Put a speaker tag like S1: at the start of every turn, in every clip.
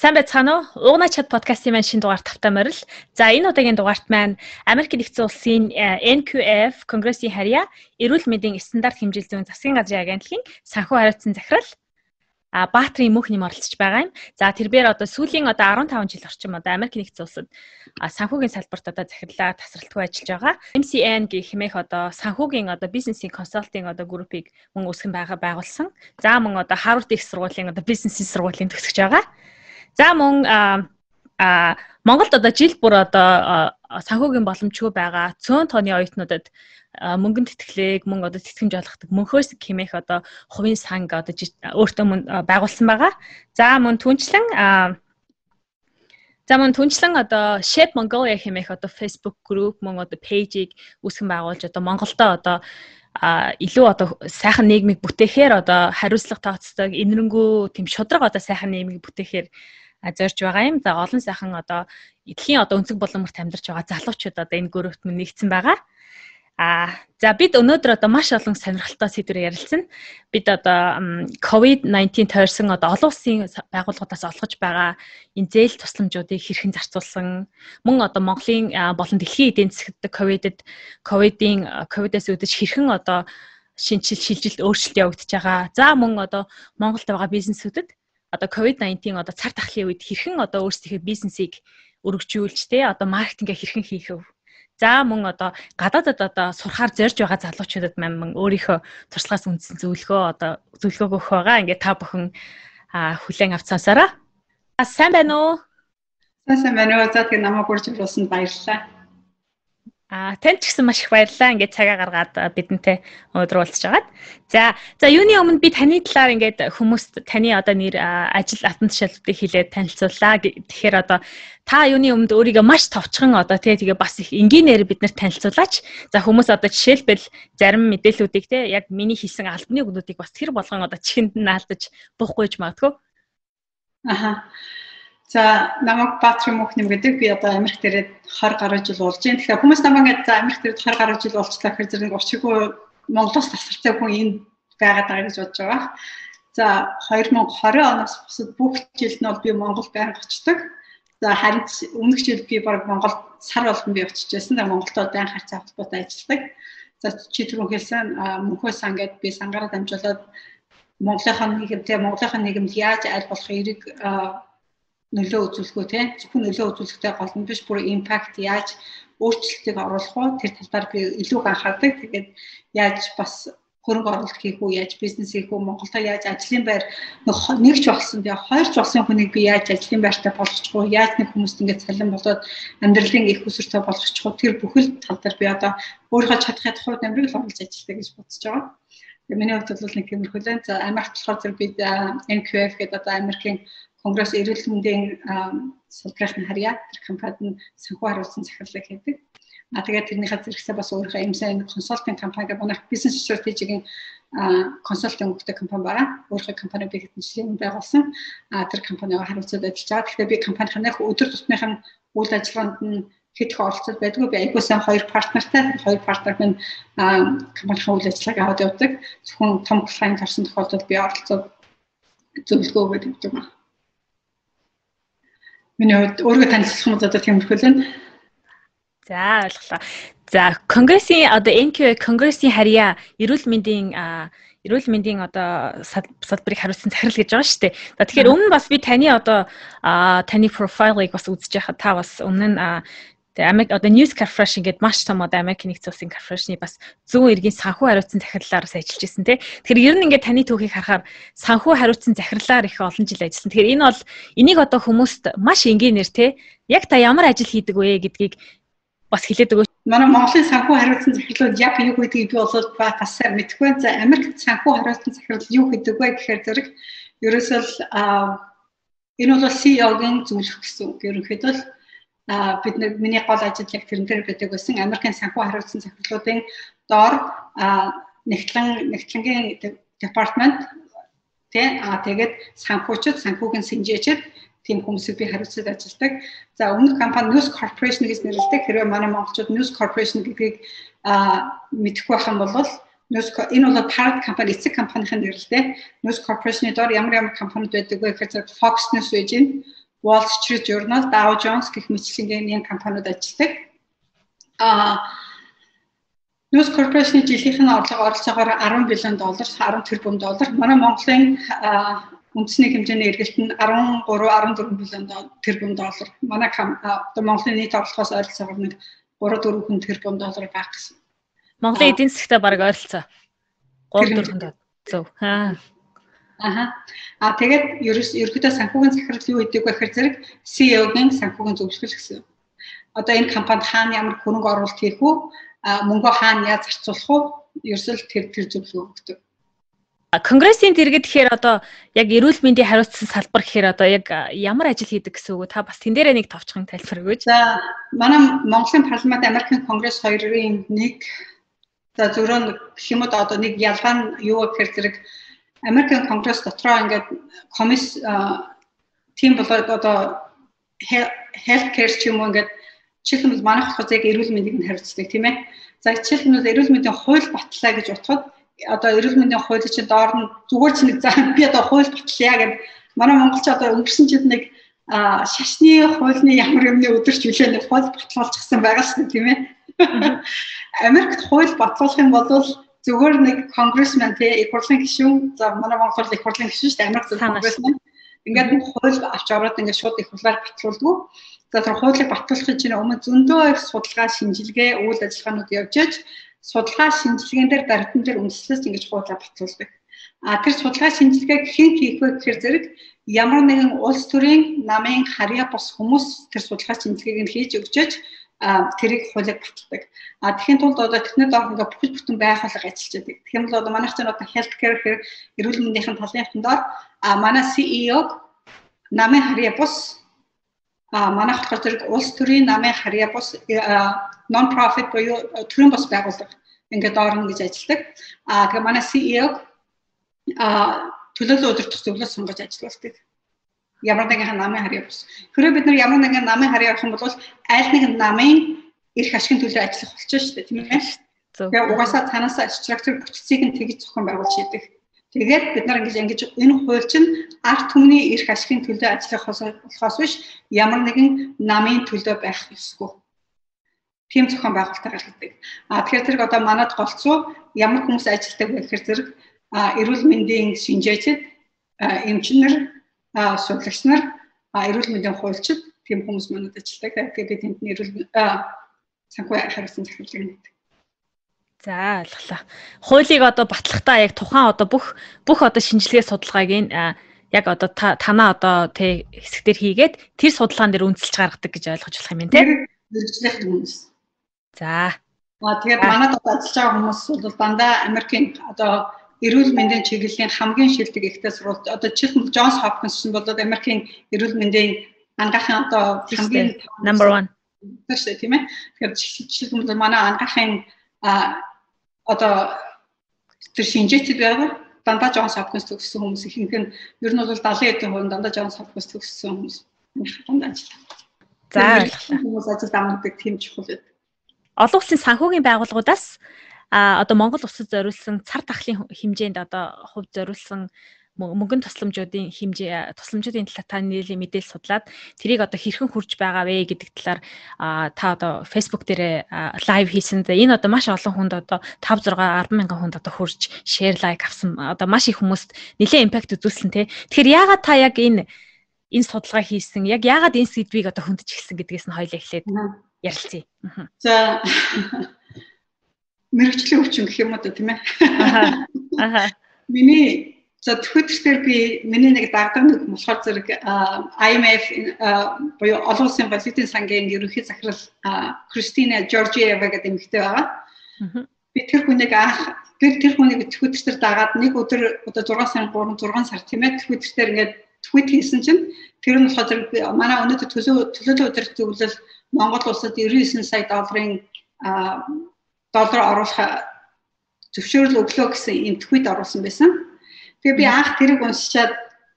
S1: Сайн байцгаана уу? Уугна чат подкастын маань шинэ дугаар тавтай морил. За энэ удаагийн дугаарт маань Америк нэгдсэн улсын э, NQF Конгрессийн харьяа эрүүл мэндийн стандарт хэмжил зүйн засгийн газрын агентлагийн санхүү хариуцсан захирал а Баатрин мөнх нэм оролцож байгаа юм. За тэрээр одоо сүүлийн одоо 15 жил орчим одоо Америк нэгдсэн улсад санхүүгийн салбарт одоо захирлаа тасралтгүй ажиллаж байгаа. MCN гэх хэмээх одоо санхүүгийн одоо бизнесийн консалтинг одоо группийг мөн үүсгэн байгаа байгуулсан. За мөн одоо Harvard их сургуулийн одоо бизнесийн сургуулийн төгсөж байгаа. За мөн а Монголд одоо жил бүр одоо санхүүгийн боломжгүй байгаа цөөн тооны оюутнуудад мөнгөнд тэтгэлэг мөн одоо тэтгэмж олгохдаг мөнхөөс хэмээх одоо хувийн санг одоо өөртөө байгуулсан байгаа. За мөн түнчлэн За мөн түнчлэн одоо Shape Mongolia хэмээх одоо Facebook group мөн одоо пэйжийг үүсгэн байгуулж одоо Монголдо одоо а илүү одоо сайхан нийгмийг бүтээхээр одоо хариуцлага тооцдог инэрэнгүү тийм шудраг одоо сайхан нийгмийг бүтээхээр зорж байгаа юм. За олон сайхан одоо эдхийн одоо өнцөг боломжт амьдарч байгаа залуучууд одоо энэ гөрөвт мөн нэгдсэн байгаа. А за бид өнөөдөр одоо маш олон сонирхолтой сэдвээр ярилцсан. Бид одоо COVID-19 тойрсон одоо олон улсын байгууллагуудаас олгож байгаа энэ зээл тусламжуудыг хэрхэн зарцуулсан мөн одоо Монголын болон дэлхийн эдийн засагт ковидд ковидын ковидээс үүдэж хэрхэн одоо шинжил шилжилт өөрчлөлт явагдаж байгаа. За мөн одоо Монголд байгаа бизнесүүдэд одоо COVID-19 одоо цар тахлын үед хэрхэн одоо өөрсдийнхөө бизнесийг өргөжүүлж тэ одоо маркетингээ хэрхэн хийх вэ? За мөн одоо гадаадад одоо сурахаар зорж байгаа залуучуудад мань өөрийнхөө туршлагаас үндсэн зөвлөгөө одоо зөвлөгөө өгөх байгаа. Ингээд та бүхэн хүлээн авцаасаараа. Сайн байна уу?
S2: Сайн байна уу? За тэгээ намайг гурж оруулсанд баярлалаа.
S1: А танд ч гэсэн маш их баярлалаа. Ингээд цагаа гаргаад бидэнтэй өнөөдөр уулзч байгаад. За, за юуны өмнө би таны талаар ингээд хүмүүст таны одоо нэр ажил алтан тушаалуудыг хэлээд танилцууллаа. Тэгэхээр одоо та юуны өмнөд өөрийгөө маш товчхон одоо тий тэгээ бас их энгийнээр бид нарт танилцуулаач. За хүмүүс одоо жишээлбэл зарим мэдээллүүдийг тий яг миний хийсэн албаны өгнүүдийг бас тэр болгон одоо чихэнд нь наалдаж буухгүй ч магадгүй.
S2: Аха. За намайг Баатар Мөхнэм гэдэг би одоо Америк дээрээ 20 гаруй жил болж байна. Тэгэхээр хүмүүс намайг ингээд за Америк дээрээ 20 гаруй жил болчлаа гэхээр зэрэг учиргүй Монголоос тасартай хүн энд байгаад байгаа гэж бодож байгаа. За 2020 оноос бусад бүх жилд нь бол би Монгол байнг очдог. За харин өмнөх жил би баг Монголд сар болгон би очиж байсан. Тэгээ Монголдоо байн харьцаа холбоотой ажилладаг. За чи түрүүн хэлсэн мөнхөө сан гэдээ би сангаараа дамжуулаад Монголынхаа нийгэмтэй Монголынхаа нийгэмд яаж аль болох эрэг нөлөө үзүүлэхөө тийм зөвхөн нөлөө үзүүлэхтэй гол нь биш бүр импакт яаж өөрчлөлтийг оруулах вэ тэр талаар би илүү анхаардаг. Тэгээд яаж бас хөрөнгө оруулалт хийх үү, яаж бизнес хийх үү, Монголда яаж ажлын байр нэгч болсон. Тэгээ хоёрч болсон хүнийг би яаж ажлын байртай болгочих вэ? Яаж нэг хүмүүст ингэж цалин болоод амьдралын их өсөртэй болгочих вэ? Тэр бүхэл тал дээр би одоо өөрийнхөө чадхын тухайд намрыг л оруулж ажилладаг гэж бодож байгаа. Тэгээ миний хувьд бол нэг тиймэрхүү л. За Америкт болохоор зэрэг би NQF гэдэг одоо Америкийн Конгресс эрүүл мэндийн салбарын харьяа тэр компанид санхүү хариуцсан захирлыг хийдэг. А тэгээд тэрнийхээ зэрэгсээ бас өөрийнхөө MSN консалтинг компани гэх манай бизнес стратегийн консалтинг өгдөг компани байгаа. Өөрийнхөө компани би хэдэнчлэн байгуулсан. А тэр компанигаа хариуцаад ажиллаж байгаа. Тэгэхээр би компанийнхаа өдөр тутмынх нь үйл ажиллагаанд нь хэдхэн оролцоод байдгүй би айгуу сайн хоёр партнертай хоёр партнер минь компанийн үйл ажиллагааг аваад явдаг. Зөвхөн том клиент орсон тохиолдолд би оролцоод зөвлөгөө өгöd явдаг байна. Миний хувьд өөрийгөө танилцуулах юм одоо тиймэрхүү л байна.
S1: За ойлголоо. За конгрессийн одоо NQ конгрессийн харьяа эрүүл мэндийн эрүүл мэндийн одоо салбарыг хариуцсан захирал гэж байгаа шүү дээ. За тэгэхээр өмнө бас би таны одоо таны профайлыг бас үзэж байхад та бас өмнө нь Тэгээ Америк одоо News Corporation гэдэг маш том одоо Америк нэгдсэн улсын corporation-ы бас зүүн эргийн санхүү хариуцсан захирлаараас ажиллаж ирсэн тий. Тэгэхээр ер нь ингээд таны түүхийг харахаар санхүү хариуцсан захирлаар их олон жил ажилласан. Тэгэхээр энэ бол энийг одоо хүмүүст маш энгийнээр тий. Яг та ямар ажил хийдэг вэ гэдгийг бас хэлээд өгөөч.
S2: Манай Монголын санхүү хариуцсан захирлууд яг юу гэдгийг би бол бас мэдэхгүй. За Америкт санхүү хариуцсан захирал юу гэдэг вэ гэхээр зэрэг ерөөсөө энэ бол CEO-гийн зөвлөх гэсэн үг. Ерөнхийдөө бид нэг миний гол ажил яг тэрэн дээр байдаг байсан. Америкийн санхүү хариуцсан захирлуудын доор нэгтлэн нэгтлэнгийн департамент тий а тэгээд санхүүчид санхүүгийн сэнжээчид тийм хүмүүсийг би хариуцаад ажилладаг. За өмнөх компани News Corporation гэж нэрлэдэг. Хэрвээ манай монголчууд News Corporation гэдгийг мэдэхгүй байх юм бол News энэ бол parent company эцэг компанийн нэрлэлтэй. News Corporation-ы доор ямар ямар компаниуд байдаг вэ гэхээр Fox News байж гин Wall Street Journal, Dow Jones гэх мэтчлэнгийн нэг компаниуд ажилладаг. Аа News Corporation-ийн жилийнх нь орлого оролцоогоор 10 биллион доллар, 10 тэрбум доллар. Манай Монголын үндэсний хэмжээний эргэлт нь 13 14 биллион тэрбум доллар. Манай одоо Монголын нийт орлогоос ойролцоогоор нэг 3 4 хүн тэрбум доллар байх гэсэн.
S1: Монголын эдийн засгтай баг ойролцоо. 3 4 хүн зөв. Аа.
S2: Аха. А тэгээд ерөөхдөө санхүүгийн захирал юу гэдэг вэ гэхээр зэрэг CEO-гийн санхүүгийн зөвшөөрөл гэсэн. Одоо энэ компанид хаана ямар хөрөнгө оруулалт хийх үү? мөнгөө хаана яаж зарцуулах вэ? Ерөөсөл тэр тэр зөвлөгөө өгдөг.
S1: Конгрессийн дэргэд гэхээр одоо яг эрүүл мэндийн хариуцсан салбар гэхээр одоо яг ямар ажил хийдэг гэсэн үг та бас тэн дээрээ нэг товчхон тайлбар өгөөч.
S2: За манай Монголын парламент Америкийн конгресс хоёрын нэг за зөвхөн гэх юм уу одоо нэг ялгаа нь юу гэхээр зэрэг Америкийн конгресс дотроо ингээд комисс тийм болоод одоо health care ч юм уу ингээд жишээлбэл манайх болохоор яг эрүүл мэндийг нь хариуцдаг тийм ээ. За жишээлбэл эрүүл мэндийн хууль батлаа гэж утгад одоо эрүүл мэндийн хууль чинь доор нь зүгээр ч нэг за би одоо хууль батлая гэд манай монголч одоо өнгөрсөн жил нэг шашны хуулийн ямар юмны өдөрч үлээ нэг хууль батлуулчихсан байгаа шүү тийм ээ. Америкт хууль батлуулах юм бол зүгээр нэг конгрессмен тий их хурлын гишүүн за манай Монгол их хурлын гишүүн шүү дээ Америк зөв конгрессмен ингээд нэг хууль авч ороод ингээд шууд их хурлаар батлуулдаг. За тэр хуулийг батлуулахын чинь өмнө зөндөө их судалгаа, шинжилгээ, үйл ажиллагаанууд явж аж судалгаа шинжилгээнд дээр дарамтан дээр үндэслэж ингэж хуулаа батлуулдаг. А тэр судалгаа шинжилгээг хэн хийх вэ гэхээр зэрэг ямар нэгэн улс төрийн намын харьяа бос хүмүүс тэр судалгаа шинжилгээг нь хийж өгчөөж тэрийг хуулийг баталдаг. А тэгэхээр тулд одоо техник доор ингээ бүхэл бүтэн байх алга ажиллаж байдаг. Тэгэх юм бол одоо манайх чинь одоо health care гэхээр эрүүл мэндийн талын доор а манай CEO намын харьяа бос а манайх болохоор зэрэг улс төрийн намын харьяа бус non profit буюу төрийн бос байгууллага ингээд доорно гэж ажилладаг. А тэгээ манай CEO а төлөөлөл удирдах зөвлөлт сонгож ажилладаг. Ямар нэгэн намын харьяа бус. Хэрвээ бид нар ямар нэгэн намын харьяа авах юм бол аль нэгэн намын эрх ашигын төлөө ажиллах болчихно шүү дээ, тийм ээ. Тэгээ угаасаа цаанаасаа structure бүтцийг нь тэгж зохион байгуулж хийдэг. Тэгээд бид нар ингэж ингэж энэ хууль чинь арт түмний эрх ашигын төлөө ажиллах болохоос биш ямар нэгэн намын төлөө байх ёсгүй. Тийм зохион байгуулалтаар хэлдэг. А тэгэхээр зэрэг одоо манад голцоо ямар хүмүүс ажилладаг вэ гэхээр зэрэг эрүүл мэндийн шинжээчд, эмчнэр, судалгч нар, эрүүл мэндийн хуульчид тийм хүмүүс манад ажилладаг. Тэгээд бид тэнд эрүүл санхүү хариуцсан захирлыг нэгдэг.
S1: За ойлголоо. Хуулийг одоо батлахдаа яг тухайн одоо бүх бүх одоо шинжилгээ судалгааг нь яг одоо танаа одоо тэ хэсэгтэр хийгээд тэр судалгаан дээр үнэлж гаргадаг гэж ойлгож болох юм байна тийм
S2: мэрэгчлэх хүмүүс.
S1: За.
S2: Аа тэгээд манад одоо ажиллаж байгаа хүмүүс бол дандаа Америкийн одоо эрүүл мэндийн чиглэлийн хамгийн шилдэг ихтэй сурвалж одоо чихэн Джонс Хопкинс нь бол Америкийн эрүүл мэндийн ангахын одоо
S1: хамгийн number 1
S2: тийм тийм ээ. Тэгэхээр жишээлбэл манай ангахын а одоо тэр шинжээчд байгаа дандаа Джонс Хопкинс төгссөн хүмүүс ихэнх нь ер нь бол 70 эдийн хувийн дандаа Джонс Хопкинс төгссөн хүмүүс дандаа ажилладаг. За хүмүүс ажил амардаг тийм чухал байдаг.
S1: Олон улсын санхүүгийн байгууллагуудаас а одоо Монгол улсад зориулсан цар тахлын хэмжээнд одоо хувь зориулсан мөнгөн тусламжуудын хэмжээ тусламжуудын талаар та нийлээ мэдээлэл судлаад тэрийг одоо хэрхэн хурж байгаа вэ гэдэг талаар та одоо Facebook дээр лайв хийсэн. Энэ одоо маш олон хүнд одоо 5 6 10 мянган хүнд одоо хурж share like авсан. Одоо маш их хүмүүст нэлээд импакт үзүүлсэн тий. Тэгэхээр яагаад та яг энэ энэ судалгаа хийсэн? Яг яагаад энэ сэдвийг одоо хөндөж эхэлсэн гэдгээс нь хоёлаа эхлээд ярилцъя.
S2: За мэрэгчлийн өвчин гэх юм уу тийм ээ. Аха. Миний За Twitter-дээр би миний нэг дагдаг нэг болохоор зэрэг IMF буюу олон улсын валютын сангийн ерөнхий захирал Кристина Жоржиева гэдэг эмэгтэй байгаа. Би тэр хүнийг анх би тэр хүнийг Twitter-дээр дагаад нэг өдөр одоо 6 сарын 3 6 сар тийм ээ Twitter-дээр ингээд твит хийсэн чинь тэр нь болохоор зэрэг манай өнөөдөр төлөө төлөөлөл удирдах зөвлөл Монгол улсад 99 сая долларын доллар оруулах зөвшөөрөл өглөө гэсэн твит оруулсан байсан. Тэгээ би анх тэрийг уншичаад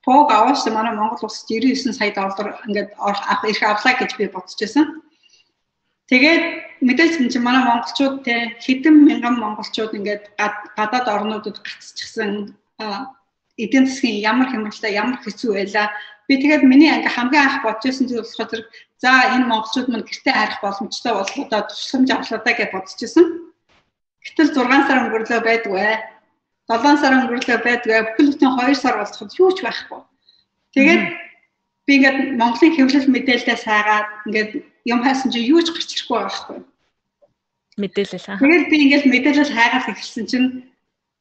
S2: пог аваач манай Монгол улсад 99 сая доллар ингээд авах ирэх авлаа гэж би бодож байсан. Тэгээд мэдээж энэ чинь манай монголчууд те хэдэн мянган монголчууд ингээд гадаад орнуудад гацчихсан эдийн засгийн ямар хямралтай ямар хэцүү байла би тэгээд миний анги хамгийн анх бодож байсан зүйл болохоор зэрэг за энэ монголчууд мань гэртээ харих боломжтой болох одоо тусламж авлаа гэж бодож байсан. Гэтэл 6 сар өнгөрлөө байдгүй. 7 сар өнгөрлөө байдгүй. Бүхэл бүтэн 2 сар болцоход юу ч байхгүй. Тэгээд би ингээд Монголын хэвлэл мэдээлэлээ сайгаад ингээд юм хайсан чи юу ч гарч ирэхгүй байхгүй.
S1: Мэдээлэл аа.
S2: Тэгээд би ингээд мэдээлэл хайгаад эхэлсэн чинь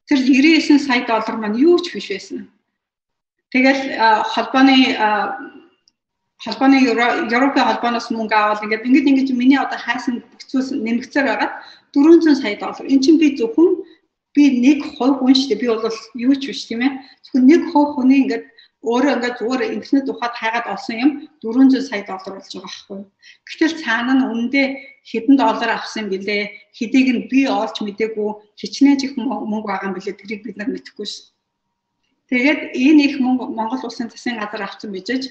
S2: тэр 99 сая доллар маань юу ч биш байсан. Тэгэл холбооны холбооны Европын холбооноос мөнгө аваад ингээд ингээд ингэж миний одоо хайсан хэцүүс нэмэгцээр байгаа 400 сая доллар. Эн чинь би зөвхөн би нэг хувь хүн шүү дээ. Би бол юу ч биш тийм ээ. Зөвхөн нэг хувь хүний ингээд өөрөө ингээд зүгээр интернет ухаад хайгаад олсон юм 400 сая доллар болж байгаа байхгүй. Гэтэл цаана нь үнэндээ хэдэн доллар авсан бilé хэдийг нь би олж мдээгүй хичнээн их мөнгө байгаа юм бilé тэрийг бид нар мэдэхгүй ш. Тэгээд энэ их Монгол улсын засгийн газар авсан бижиж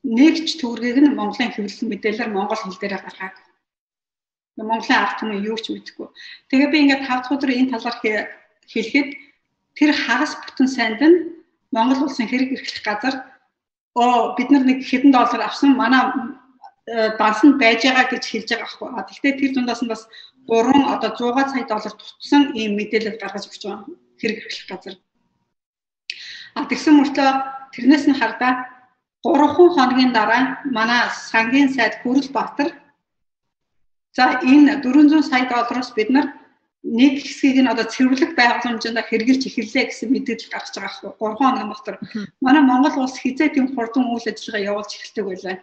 S2: нэгч төгрөгийг нь Монголын хэвлэл мэдээлэлээр Монгол хэл дээр гаргаад Монголын ард түмэн юу ч мэдэхгүй. Тэгээ би ингээд 5 дахь өдөр энэ талаар хэлэхэд тэр хагас бүтэн сайнд нь Монгол улсын хэрэг эрхлэх газар оо бид нар нэг хэдэн доллар авсан манай э, дансанд байж байгаа гэж хэлж байгаа аахгүй. Гэхдээ тэр дундаас нь бас 3 одоо 100 сая доллар тутсан ийм мэдээлэл гаргаж өгч байгаа хэрэг эрхлэх газар. А тэгсэн мөртөө тэрнээс нь хардаа 3 хоногийн дараа манай сангийн сайд Хүрэл Баатар за энэ 400 сая доллароос бид нар нэг хэсгийг нь одоо цэвэрлэх байгууламжинд хэрэгжилж эхэллээ гэсэн мэдээлэл гаргаж байгаа аахгүй 3 хоногийн дотор. Манай Монгол улс хизээ тийм хурдан үйл ажиллагаа явуулж эхэлдэг байлаа.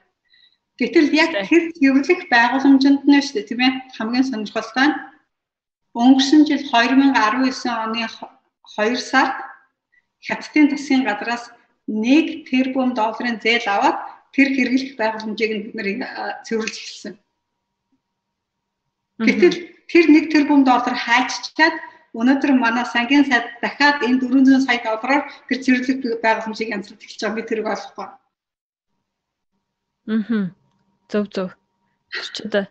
S2: Гэтэл яг тэр цэвэрлэх байгууламжинд нь шүү дээ тийм ээ. Хамгийн сонирхолтой нь өнгөрсөн жил 2019 оны 2 сард хятадын засгийн газраас 1 тэрбум долларын зээл аваад тэр хэрэглэх байгууламжийг бид нэр цэвэрлж эхэлсэн. Гэтэл тэр 1 тэрбум доллар хайччаад өнөөдөр манай сангийн сайд дахиад энэ 400 сая доллараар тэр цэвэрлэх байгууламжийг янзлуулж эхэлж байгаа би тэрийг олохгүй.
S1: Мм. Зөв зөв. Чичээд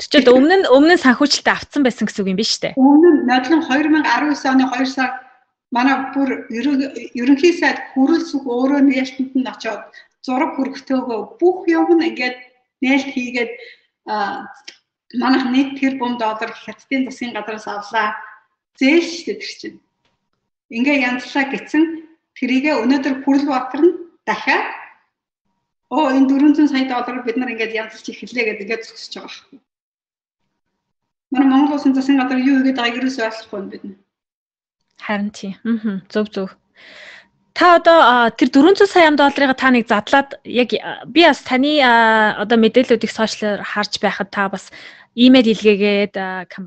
S1: Чичээд өмнө нь өмнө нь санхүүжилтээ авцсан байсан гэсэн үг юм биш үү?
S2: Өмнө нь нодлон 2019 оны 2 сар манай бүр ерөнхий сайд хүрэлцэх өөрөө нээлтэнд нь очиод зураг хүргэтэйгөө бүх юм нь ингээд нээлт хийгээд манайх 1 тэрбум доллар хятадын засгийн газраас авлаа. Зээл шүү дээ тэр чинь. Ингээ янзлаа гэсэн тэрийгэ өнөөдөр Хүрэл Баатар нь дахиад оо энэ 400 сая доллар бид нар ингээд янзлж эхэллээ гэдэг ингээд зогсож байгаа байхгүй. Манай Монгол улсын засгийн газар юу хийгээд байгааг юусоо ойлгохгүй юм бид.
S1: Харин тийм. Аа. Зөв зөв. Та одоо тэр 400 сая долларыг та нэг задлаад яг би бас таны одоо мэдээллүүдийг сошиалаар харж байхад та бас имэйл илгээгээд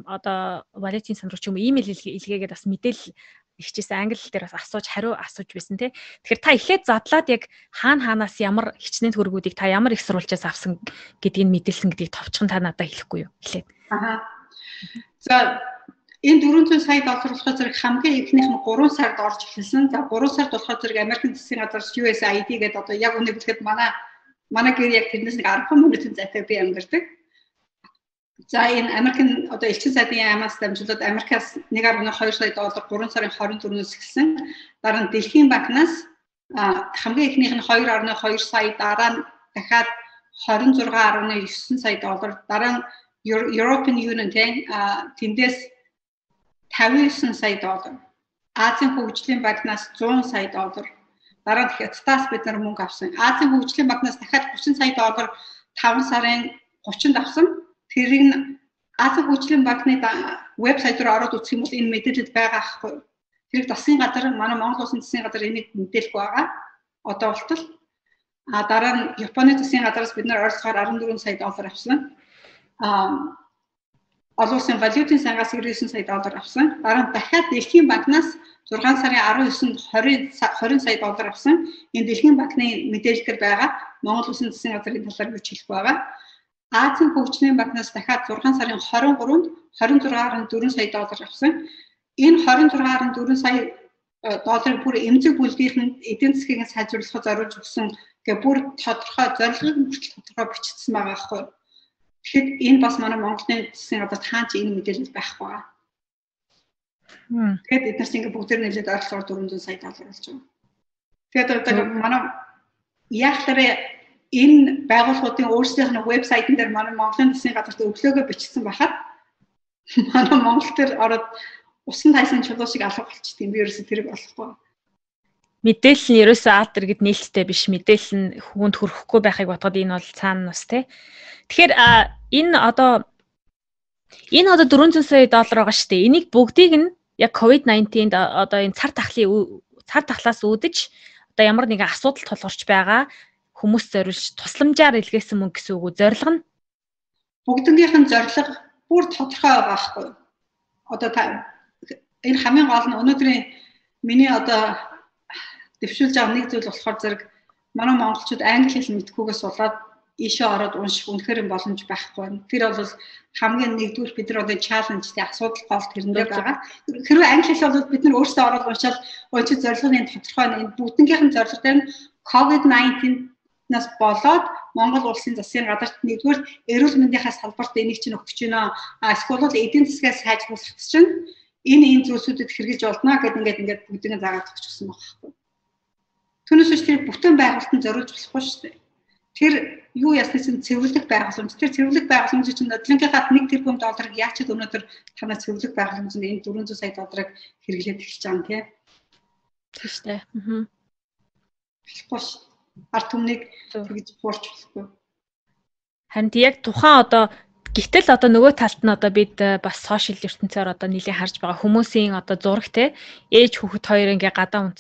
S1: одоо Валентин сан руу ч юм имэйл илгээгээд бас мэдээлэл ихчээсэн англи дээр бас асууж хариу асууж байсан тий. Тэгэхээр та эхлээд задлаад яг хаана хаанаас ямар хичнээн төгрөгүүдийг та ямар их сурвалжаас авсан гэдгийг мэдээлсэн гэдгийг товчхон та надад хэлэхгүй юу? Эхлээд.
S2: Аа. За энэ 400 сая доллар болохоор зэрэг хамгийн ихнийх нь 3 сард орж эхэлсэн. За 3 сард болохоор зэрэг Америкийн засгийн газраас USAID гэдэг одоо яг үнэ хэлэхэд манай манай гэр яг тэрнээс нэг 10 минутын зайтай би амьдардаг. За энэ Америкийн одоо элчин сайдын яамаас дамжуулаад Америкаас 1.2 сая доллар 3 сарын 24-өөс эхэлсэн. Дараа нь Дэлхийн банкнаас хамгийн ихнийх нь 2.2 сая дараа нь дахиад 26.9 сая доллар дараа нь European Union тэндээс 59 сая доллар. Азийн хөгжлийн банкнаас 100 сая доллар. Дараа нь Хятадаас бид нар мөнгө авсан. Азийн хөгжлийн банкнаас дахиад 30 сая доллар 5 сарын 30-нд авсан Тэрийг нь Азийн хөгжлийн банкны вебсайт руу ороод үзэх юм бол энэ мэдээлэл байгаа аахгүй. Тэрийг засгийн газар манай Монгол улсын засгийн газар энийг мэдээлэхгүй байгаа. Одоо болтол а дараа нь Японы засгийн газараас бид нар ойролцоогоор 14 сая доллар авсан. А олон улсын валютын сангаас 99 сая доллар авсан. Дараа нь дахиад Дэлхийн банкнаас 6 сарын 19-нд 20 20 сая доллар авсан. Энэ Дэлхийн банкны мэдээлэлээр байгаа Монгол улсын засгийн газрын талаар юу ч хэлэхгүй байгаа. Азийн хөгжлийн банкнаас дахиад 6 сарын 23-нд 26.4 сая доллар авсан. Энэ 26.4 сая э, долларыг бүр эмзэг бүлгийнхэн эдийн засгийг сайжруулахад зориулж өгсөн гэх бүр тодорхой зорилгыг хүртэл тодорхой бичсэн байгаа байхгүй. Тэгэхэд энэ бас манай Монголын засгийн газар таан чи энэ мэдээлэл байхгүй байгаа. Тэгэхээр бид нар ингээ бүгд нэлээд ойролцоогоор 400 сая доллар болж байгаа. Тэгээд одоо манай яахлаарэ энэ байгууллагуудын өөрсдийнх нь вебсайтн дээр манай Монголын засгийн газарт өглөөгөө бичсэн байхад манай Монгол төр ороод усан тайсан чулуу шиг алга болчихсон юм. Би ерөөсө тэрийг болохгүй.
S1: Мэдээлэл нь ерөөсөө аатар гэд нээлттэй биш. Мэдээлэл нь хүнд хүрэхгүй байхыг бодоход энэ бол цаана нас те. Тэгэхээр энэ одоо энэ одоо 400 сая доллар байгаа шүү дээ. Энийг бүгдийг нь яг COVID-19-д одоо энэ цар тахлын цар тахлаас үүдэж одоо ямар нэгэн асуудал тулгарч байгаа хүмүүс зориулж тусламжаар илгээсэн мөнгө гэсэн үг үү? Зорилго нь
S2: бүгднгийнх нь зорилго бүр тодорхой байгаа байхгүй. Одоо та энэ хамгийн гол нь өнөөдрийн миний одоо дэвшүүлж байгаа нэг зүйл болохоор зэрэг манай монголчууд англи хэл мэдхгүйгээс болоод ийшээ ороод унших үнэхээр боломж байхгүй. Тэр бол хамгийн нэгдүгээр бид нар одоо чаленж тий асуудал гол тэрэндээ байгаа. Хэрвээ англи хэл бол бид нар өөрсдөө ороод уншаад өөчид зорилгын тодорхой энэ бүгднгийнх нь зорилго нь COVID-19 нас болоод Монгол улсын засгийн газарт нэгдүгээр эрүүл мэндийнхаа салбарт энийг чинь өгч байна. А эсвэл эдийн засгаас сайжруулах чинь энэ энэ зүйлсүүдэд хэрэгжилж олдно гэдээ ингээд ингээд бүгдийг заагаад өгч гсэн байхгүй. Түүнээс биш тэр бүтээн байгуулалтанд зориулж болохгүй шүү дээ. Тэр юу ясны чинь цэвэрлэг байгууламж. Тэр цэвэрлэг байгууламж чинь нодлонхийнхаа 1 тэрбум долларыг ч өнөөдөр танаа цэвэрлэг байгууламжинд энэ 400 сая долларыг хэрэглээд эхэлж байгаа юм тий.
S1: Тийм шүү дээ. Аа.
S2: Болохгүй шүү ард түмнийг тэгж хуурч болохгүй.
S1: Харин яг тухайн одоо Гэтэл одоо нөгөө талд нь одоо бид э, бас сошиал ертөнцөөр одоо нийлээ харж байгаа хүмүүсийн одоо зураг те ээж хүүхэд хоёр ингээ гадаа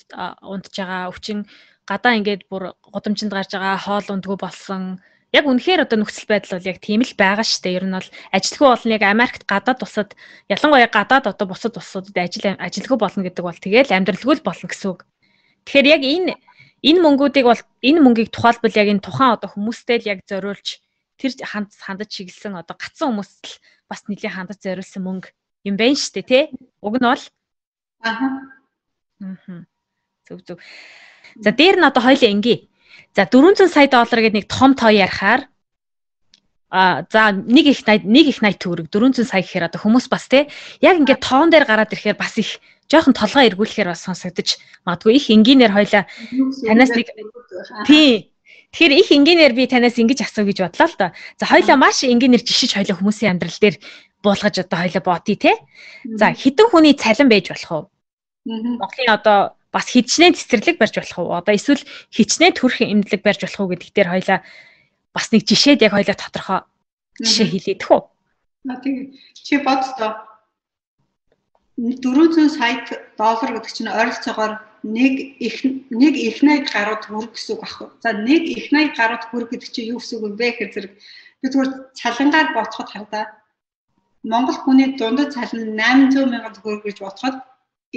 S1: унтж байгаа өвчин гадаа ингээд бүр гудамжинд гарч байгаа хоол ундгүй болсон яг үнэхээр одоо нөхцөл байдал бол яг тийм л байгаа шүү дээ. Ер нь бол ажилтгүй болно яг Америкт гадаад тусад ялангуяа гадаад одоо бусад улсуудад ажил ажилтгүй болно гэдэг бол тэгэл амьдралгүй л болно гэсэн үг. Тэгэхээр яг энэ энэ мөнгүүдийг бол энэ мөнгийг тухайлбал яг энэ тухайн одоо хүмүүстэй л яг зориулж тэр ханд хандаж чиглэсэн одоо гацсан хүмүүст л бас нэлийн хандаж зориулсан мөнгө юм байна шүү дээ тий. Уг нь бол
S2: ааха.
S1: Аа. Зөв зөв. За дээр нь одоо хоёлаа ингээ. За 400 сая доллар гэдэг нэг том тоо ярихаар а за нэг их 80 нэг их 80 төгрөг 400 сая гэхээр одоо хүмүүс бас тий яг ингээд тоон дээр гараад ирэхээр бас их жоохон толгой эргүүлэхээр бас сонсогдож магадгүй их энгийнээр хоёлаа танаас нэг тий Тэгэхээр их энгийнээр би танаас ингэж асуу гэж бодлоо л доо. За хоёлаа маш энгийнээр жишиж хоёлаа хүмүүсийн амьдрал дээр буулгаж одоо хоёлаа бодъё те. За хідэн хүний цалин байж болох уу? Монголын одоо бас хичнээн цэцэрлэг барьж болох уу? Одоо эсвэл хичнээн төрх эмнэлэг барьж болох уу гэдэг дээр хоёлаа бас нэг жишээд яг хоёлаа тодорхой жишээ хэлээдэх үү?
S2: Аа тийм. Чи боддоо 400 сая доллар гэдэг чинь ойролцоогоор нэг их нэг их 80 гаруй төгрөг гэсэн үг аахгүй. За нэг их 80 гаруй төгрөг гэдэг чинь юу гэсэн үг вэ гэхээр зэрэг би зүгээр цалингаар бодоход хардаа Монгол хүний дундад цалин 800 сая төгрөг гэж бодоход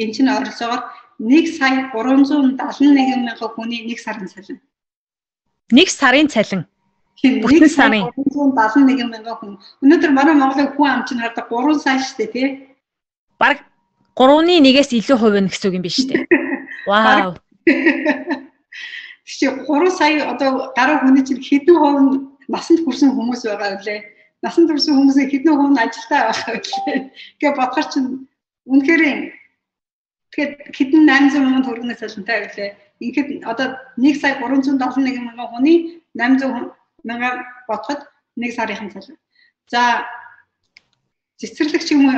S2: энэ чинь ойролцоогоор 1 сая 371 мянган хүний нэг сарын цалин.
S1: Нэг сарын цалин.
S2: Бүтэн сарын 371 мянган хүн. Өнөөдөр манай Монголын хүн ам чинь хардаа 3 сая шүү дээ тий
S1: баг 3-ны 1-ээс илүү хувь нь гэсэн үг юм биш үү? Вау.
S2: Чи 3 сая одоо гаруй хүний чинь хэдэн хувь нь насанд хүрсэн хүмүүс байгаа вэ? Насанд хүрсэн хүмүүсийн хэдэн хувь нь ажилтаа байгаа вэ? Гэ бодохоор чинь үнэхээр тэгэхэд хэдэн 800 мянган төгрөгнөөс цалинтай байлээ. Ингээд одоо 1 сая 371 мянган хүний 800 мянган бодоход 1 сарын цалин. За цэцэрлэгч юм уу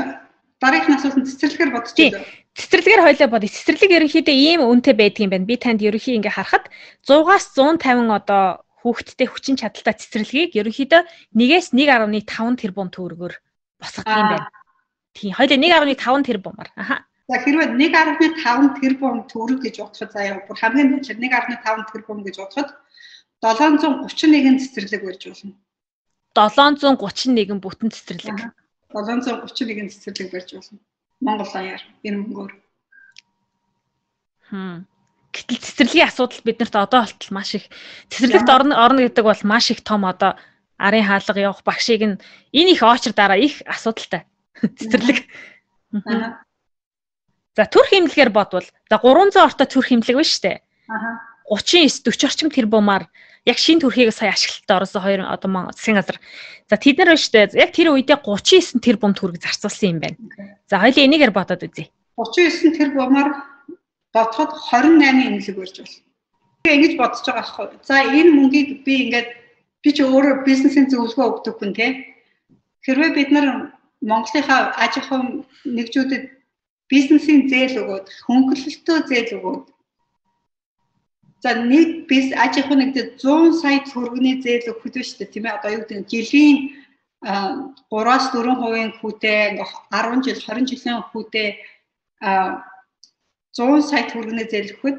S2: дараагийн асуултанд цэцэрлэгээр байна.
S1: Цэцэрлэгээр хойлоо бод. Цэцэрлэг ерөнхийдөө ийм үнэтэй байдаг юм байна. Би танд ерөнхий ингээ харахад 100-аас 150 одоо хүүхэдтэй хүчин чадалтай цэцэрлэгийг ерөнхийдөө 1-ээс 1.5 тэрбум төгрөгөөр босгодог юм байна. Тийм. Хоёлаа 1.5 тэрбумаар. Аха.
S2: За хэрвээ 1.5 тэрбум төгрөг гэж бодоход заяа бүр хамгийн дээд 1.5 тэрбум гэж бодоход 731 цэцэрлэг барьж болно.
S1: 731 бүтэн цэцэрлэг.
S2: 731 цэцэрлэг барьж болно. Монгол аяар энэ мөнгөөр.
S1: Хм. Гэтэл цэцэрлэгийн асуудал биднэрт одоо болтол маш их цэцэрлэгт орно орно гэдэг бол маш их том одоо арын хаалга явах багшийг нь энэ их очр дараа их асуудалтай цэцэрлэг. За төрх хэмлэгээр бодвол за 300 ортой төрх хэмлэг байна шүү дээ. 39 40 орчим тэрбумаар яг шин төрхийг сая ашиглалтад орсон хоёр одоо засгийн газар. За тэд нар шүү дээ. Яг тэр үедээ 39 тэрбум төгрөг зарцуулсан юм байна. За хоёлаа энийгээр бодоод үзье.
S2: 39 тэрбумаар бодоход 28 эмнэлэг барьж байна. ингэж бодож байгаа байхгүй. За энэ мөнгийг би ингээд би ч өөрөө бизнесийн зөвлөгөө өгдөг хүн тий. Хэрвээ бид нар Монголынхаа аж ахуйн нэгжүүдэд бизнесийн зээл өгөөд, хөнгөлөлтөө зээл өгөөд За нэг бис аж ахуйн нэгдэд 100 сая төгрөгийн зээл өгөх үү шүү дээ тийм ээ одоо юу гэдэг жилийн 3-аас 4% хүүтэй 10 жил 20 жилийн хүүтэй 100 сая төгрөгийн зээл өгөхөд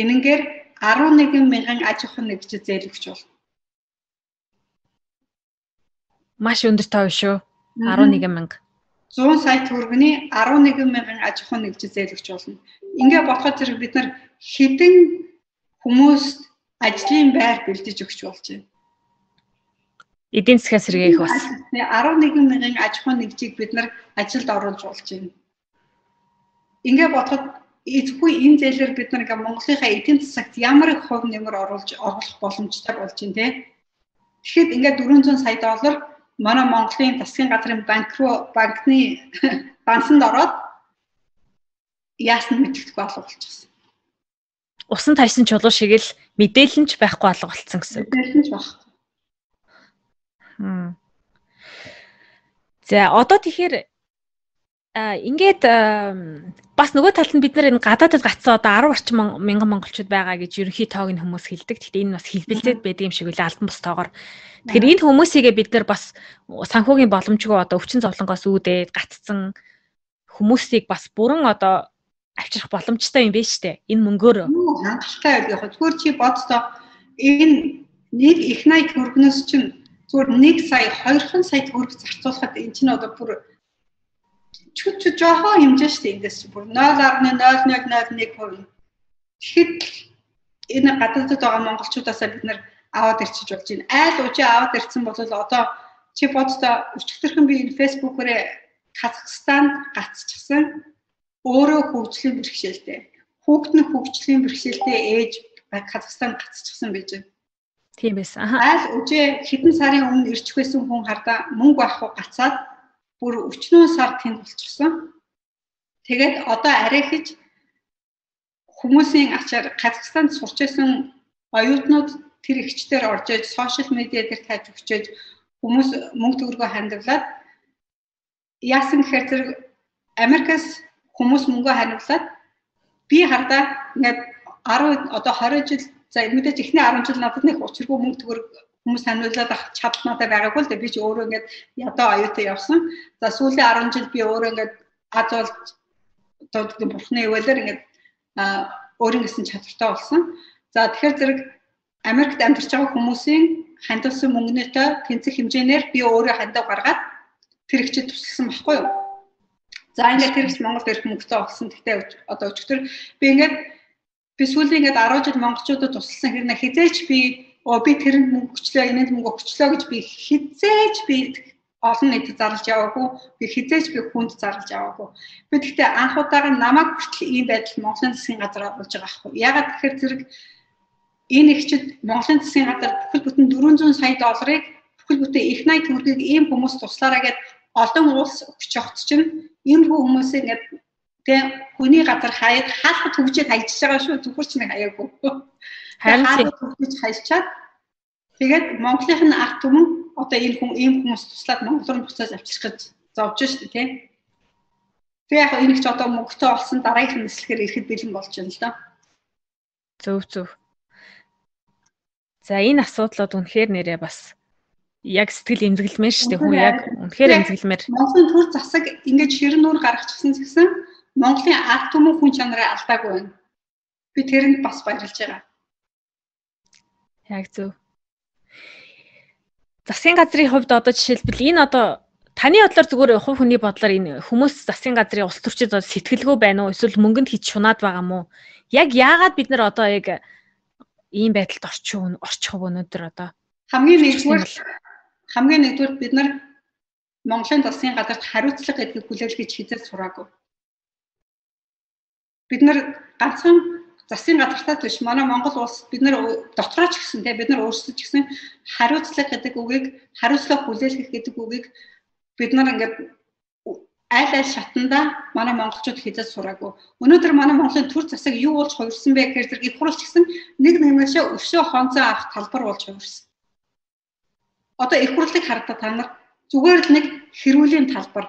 S2: энэнгээр 11 мянган аж ахуйн нэгж зээл өгч болно.
S1: Маш өндөр тоо шүү. 11 мянга.
S2: 100 сая төгрөгийн 11 мянган аж ахуйн нэгж зээл өгч болно. Ингээ бодоход зэрэг бид нар хідэн хүмүүст ажлын байр бэлдэж өгч болж байна.
S1: Эдийн засгийн сэргээх бас
S2: 11 мянган аж ахуйн нэгжийг бид нар ажилд оруулж болж байна. Ингээ бодоход эзгүй энэ зээлээр бид нар ингээ Монголынхаа эдийн засагт ямар их хувь нэмэр оруулж оруулах боломжтой болж байна те. Тэгэхэд ингээ 400 сая доллар манай Монголын засгийн газрын банк руу банкны бансанд ороод яасан мэдэхгүй болов болчихсон
S1: усан тайсан чулуу шиг л мэдээлэл нь ч байхгүй алга болцсон гэсэн.
S2: Мэдээлэл нь ч байхгүй.
S1: За одоо тэгэхээр ингээд бас нөгөө талд нь бид нар энэ гадаадд гацсан одоо 10 орчим мянган монголчууд байгаа гэж ерөнхий тоог нь хүмүүс хэлдэг. Гэхдээ энэ бас хэлбэлзээд байдаг юм шиг үлээ албан бус тоогоор. Тэгэхээр энэ хүмүүсийгээ бид нар бас санхүүгийн боломжгүй одоо өвчин зовлонгоос үүдээд гацсан хүмүүсийг бас бүрэн одоо авчрах боломжтой юм байна штэ. Энэ мөнгөөр.
S2: Хангалттай байл яг. Зүгээр чи бодсоо энэ нэг их 80 төгрөгнөөс чинь зүгээр 1 сая 2 сая төгрөг зарцуулахад эн чинь одоо бүр чүт чүт жоохон хэмжээ штэ эндээс бүр 0.0001%. Тэгэхэд энэ гадаадд байгаа монголчуудаасаа бид нар аваад ирчиж болж байна. Айл уужи аваад ирсэн бол одоо чи бодсоо өчигдөрхөн би энэ фэйсбүүкээрээ Казахстанд гацчихсан өөрөө хөгжлийн бэрхшээлтэй. Хүүхэд нь хөгжлийн бэрхшээлтэй ээж Казахстан гацчихсан байж байна.
S1: Тийм байсан.
S2: Айл үжээ хэдэн сарын өмнө ирчих байсан хүн хардаа мөнгө авахгүй гацаад бүр өчнөө сар тэнд болчихсон. Тэгээд одоо арайхиж хүмүүсийн ачаар Казахстанд сурч байсан оюутнууд тэр ихчдэр орж иж сошиал медиа дээр тааж өгчөөж хүмүүс мөнгө төгрөгөө хандивлаад яасан гэхээр зэрэг Америкас хүмүүс мөнгө ханиулаад би хардаа ингээд 10 одоо 20 жил за мэдээж эхний 10 жил надад нэг учиргүй мөнгө төгөр хүмүүс ханиулаад ах чадл надад байгаагүй л да би ч өөрөө ингээд ядаа аюутай явсан. За сүүлийн 10 жил би өөрөө ингээд аз бол одоо бурхны ивэлэр ингээд өөрийн гэсэн чадвартай болсон. За тэгэхээр зэрэг Америкт амьдарч байгаа хүмүүсийн хандсан мөнгөнөөтэй тэнцэх хэмжээгээр би өөрөө хандаа гаргаад тэр ихчид тусалсан байхгүй юу? За ингээд тэр их Монголд ирэх мөнгөтэй олсон. Гэхдээ одоо өчигдөр би ингээд би сүүлийн ингээд 10 жил монголчуудад тусалсан хэрнэ хизээч би оо би тэрэнд мөнгө өчлөө, энэнд мөнгө өчлөө гэж би хизээч би олон нийтэд зарлж яваагүй. Би хизээч би хүнд зарлж яваагүй. Би гэхдээ анх удаага намайг хүртэл ийм байдал Монголын засгийн газар болж байгаа аахгүй. Ягаад тэгэхээр зэрэг энэ ихчид Монголын засгийн газар бүхэл бүтэн 400 сая долларыг бүхэл бүтэн их 80 төгрөгийг ийм хүмүүс туслаараа гэд олон улс өгч явахт чинь энэ хүмүүсээ ингээд тэг хүний газар хаяад хаалхад хөгжөөд хайж байгаа шүү зүгээр ч нэг хаяагүй. Харин хаалхад хөгжиж хайчаад тэгээд Монголынх нь арт түмэн одоо энэ хүн ийм хүмүүс туслаад Монгол руу буцааж авчрах гэж зовж шүү дээ тий. Тэг яг энэ ч одоо мөнгөтэй олсон дараагийн нислэгээр ирэхэд бэлэн болж байна л да.
S1: Зөв зөв. За энэ асуудлууд үнэхээр нэрээ бас яг сэтгэл эмзэглэмээр шүү дээ. Хүн яг үнэхээр эмзэглэмээр.
S2: Монголын төр засаг ингэж ширэн нүүр гаргачихсан гэсэн Монголын ард түмэн хүн чанараа алдаагүй байна. Би тэрэнд бас баярлж байгаа.
S1: Яг зөв. Засгийн газрын хувьд одоо жишээлбэл энэ одоо таны бодлоор зүгээр хувь хүний бодлоор энэ хүмүүс засгийн газрын улс төрчид сэтгэлгүй байна уу эсвэл мөнгөнд хийж шунаад байгаа мó? Яг яагаад бид нар одоо яг ийм байдалд орчих орчих өнөөдөр одоо
S2: хамгийн нэгдүгээр хамгийн нэгдүгээр бид нар Монголын засгийн газарт хариуцлага гэдгийг хүлээлгэж хизээ сураагүй. Бид нар ганцхан засгийн газартаа биш манай Монгол улс бид нар дотроо ч гэсэн те бид нар өөрсдөө ч гэсэн хариуцлага гэдэг үгийг хариуцлага хүлээлгэх гэдэг үгийг бид нар ингээд аль аль шатанда манай монголчууд хязгаар сураагүй. Өнөөдөр манай Монголын төр засаг юу болж хувирсан бэ гэхээр зэрэг их хурлч гэсэн нэг нэгнээсээ өвшөө хонцоо авах талбар болж хувирсан. Одоо их хурлыг хардаа та нар зүгээр л нэг хэрүүлийн талбар.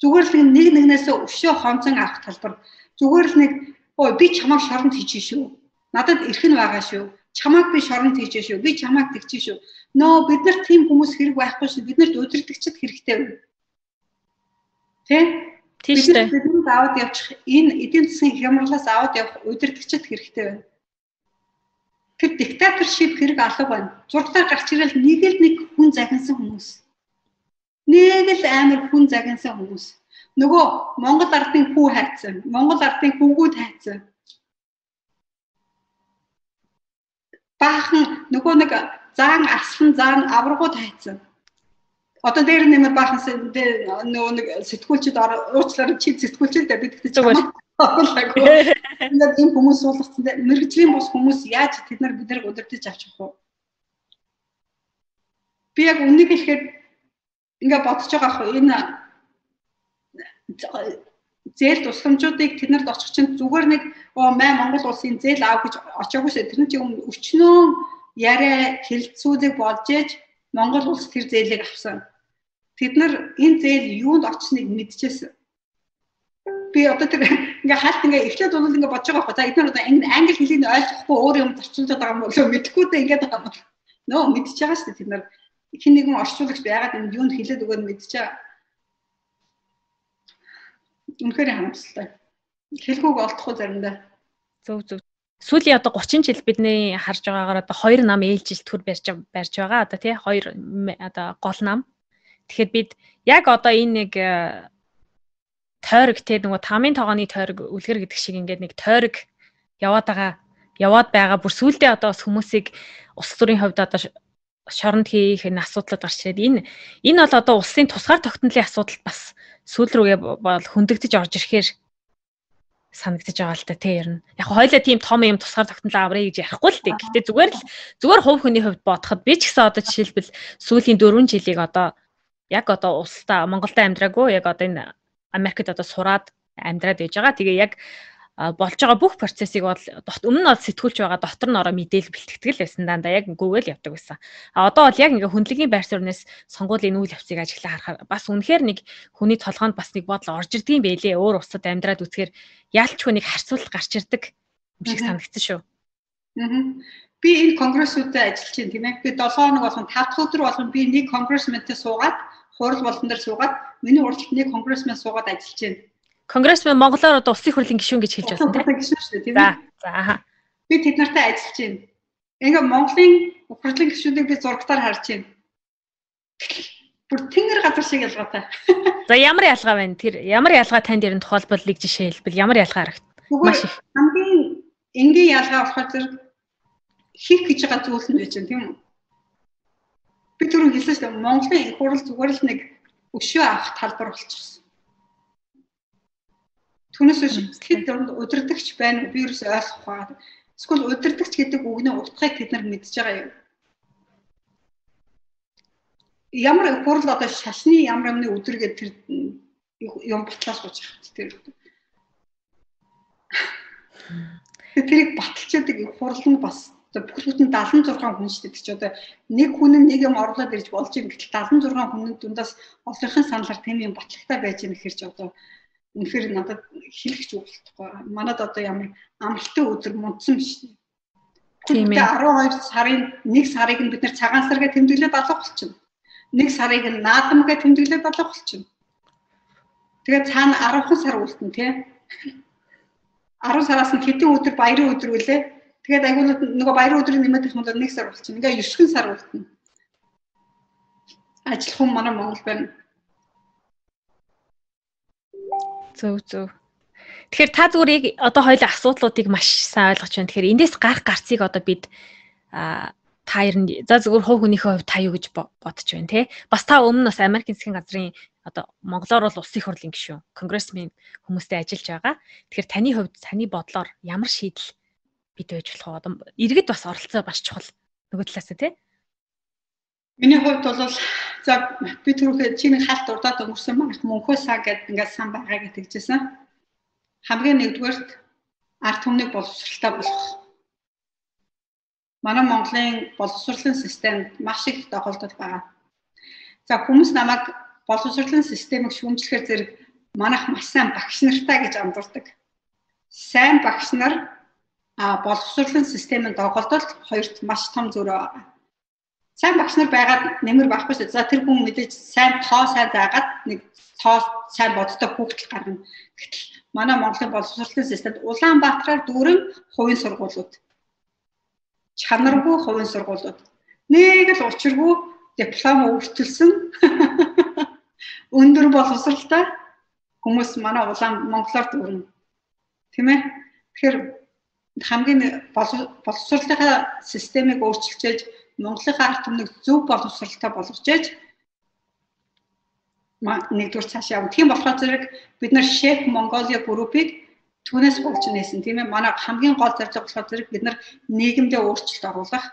S2: Зүгээр л нэг нэгнээсээ өвшөө хонцон авах талбар. Зүгээр л нэг ой би чамайг шоронд хийчих шүү. Надад ирэх нь байгаа шүү. Чамайг би шоронд хийчих шүү. Би чамайг тэгчих шүү. Нөө бид нар тийм хүмүүс хэрэг байхгүй шүү. Бид нарт өдөртөгчд хэрэгтэй байна Тэ?
S1: Тийш үү.
S2: Бидний аваад явчих энэ эдийн засгийн хямралаас аваад явах удирдгчд хэрэгтэй байна. Тэр диктаторшип хэрэг алга байна. Зурглаар гарч ирэл нэг л нэг хүн загинсан хүмүүс. Нэг л амар хүн загинсан хүмүүс. Нөгөө Монгол ардын хүү хайцсан. Монгол ардын хүүгүүд хайцсан. Баахан нөгөө нэг заан асхан заан аврагууд хайцсан одоо дээр нэмэр баханс нөгөө нэг сэтгүүлчд уучлаар чи сэтгүүлчд бид гэдэг чинь оруулаагүй. Ингээд энэ хүмүүс суулгацсан дээр мэрэгжлийн бус хүмүүс яаж тэд нар бид нарыг удирдах авчих вэ? Би яг үнийг хэлэхэд ингээд бодож байгаа ах энэ зээл тусламжуудыг тэднэрд очих чинь зүгээр нэг оо май Монгол улсын зээл аав гэж очиагүй шээ. Тэр нь чинь өчнөө яриа хэлцүүлэг болж ээж Монгол улс тэр зээлийг авсан Тэд нар энэ зээл юунд очсныг мэдчихсэн. Би одоо тэр ингээ хаалт ингээ эхлээд бол ингээ бодож байгаа байхгүй. За эдгээр одоо англи хэлийг ойлгохгүй өөр юм зарчуулдаг байгаа юм болоо мэдэхгүй дэ ингээ байгаа юм. Нөө мэдчихэж байгаа шүү дээ тэд нар хин нэгэн орчуулагч байгаад энэ юунд хэлээд өгөөд мэдчихэж байгаа. Үнэхээр харамсалтай. Хэлгүүг олдохгүй заримдаа.
S1: Зөв зөв. Сүүлийн одоо 30 жил бидний харж байгаагаар одоо хоёр нам ээлжилт төр барьж барьж байгаа одоо тий хоёр одоо гол нам Тэгэхээр бид яг одоо энэ нэг тойрог те нөгөө тамийн тогооны тойрог үлгэр гэдэг шиг ингээд нэг тойрог яваад байгаа яваад байгаа бүр сүулдэ одоо бас хүмүүсийг улс төрийн хувьд одоо шоронд хийх энэ асуудлууд гарч ирээд энэ энэ бол одоо улсын тусгаар тогтнолын асуудал бас сүүл рүүгээ бол хөндөгдөж орж ирэхээр санагдаж байгаа л та тий ер нь. Яг хойлоо тийм том юм тусгаар тогтнол аврыг гэж ярихгүй л тий. Гэтэ зүгээр л зүгээр хувь хүний хувьд бодоход би ч гэсэн одоо жишээлбэл сүүлийн 4 жилийг одоо яг одоо улстай Монголда амьдраагүй яг одоо энэ Америкт одоо сураад амьдраад байж байгаа. Тэгээ яг болж байгаа бүх процессыг бол өмнө нь бол сэтгүүлч байгаа дотор нь ороо мэдээл бэлтгэдэг л байсан дандаа яг гүгээл явдаг байсан. А одоо бол яг ингээ хүндлэгийн байр суурнаас сонгуулийн үйл явцыг ажиглаа харахаар бас үнэхээр нэг хүний толгоонд бас нэг бодол орж ирдэг юм байлээ. Өөр улсад амьдраад үзэхээр яалчгүй нэг харьцуулт гарч ирдэг юм шиг санагдсан шүү.
S2: Аа. Би энэ конгрессүүдэд ажиллаж байна тийм ээ. Би 7 хоног болгон 5 дахь өдөр болгон би нэг конгрессментэй суугаад хурал болон дээр суугаад миний уралдалт нэг конгрессмен суугаад ажиллаж байна.
S1: Конгрессмен монголоор одоо улсын хурлын гишүүн гэж хэлж байна
S2: тийм. Гишүүн шүү дээ тийм ээ. За аа. Би тэд нартай ажиллаж байна. Ингээ Монголын хурлын гишүүдийг би зургатаар харж байна. Бүр тэнгэр газар шиг ялгаатай.
S1: За ямар ялгаа байна? Тэр ямар ялгаа танд ер нь тухайлбалыг жишээ хэлбэл ямар ялгаа харагд?
S2: Маш их. Хамгийн энгийн ялгаа болохоор зэрэг хийх гэж байгаа зүйл нь байж байна тийм үү? Би түрүү хэлсэн шүү дээ Монголын их хурл зүгээр л нэг өшөө авах талбар болчихсон. Түүнээс биш хэд удирдахч байна би ерөөс ойлгох байгаа. Эсвэл удирдахч гэдэг үгний утгыг тэд нар мэдж байгаа юм. Ямар их хурл одоо шашны ямар юмны өдөр гэдэг тэр юм батлаас гож байгаа тэр. Тэрийг баталчаадаг их хурл нь бас одоо бүхэл бүтэн 76 хүн шүү дээ чи одоо нэг хүн нэг юм орлоод ирж болж юм гэтэл 76 хүн дундаас олонхын саналаар тэм юм батлагтай байж гэхэр чи одоо үнэхээр надад хэлэх ч үгтэй. Манад одоо ямар амралтын өдөр мунцсан биш үү? Тийм ээ. 12 сарын 1 сарыг нь бид нэр цагаан саргээ тэмдэглээд алга болчихно. 1 сарыг нь наадамгээ тэмдэглээд алга болчихно. Тэгээд цаана 10 сар үлдэн тий. 10 сараас нь хэдэн өдөр баярын өдөр үлээ Тэгээд агуулд нөгөө баярын өдрийн нэмээд их модод нэг сар болчихно. Ингээ 9 сар болтно. Ажиллах хүн манай Монгол байна.
S1: Зөв зөв. Тэгэхээр та зүгээр яг одоо хоёул асуудлуудыг маш сайн ойлгож байна. Тэгэхээр эндээс гарах гарцыг одоо бид а та ер нь за зөвхөн хувь хүнийхээ хувьд та юу гэж бодож байна те. Бас та өмнө бас Америкийн засгийн газрын одоо монголоор бол улсын хурлын гишүүн, конгрессмен хүмүүстэй ажиллаж байгаа. Тэгэхээр таны хувьд таны бодлоор ямар шийдэл бид байж болох? Одоо иргэд бас оролцоо бас чухал нөгөө талаас нь тий.
S2: Миний хувьд бол За би түрүүхээ чи нэг халт урдаад өнгөрсөн маань мөнхөө саа гэдэг ингээд сан байгаа гэж хэлжсэн. Хамгийн нэгдүгээрт ард түмнийг боловсралтай болгох. Манай Монголын боловсролын системд маш их тохиолдол байгаа. За хүмүүс намайг боловсролын системийг шүүмжлэхээр зэрэг манайх маш сайн багш нартай гэж андуурдаг. Сайн багш нар а боловсролын системийн доголдолд хоёрт маш том зөрөө байгаа сайн багш нар байгаад нэмэр байхгүй шүү. За тэр хүн мэдээж сайн тоо сайн заагаад нэг тоо сайн боддог хүүхдэл гарна. Гэтэл манай Монголын боловсролын системд Улаанбаатараар дүүрэн хувийн сургуулиуд чанаргүй хувийн сургуулиуд нэг л учиргүй диплом өвчлсөн өндөр боловсралтай хүмүүс манай улаан Монголоор дүүрэн тийм ээ тэгэхээр хамгийн боловсролынхаа системийг өөрчилчээж Монголын ард түмнийг зөв боловсралтай болгож яаж нэгдүгээр цааш явна. Тийм болохоор зэрэг бид нар Chef Mongolia группийг түүнээс болж нээсэн тийм ээ. Манай хамгийн гол зорилго болохоор зэрэг бид нар нийгэмдээ өөрчлөлт оруулах.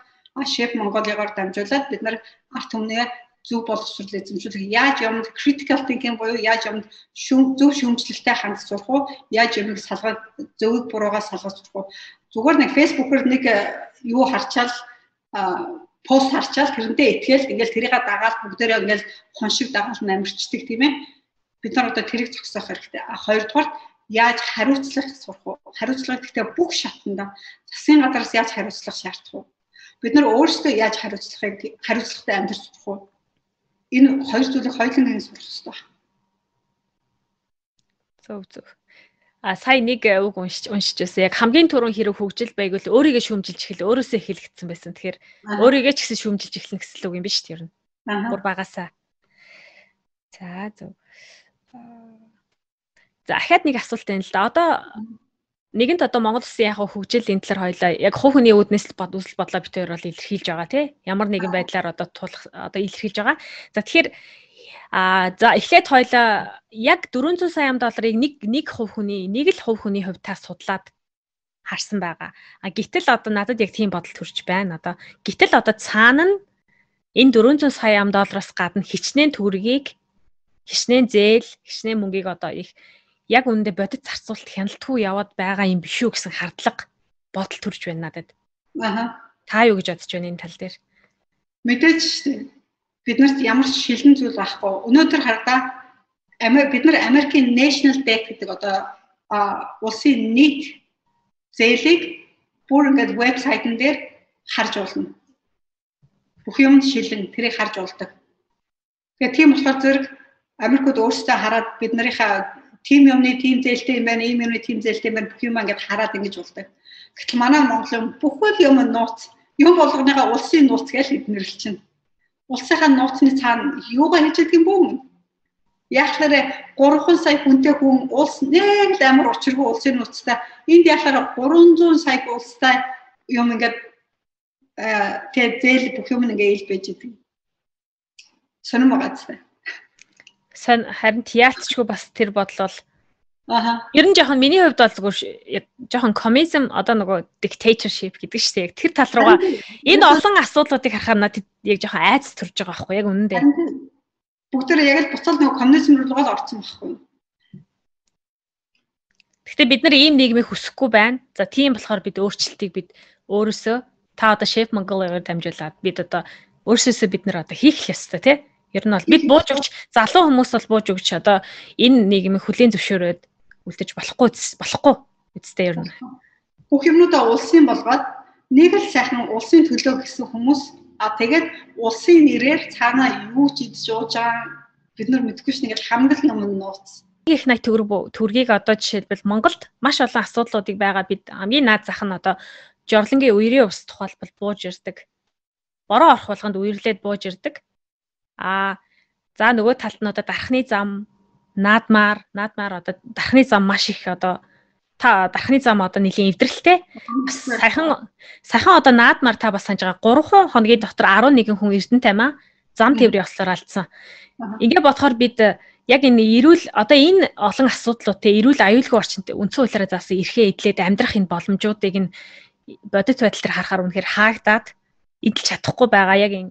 S2: Chef Mongolia-гаар дамжуулаад бид нар ард түмнээ зөв боловсрол эзэмшүүлэх яаж юмд critical thinking буюу яаж юмд шүүм зөв шүүмжлэлтэй хандж сурах уу яаж юмыг салгаж зөвөг буруугаас салгаж сурах уу зүгээр нэг фэйсбүүкээр нэг юу харчаал пост харчаал тэрнтэй итгээл ингээл тэрийг дагаад бүгдээрээ ингээл хоншиг дагаад намирчдаг тийм ээ. Бид нар одоо тэрийг зогсоох хэрэгтэй. Хоёрдугаар яаж хариуцлах сурах уу? Хариуцлага гэхдээ бүх шатанда засгийн газраас яаж хариуцлах шаардах уу? Бид нар өөрсдөө яаж хариуцлахыг хариуцлагатай амьдарч сурах уу? Энэ хоёр зүйлийг хоёуланг нь сурах хэрэгтэй.
S1: Зөв зөв. А сая нэг э, үг уншиж уншиж байсан. Яг хамгийн түрүүн хэрэг хөгжил байгвал өөрийгөө шүүмжилж эхэл өөрөөсөө хэлэгдсэн байсан. Тэгэхээр өөрийгөө ч гэсэн шүүмжилж эхэлнэ гэсэн үг юм биш үү? Бүр багасаа. За зөв. За ахаад нэг асуулт байна л да. Одоо нэгэнт одоо Монгол Улсын яг хөгжил энэ талаар хоёлаа яг хувь хүний үүднээс л бод үсэл бодлоо битээр бол илэрхийлж байгаа тий. Ямар нэгэн байдлаар одоо тулах одоо илэрхийлж байгаа. За тэгэхээр А за эхлээд хоёлаа яг 400 сая долларыг нэг нэг хувь хүний нэг л хувь хүний хувьтаас судлаад харсан байгаа. А гítэл одоо надад яг тийм бодол төрж байна. Одоо гítэл одоо цаана нь энэ 400 сая доллараас гадна хичнээн төгрөгийг хичнээн зээл, хичнээн мөнгийг одоо их яг үүндээ бодит зарцуулалт хяналтгүй яваад байгаа юм биш үү гэсэн хардлага бодол төрж байна надад.
S2: Аха.
S1: Та юу гэж бодож байна энэ тал дээр?
S2: Мэдээж шүү дээ биднэрт ямар ч шилэн зүйл байхгүй. Өнөөдөр хардаа бид нар Америкийн National Debt гэдэг одоо улсын нийт зээлийг бүр ингээд вебсайтн дээр харж болно. Бүх юм шилэн тэрийг харж болдог. Тэгээ тийм болохоор зэрэг Америкууд өөрсдөө хараад бид нарынхаа тим юмны тим зээлтэй юм байна, ийм юмны тим зээлтэй юм байна бүх юм ингээд хараад ингэж болдог. Гэтэл манай Монголын бүхэл юм нууц, юм болгоныгаа улсын нууц гэж эднэрлэж чинь улсынхаа нууцны цаана юугаа хийж байгаа юм бүү? Яахлаарэ 3 сая хүнтэй хүн улс нэг л амар учиргүй улсын нууцтай энд яахлаарэ 300 сая улстай юм ингээд тэгээ зээл бүх юм ингээ ил байж идэг. Сонирм байгаа зү.
S1: Сан харин яалтчгүй бас тэр бодлол
S2: Аха.
S1: Ер нь жоохон миний хувьд бол зүгээр жоохон коммунизм одоо нөгөө dictatorship гэдэг шүү дээ. Яг тэр тал руугаа энэ олон асуудлуудыг харахаар надад яг жоохон айц төрж байгаа байхгүй яг үнэндээ.
S2: Бүгдээрээ яг л буцаад нөгөө коммунизм руу л орсон байхгүй.
S1: Гэхдээ бид нар ийм нийгмийг хүсэхгүй байна. За тийм болохоор бид өөрчлөлтийг бид өөрөөсөө та одоо шеф Монголоор дамжуулаад бид одоо өөрсөөсөө бид нар одоо хийх ёстой тий. Ер нь бол бид бууж өгч залуу хүмүүс бол бууж өгч одоо энэ нийгмийг хүлээн зөвшөөрөөд үлдэж болохгүй болохгүй үстэй ер нь.
S2: Бүх юмнуудаа улсын болгоод нэг л сайхан улсын төлөө гэсэн хүмүүс а тэгээд улсын нэрээр цаанаа юу ч идж ууж байгаа бид нар мэдэхгүй ш нэг хамгийн юм нууц.
S1: Их найт төгрөг төргийг одоо жишээлбэл Монголд маш олон асуудлуудыг байгаа бид хамгийн наад зах нь одоо жорлонгийн үерийн ус тухайлбал бууж ирдэг. Бороо орох болгонд үерлээд бууж ирдэг. Аа за нөгөө талд нь одоо дархны зам наадмаар наадмаар одоо дархны зам маш их одоо та дархны зам одоо нэлийн эвдрэлтэй сайхан сайхан одоо наадмаар та бас санаж байгаа 3 хоногийн дотор 11 хүн эрдэнэ таймаа зам тээврийн ослоор алдсан. Ингээ бодохоор бид яг энэ эрүүл одоо энэ олон асуудлууд те эрүүл аюулгүй орчинд үндсэн хуулиараа заасан эрхээ эдлээд амьдрах энэ боломжуудыг нь бодит байдал дээр харахаар үнэхээр хаагдаад эдэлж чадахгүй байгаа яг энэ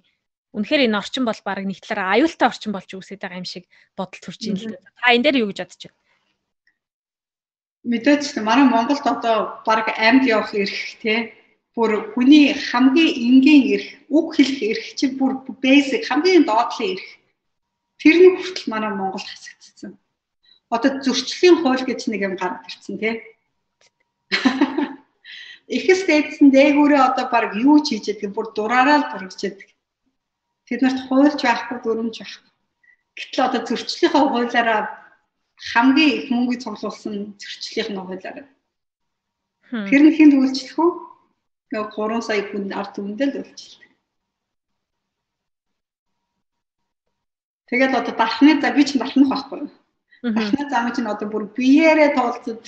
S1: Үнэхээр энэ орчин бол баг нэг талаараа аюултай орчин болж үсээд байгаа юм шиг бодол төрж ийн л дээ. Та энэ дээр юу гэж бодож байна?
S2: Мэдээж манай Монголд одоо баг амьд явах эрх тий бүр хүний хамгийн энгийн эрх үг хэлэх эрх чинь бүр basic хамгийн доотлын эрх. Тэрний хүртэл манай Монгол хасагдсан. Одоо зөрчлийн хууль гэж нэг юм гараад ирсэн тий. Ихс дээдсэн дээгүүрээ одоо баг юу ч хийж яддаг бүр дураараа л бургачдаг. Тэд нарт хуульч байхгүй дүрмж байхгүй. Гэтэл одоо зөрчлийнхаа хуулиараа хамгийн их мөнгө цуглуулсан зөрчлийнх нь хуулиараа. Тэр нь хүнд үйлчлэх үү? Нэг 3 сая хүн ард түмэндээ л үйлчлэх. Тэгээд одоо дархны за би ч дархнах байхгүй. Дархны зам чинь одоо бүр биеэрээ туулцад.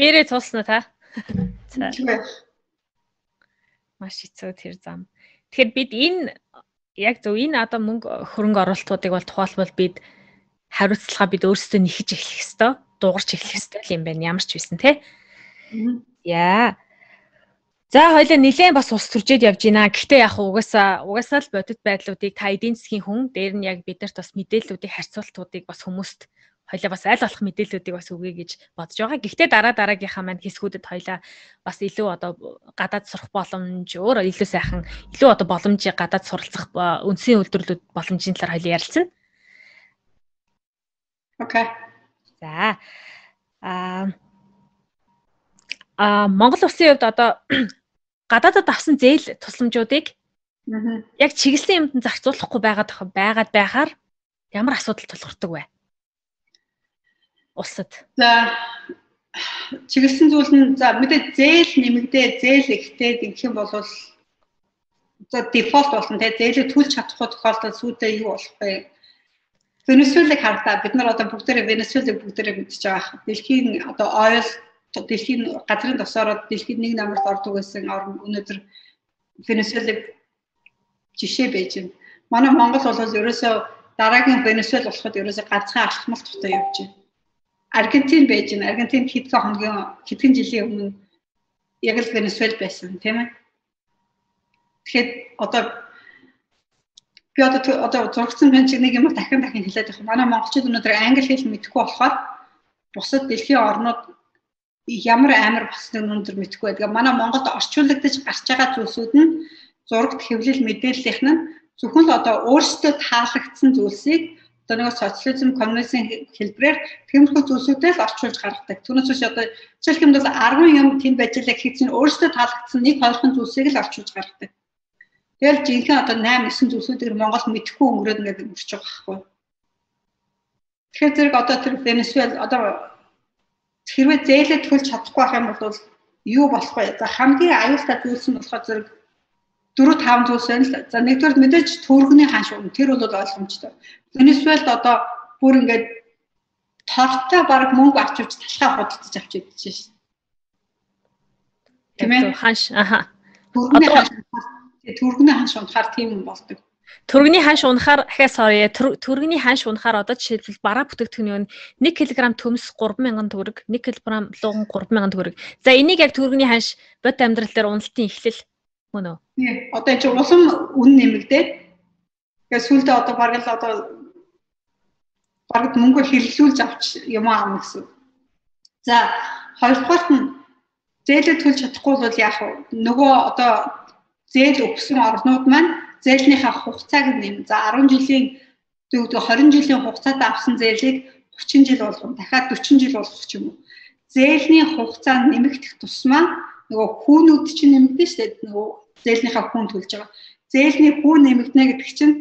S1: Биеэрээ туулснаа та. Маш хэцүү тэр зам. Тэгэхээр бид энэ яг зөв энэ одоо мөнгө хөрөнгө оруулалтуудыг бол тухайлбал бид хариуцлага бид өөрсдөө нэхэж эхлэх хэвээр дуурч эхлэх хэвээр юм байна. Ямар ч байсан те. Яа. За хоёлаа нилээн бас ус төржээд явж байна. Гэхдээ яг угаасаа угаасаа л бодит байдлуудыг та эдийн засгийн хүн дээр нь яг бидэрт бас мэдээллүүдийг харьцуултуудыг бас хүмүүст хоёлаа бас аль болох мэдээллүүдийг бас өгье гэж бодож байгаа. Гэхдээ дараа дараагийнхаа маань хэсгүүдэд хоёлаа бас илүү одоо гадаад сурах боломж өөр илүү сайхан илүү одоо боломжийг гадаад суралцах үндсийн үйлдвэрлэлүүд боломжийн талаар хоёлаа ярилцсан.
S2: Окей.
S1: За. Аа а Монгол улсын хувьд одоо гадаадад авсан зээл тусламжуудыг яг чиглэсэн юмд зарцуулахгүй байгаад байгаад байхаар ямар асуудал тулгардаг вэ? Улсад?
S2: За чиглэсэн зүйл нь за мэдээ зээл нэмэгдээ зээл ихтэй гэх юм бол за дефолт болно те зээлээ төлж чадахгүй тохиолдолд сүйдээ юу болох вэ? Венесуэлийг хардаа бид нар одоо бүгдээрээ Венесуэлийг бүгдээрээ мэдчихэж байгаа. Дэлхийн одоо oil дэлхийн газрын тосороо дэлхийн нэг намарт ордог байсан орн өнөөдөр Венесуэлийг жишээ байж байна. Манай Монгол бол ерөөсөө дараагийн Венесуэл болоход ерөөсөө ганцхан алхмал туфтаа явж байна Аргентин байж байна. Аргентин хэдхэн хоногийн хэдхэн жилийн өмнө яг л Венесуэл байсан тийм ээ. Тэгэхээр одоо би одоо одоо зургсан байна чи нэг юм дахин дахин хэлээд байх. Манай монголчууд өнөөдөр англи хэл мэдэхгүй болохоор бусад дэлхийн орнууд ямар амар босныг өнөөдөр мэдэхгүй байдаг. Манай Монголд орчуулагдаж гарч байгаа зүйлсүүд нь зурагт хэвлэл мэдээллийнх нь зөвхөн л одоо өөрсдөө таалагдсан зүйлсийг одоо нэг социализм, коммунизм хэлбэрээр тиймэрхүү зүйлсүүдээ л орчуулж гаргадаг. Түүнээс биш одоо жишээлх юм бол 10 юм тэнд байж л их чинь өөрөөсөө таалагдсан нэг хоёрхан зүйлсийг л орчуулж гаргадаг. Тэгэл жинхэнэ одоо 8 9 зүйлсүүдийг Монгол мэдхгүй өнгөрөөд ингээд өнгөрч байгаа байхгүй. Тэгэхээр зэрэг одоо тэр Венесуэл одоо хэрвээ зээлээ төлж чадахгүй байх юм бол юу болох вэ? За хамгийн аюултай зүйлс нь болохоор зэрэг 4 5 зүйлс байна л. За нэгдүгээр мэдээж төргөний ханш үнэ тэр бол ойлгомжтой. Венесуэлд одоо бүр ингээд тортой баг мөнгө авчиж талхаа худалдаж авч идэж шээ.
S1: Тийм ээ. Ханш аха.
S2: Төргөний ханш төргөний ханш унахаар тийм юм болдог.
S1: Төргөний ханш унахаар ахаа sorry төргөний ханш унахаар одоо жишээлбэл бараа бүтээгдэхүүний 1 кг төмс 3000 төгрөг 1 кг луган 3000 төгрөг. За энийг яг төргөний ханш бод амьдрал дээр уналтын эхлэл мөн үү?
S2: Тий. Одоо энэ улам үн нэмэгдээд тэгээ сүлдээ одоо бараг л одоо бараг мөнгө хэрэглүүлж авч юм аавна гэсэн. За хоёрдугаарт нь зээлээ төлж чадахгүй бол яах вэ? Нөгөө одоо зээл өгсөн орнууд маань зээлнийхаа хугацааг нэм. За 10 жилийн зөвхөн 20 жилийн хугацаатай авсан зээлийг 30 жил болгоно. Дахиад 40 жил болгох юм уу. Зээлийн хугацаа нэмэгдэх тусмаа нөгөө хүүнүүд чинь нэмэгдэн шүү дээ. Нөгөө зээлнийхаа хүүн төлж байгаа. Зээлний хүүн нэмэгдэнэ гэдэг чинь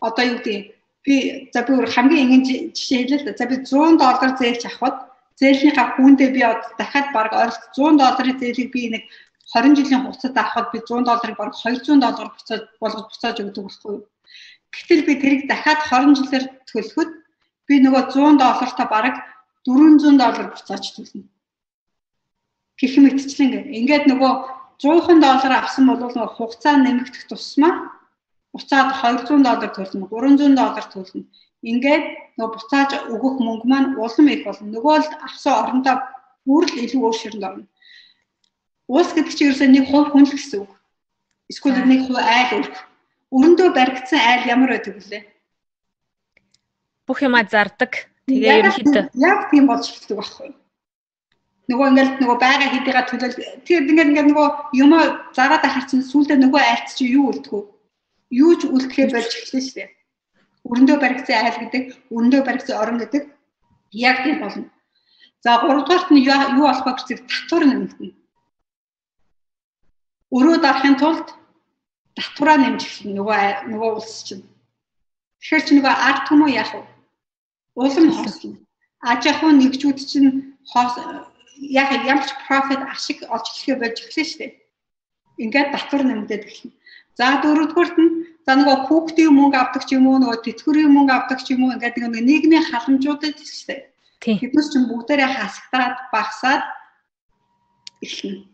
S2: одоо юу гэдэг би за би хамгийн энгийн жишээ хэлээ л да. За би 100 доллар зээлж авахад зээлнийхаа хүүндээ би дахиад баг ойролцоох 100 долларын зээлийг би нэг 20 жилийн хугацаанд авахад би 100 долларыг баг 200 доллар буцаад болгож буцааж өгдөг байхгүй юу? Гэтэл би тэрийг дахиад 20 жилээр төлөхөд би нөгөө 100 доллартаа бараг 400 доллар буцааж төлнө гэх. Мэтчлэн ингээд ингээд нөгөө 100 доллар авсан бол нөгөө хугацаа нэмэгдэх тусмаа буцаад 200 доллар төлнө 300 доллар төлнө. Ингээд нөгөө буцааж өгөх мөнгө маань улам их болно. Нөгөө л авсан орондоо бүр л илүү өөр ширэнд орно. Уус гэдэг чинь ерөөсөө нэг хувь хүн л гэсэн үг. Эсвэл нэг хувь айл өрх өрөндөө баригдсан айл ямар байдаг вүлээ?
S1: Бүх юма зардаг. Тэгээ ерөнхийдөө
S2: яг тийм болж эхэлдэг байхгүй юу? Нөгөө ингээл нөгөө байга хэдийгээ төлөөл тэр ингээд ингээд нөгөө юм зараад харцсан сүулдэ нөгөө айлт чи юу үлдэх вэ? Юу ч үлдэхээ болж эхэлсэн шүү дээ. Өрөндөө баригдсан айл гэдэг, өрөндөө баригдсан орон гэдэг яг тийм болно. За 3 дугаарт нь юу болох вэ гэвэл татвар нэмэгдэнэ. Өрөө дарахын тулд татвараа нэмж эхэлнэ нөгөө нөгөө улс чинь. Тэгэхээр чи нөгөө ард түмүү яах вэ? Улам хослно. Аж ахуй нэгжүүд чинь яг ямар ч profit ашиг олж эхлэхээ болж эхэлсэн шүү дээ. Ингээд татвар нэмэгдээд эхэлнэ. За дөрөвдүгüрт нь за нөгөө хүүхдийн мөнгө авдаг ч юм уу нөгөө тэтгэврийн мөнгө авдаг ч юм уу ингээд нэг нийгмийн халамжуудад шүү дээ. Тэднээс ч бүгдээрээ хасагтаад багасаад эхэлнэ.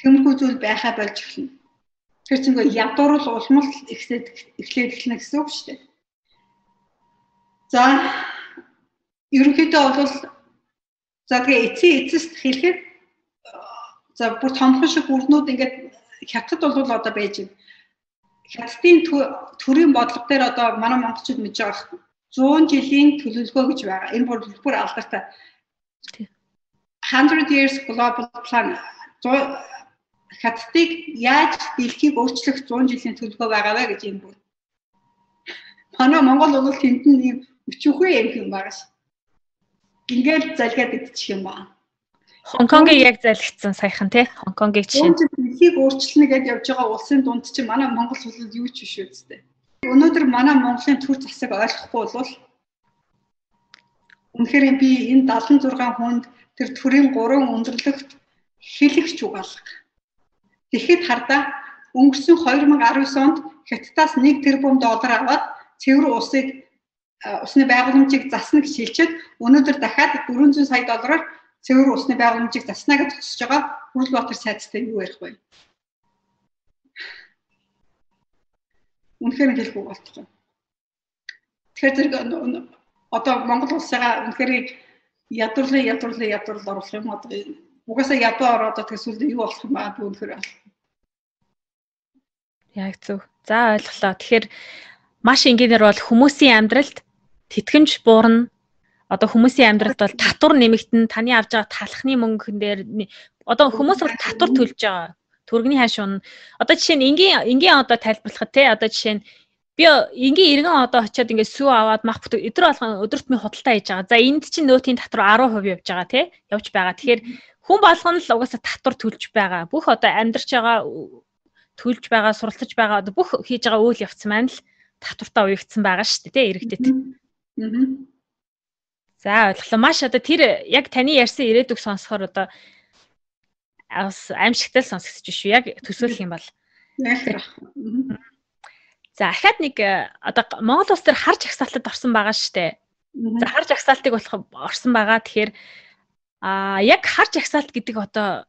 S2: Тэмхүү зүйл байхаа болж эхэлнэ. Тэр чинь нөгөө ядуурл улмал эхлээд эхлээд эхэлнэ гэсэн үг шүү дээ. За ерөнхийдөө бол За тэгээ эцсийн эцэст хэлэхэд за бүр томхон шиг бүрнүүд ингээд хятад бол одоо байж байна. Хятадын төрийн бодлого дээр одоо манай монголчууд мэдж байгаа 100 жилийн төлөвлөгөө гэж байгаа. Энэ бүр бүр алдартай. 100 years global plan хаттыг яаж дэлхийг өөрчлөх 100 жилийн төлөвлөгөө байгаа вэ гэж энэ бүр. Манай Монгол бол тэнд нь ийм өчүүхэй юм байгаа ш. Ингээд залгаад идчих юм аа.
S1: Хонконгийг яг залгицсан саяхан тий. Хонконгийг жишээ.
S2: Дэлхийг өөрчлөнө гэж явж байгаа улсын дунд чинь манай Монгол улс юу ч биш үстэй. Өнөөдөр манай Монголын төр засаг ойлгохгүй бол Үнэхээр би энэ 76 хүнд тэр төрийн 3 өндөрлөгт хэлэгч угаалга. Тэгэхэд хардаа өнгөрсөн 2019 онд Хятадаас 1 тэрбум доллар аваад цэвэр усыг усны байгууламжийг засна гэж хэлчихэд өнөөдөр дахиад 400 сая доллараар цэвэр усны байгууламжийг заснаа гэж тусаж байгаа Хүрлбаатар сайдтай юу ярих вэ? Үнэхээр хэлэхгүй болчихсон. Тэгэхээр зэрэг одоо Монгол улсаа үнэхээр ядуурлын ядуурлын ядуурл оруулах юм одоо угаасаа ядуу ороод тэгсүүл юу болох юм аа үнэхээр
S1: Яг зөв. За ойлголоо. Тэгэхээр маш энгийнээр бол хүмүүсийн амьдралд тэтгэмж буурна. Одоо хүмүүсийн амьдралд бол татвар нэмэгдэн таны авж байгаа талхны мөнгөн дээр одоо хүмүүс бол татвар төлж байгаа. Төргний хаш унна. Одоо жишээ нь энгийн энгийн одоо тайлбарлахад те одоо жишээ нь би энгийн иргэн одоо очиод ингээд сүү аваад мах бүтэг өдөр болгон өдөртмийн худалдаа хийж байгаа. За энд чинь нөөтийн татвар 10% явж байгаа те явж байгаа. Тэгэхээр хүн болгоно л угаасаа татвар төлж байгаа. Бүх одоо амьдарч байгаа төлж байгаа, суралцж байгаа бүх хийж байгаа үйл явц маань л татвартаа уягдсан байгаа шүү дээ те иргэдэд. За ойлголоо. Маш одоо тэр яг таны ярьсан ирээдүг сонсохоор одоо бас аимшигтай л сонсогдож шүү. Яг төсөөлөх юм бол. За ахаад нэг э, одоо Монгол улс төр харж агсаалтад орсон байгаа штэ. За харж агсаалтыг болох орсон байгаа. Тэгэхээр а яг харж агсаалт гэдэг одоо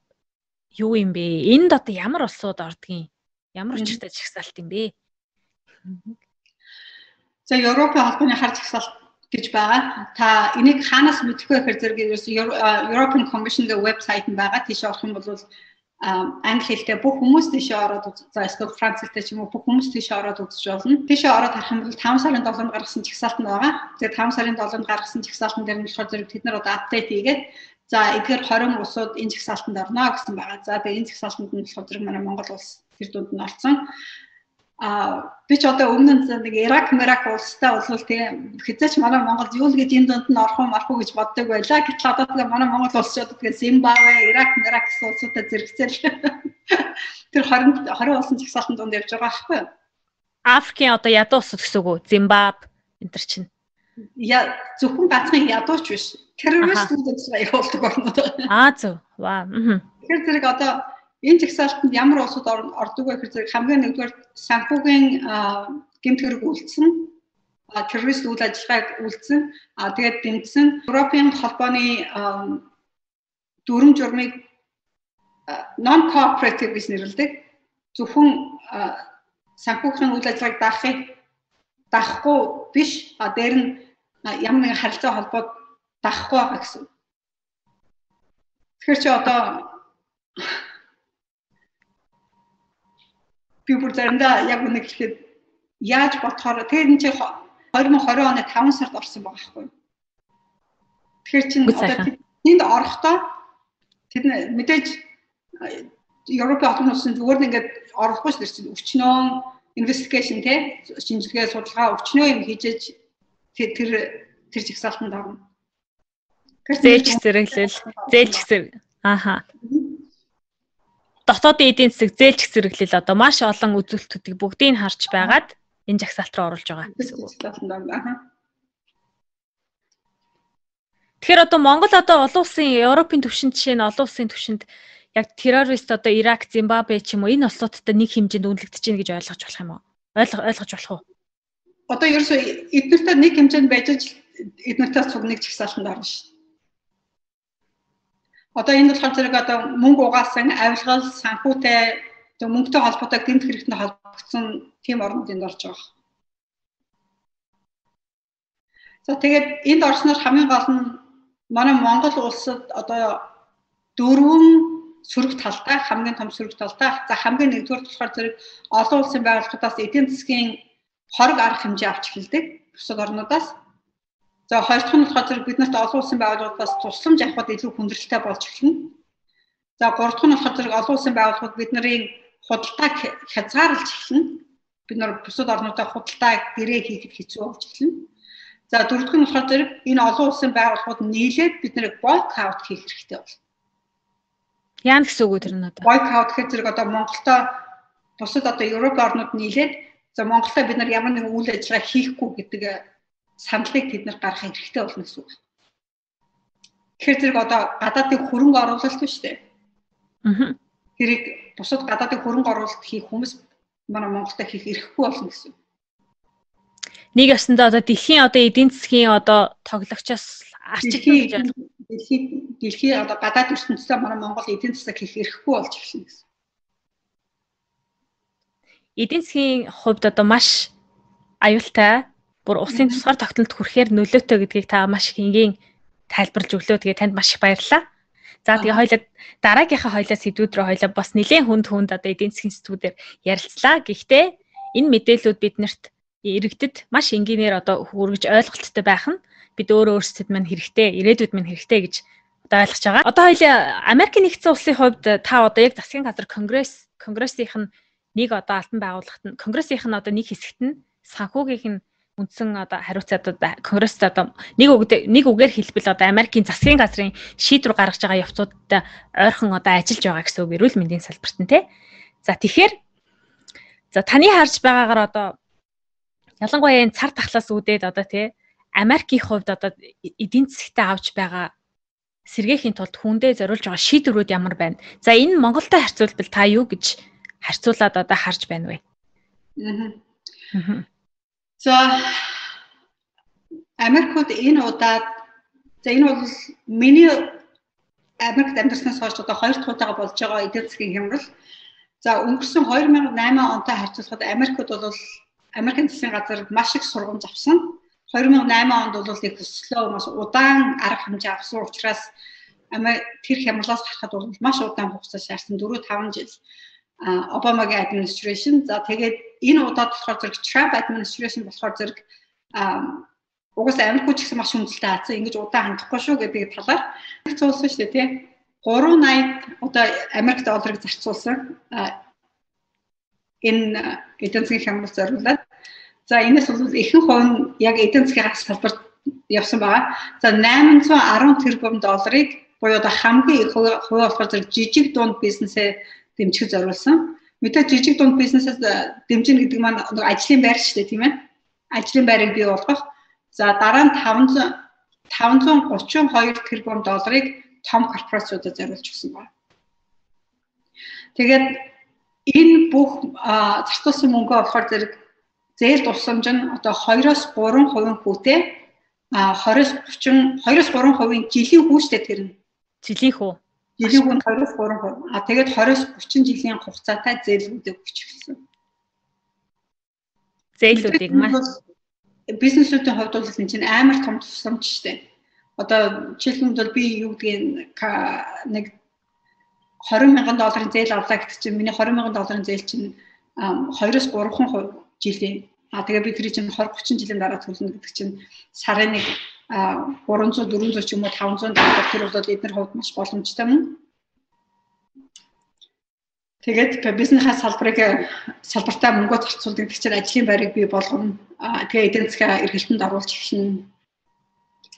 S1: юу юм бэ? Энд одоо ямар улсууд ордгийг? Ямар учиртай жагсаалт юм бэ?
S2: За Европын холбооны харж агсаалт гэж байгаа. Та энийг хаанаас мэдэх вэ гэхээр зэрэг European Commission-ийн вебсайт нь байгаа. Тийш орох юм бол англи хэлтэй бүх хүмүүс тийшээ ороод за эсвэл франц хэлтэй ч юм уу бүх хүмүүс тийшээ ороод үзэж болно. Тийшээ ороод харах юм бол 5 сарын 7-нд гаргасан жагсаалт нь байгаа. Тэгээд 5 сарын 7-нд гаргасан жагсаалтан дээр нь болохоор зэрэг тэд нар одоо апдейт хийгээд за эдгээр 20 улсууд энэ жагсаалтанд орно гэсэн байгаа. За тэгээд энэ жагсаалтанд нь болохоор зэрэг манай Монгол улс тэр дунд нь орсон. А би ч одоо өмнө нь нэг Ирак, Ирак улстай болвол тэгээ хязгаарч манай Монголд юу л гэж энэ донд нь орох уу, марах уу гэж боддог байлаа. Гэтэл одоо тэгээ манай Монгол улс ч одоо тэгээ Зимбабве, Ирак, Ирак гэсэн улсуудад зэрэгцээл тэр 20 20 улсын жагсаалтын донд явж байгаа байхгүй юу?
S1: Африкийн одоо ядуу улсууд гэсэн үг үү? Зимбаб энэ төр чинь.
S2: Я зөвхөн ганцхан ядууч биш. Террористүүд явуулдаг болно.
S1: Аа зөв. Ваа.
S2: Тэгэхээр зэрэг одоо Энэ жагсаалтанд ямар улсууд ордог вэ гэхээр хамгийн нэгдүгээр санхүүгийн гэмт хэрэг үйлдсэн террорист үйл ажиллагааг үйлдсэн а тэгээд дэмжсэн Европын холбооны дүрм журмыг non cooperative гэж нэрлэдэг зөвхөн санхүүгийн үйл ажиллагааг даахыг даахгүй биш а дээр нь ямар нэгэн харилцаа холбоод даахгүй байгаа гэсэн. Тэгэхээр чи одоо би бүр заримдаа яг үнэ гэхэд яаж бодохоор тэгээд энэ чи 2020 оны 5 сард орсон байгаа байхгүй. Тэгэхээр чинь одоо тэнд орохдоо тэд мэдээж Европын олон улсын зүгээр нь ингээд орохгүй шүү дээ. Өчнөө investigation те шинжилгээ судалгаа өчнөө юм хийж тэр тэр жигсаалтанд орно.
S1: Зээлч зэрэглэл, зээлч зэрэг. Ааха. Дотоодын эдийн засаг зээлч зэрэглэл одоо маш олон үзүүлэлтүүдийг бүгдийг харж байгаад энэ жагсаалт руу оруулж байгаа гэсэн үг. Тэгэхээр одоо Монгол одоо олон улсын Европын түвшинд жишээ нь олон улсын түвшинд яг террорист одоо Ирак, Зимбабве ч юм уу энэ улсуудтай нэг хэмжээнд үнэлэгдэж байна гэж ойлгож болох юм уу? Ойлгож болох уу?
S2: Одоо ерөөсөө эднэртэй нэг хэмжээнд байж эднэртэй цуг нэг жагсаалтанд орно шүү. Одоо энэ болохоор зэрэг одоо мөнгө угаасан, авилгал, санхүүтэй, тэг мөнгөтэй холбоотой гэмт хэрэгтэн холбогдсон тийм орнод энд орж байгаа. За тэгээд энд орсноор хамгийн гол нь манай Монгол улсад одоо дөрвөн сөрөг талтай хамгийн том сөрөг талтай. За хамгийн нэгдүгээр болохоор зэрэг олон улсын байгууллагуудаас эдийн засгийн хориг арга хэмжээ авч эхэлдэг. Бусад орнуудаас за хоёр дахь нь болохоор зэрэг бид нарт олон улсын байгууллагуудаас тусламж авахд илүү хүндрэлтэй болж эхэлнэ за гурав дахь нь болохоор зэрэг олон улсын байгууллагууд бидний худалдааг хязгаарлаж эхэлнэ бид нар бусад орнуудаа худалдаа гэрээ хийхэд хэцүү болж эхэлнэ. За дөрөвдүгээр нь болохоор зэрэг энэ олон улсын байгууллагууд нийлээд бид нарыг boycott хийх хэрэгтэй болно.
S1: Яа гэсэн үг вэ тэр нь одоо?
S2: Boycott гэхээр зэрэг одоо Монголтой бусад одоо Европ орнууд нийлээд за Монголтой бид нар ямар нэгэн үйл ажиллагаа хийхгүй гэдэг саналыг тэд нар гаргах хэрэгтэй болно гэсэн үг. Тэгэхээр зэрэг одоо гадаадын хөрөнгө оруулалт шүү дээ. Аа. Тэрийг бусад гадаадын хөрөнгө оруулалт хийх хүмүүс манай Монголда хийх эрхгүй болно гэсэн.
S1: Нэг ясандаа одоо дэлхийн одоо эдийн засгийн одоо тоглогчоос гэж
S2: ойлгох. Дэлхийн дэлхийн одоо гадаад ертөнцийн манай Монгол эдийн засаг хийх эрхгүй болж эхэлнэ гэсэн.
S1: Эдийн засгийн хувьд одоо маш аюултай бүр усын тусгаар тогтнолд хүрэхээр нөлөөтэй гэдгийг та маш их энгийн тайлбарлаж өглөө. Тэгээ танд маш их баярлалаа. За тэгээ хоёлаа дараагийнхаа хоёлаа сэдвүүд рүү хоёлаа бас нэлээд хүнд хүнд одоо эдийн засгийн сэдвүүдээр ярилцлаа. Гэхдээ энэ мэдээллүүд биднэрт иргэдэд маш энгийнээр одоо хүргэж ойлголттой байх нь бид өөрөө өөрсдөд мань хэрэгтэй, ирээдүйд мань хэрэгтэй гэж одоо ойлгож байгаа. Одоо хоёлаа Америкийн нэгдсэн улсын хувьд та одоо яг засгийн газар конгресс конгрессийнх нь нэг одоо албан байгууллагт нь конгрессийнх нь одоо нэг хэсэгт нь санхүүгийнх нь үндсэн одоо хариуцаад конгресст одоо нэг үг нэг үгээр хэлбэл одоо Америкийн засгийн газрын шийдвэр гаргаж байгаа явцуудтай ойрхон одоо ажиллаж байгаа гэсэн үг эрүүл мэндийн салбарт нь тий. За тэгэхээр за таны харж байгаагаар одоо ялангуяа энэ цар тахлаас үүдээд одоо тий Америкийн хувьд одоо эдийн засгтаа авч байгаа сэргээхийн тулд хүндээ зориулж байгаа шийдвэрүүд ямар байна? За энэ Монголтой харьцуулбал та юу гэж харьцуулаад одоо харж байна вэ?
S2: Аа. За Америкт энэ удаад за энэ бол миний Америкт амьдарснаас хойш одоо хоёр дахь удаага болж байгаа эдийн засгийн хямрал. За өнгөрсөн 2008 онтой харьцуулахад Америкт бол Америкийн засгийн газар маш их сургамж авсан. 2008 онд бол их өслөө маш удаан арга хэмжээ авсан учраас тэр хямралаас гарахад бол маш удаан хугацаа шаардсан 4 5 жил. Обамагийн administration за тэгээд энэ удаад болохоор зэрэг Trump administration болохоор зэрэг угаасаа Америкч гэсэн маш хүндлэлтэй хаацсан ингэж удаан хандахгүй шүү гэдэг талаар зарцуулсан шүү дээ тий 380 одоо Америк долларыг зарцуулсан энэ эдийн засгийн хямрал зориулаад за энэс бол ихэнх хувь нь яг эдийн засгийн салбарт явсан байгаа. За 810 тэрбум долларыг буюу одоо хамгийн их хувь болохоор зэрэг жижиг дунд бизнесээ дэмжих зориулсан. Мэдээ жижиг дунд бизнесээс дэмжинэ гэдэг маань ажлын байр шүү дээ тийм ээ. Ажлын байрыг бий болгох. За дараа нь 500 532 тэрбум долларыг том корпорациудад зориулж өгсөн байна. Тэгээд энэ бүх зарцуулсан мөнгөө болохоор зэрэг зээл тусламж нь одоо 2-оос 3% хүүтэй а 20-с 30 2-оос 3% жилийн хүүштэй тэр нь.
S1: Жилийн хүү.
S2: Жилийн хүн 20-с 3%. А тэгээд 20-с 30 жилийн хугацаатай зээлүүдийг өгч эхэлсэн.
S1: Зээлүүдийг маш
S2: бизнесүүдийн хувьд бол энэ чинь амар том тусламж штэ. Одоо жишээлбэл бол би юу гэдгийг нэг 20 мянган долларын зээл авлаа гэдэг чинь миний 20 мянган долларын зээл чинь 2-с 3% жилийн А тэгээ би тэр чинь 20 30 жилийн дараа төлнө гэдэг чинь сарын нэг 300 400 ч юм уу 500 доллар тэр бол эдгээр хувьд маш боломжтой мөн. Тэгээд бизнесийн салбарыг салбартаа мөнгө зарцуулдаг гэх чинь ажлын байрыг бий болгоно. Тэгээ эдийн засгаа эргэлтэнд оруулж эхэлнэ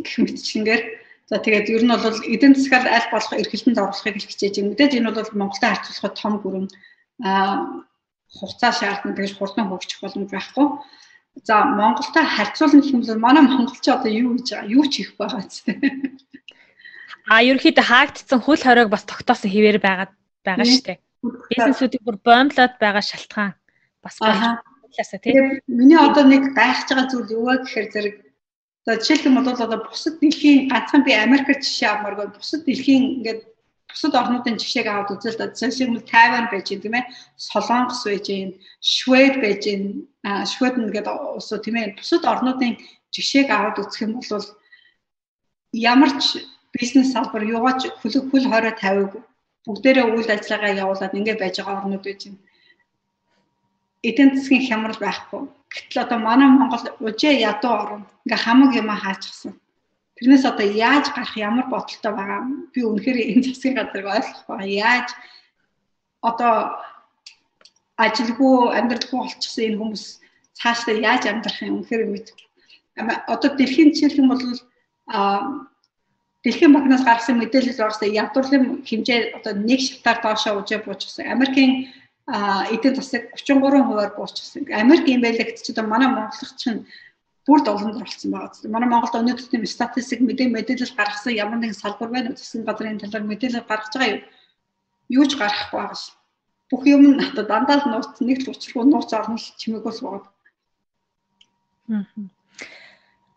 S2: гэх мэтчингээр за тэгээд ер нь бол эдийн засгаар аль болох эргэлтэнд оруулахыг хичээж байна. Мэдээж энэ бол Монголтой харьцуулахад том гүрэн хугацаа шаардна гэж хурдан хөгжих боломж байхгүй. За Монголтой харьцуулна гэх юм бол манай монголч одоо юу гэж байгаа? Юу ч хийх байгаа зү.
S1: А ерөөхдөө хаагдсан хөл хоройг бас тогтоосон хэвээр байгаа байгаа шүү дээ бизнесүүдийг бүр боомлоод байгаа шалтгаан бас
S2: талаасаа тийм. Миний одоо нэг гайхаж байгаа зүйл юу вэ гэхээр зэрэг за жишээлх юм бол одоо бусад дэлхийн ганцхан би Америкт жишээ авмааргүй бусад дэлхийн ингээд бусад орнуудын жишээг аваад үзэл. Жишээлх юм Тайван байж юм тийм ээ. Солонгос байж юм, Швед байж юм, Швед нэгэд усуу тийм ээ. Бусад орнуудын жишээг аваад үзэх юм бол ямар ч бизнес салбар юугаач хөлөг хөл хорой тавиагүй бүгдээрээ үйл ажиллагаа явуулаад ингээд байж байгаа орнууд байж байна. Эдийн засгийн хямрал байхгүй. Гэтэл одоо манай Монгол ужээ ядуу орн. Ингээ хамаг юм хаачихсан. Тэрнээс одоо яаж гарах ямар бодолтой байгаа би үнэхээр энэ засгийн газрыг ойлгох байгаа. Яаж одоо ажилгүй амьдралгүй болчихсон энэ хүмүүс цаашдаа яаж амьдрах юм үнэхээр мэдэхгүй. Одоо дэлхийн жишээлх юм бол а Дэлхийн банкнаас гаргасан мэдээлэл орсон ядуурлын хэмжээ одоо нэг шатаар доошоо үжээ буучсан. Америкийн эдийн засаг 33 хувиар буучсан. Америк гэдэг чинь одоо манай монголч чинь бүр долонд оролцсон байгаа. Манай Монголд өнөөдөр тийм статистик мэдээ мэдээлэл гаргасан ямар нэгэн салбар байна уу? Засгийн газрын талаар мэдээлэл гаргаж байгаа юу? Юу ч гарахгүй байгаа ш. Бүх юм нь одоо дандаа л нууц нэг л учиргүй нууц орно л чимээгөөс. Аа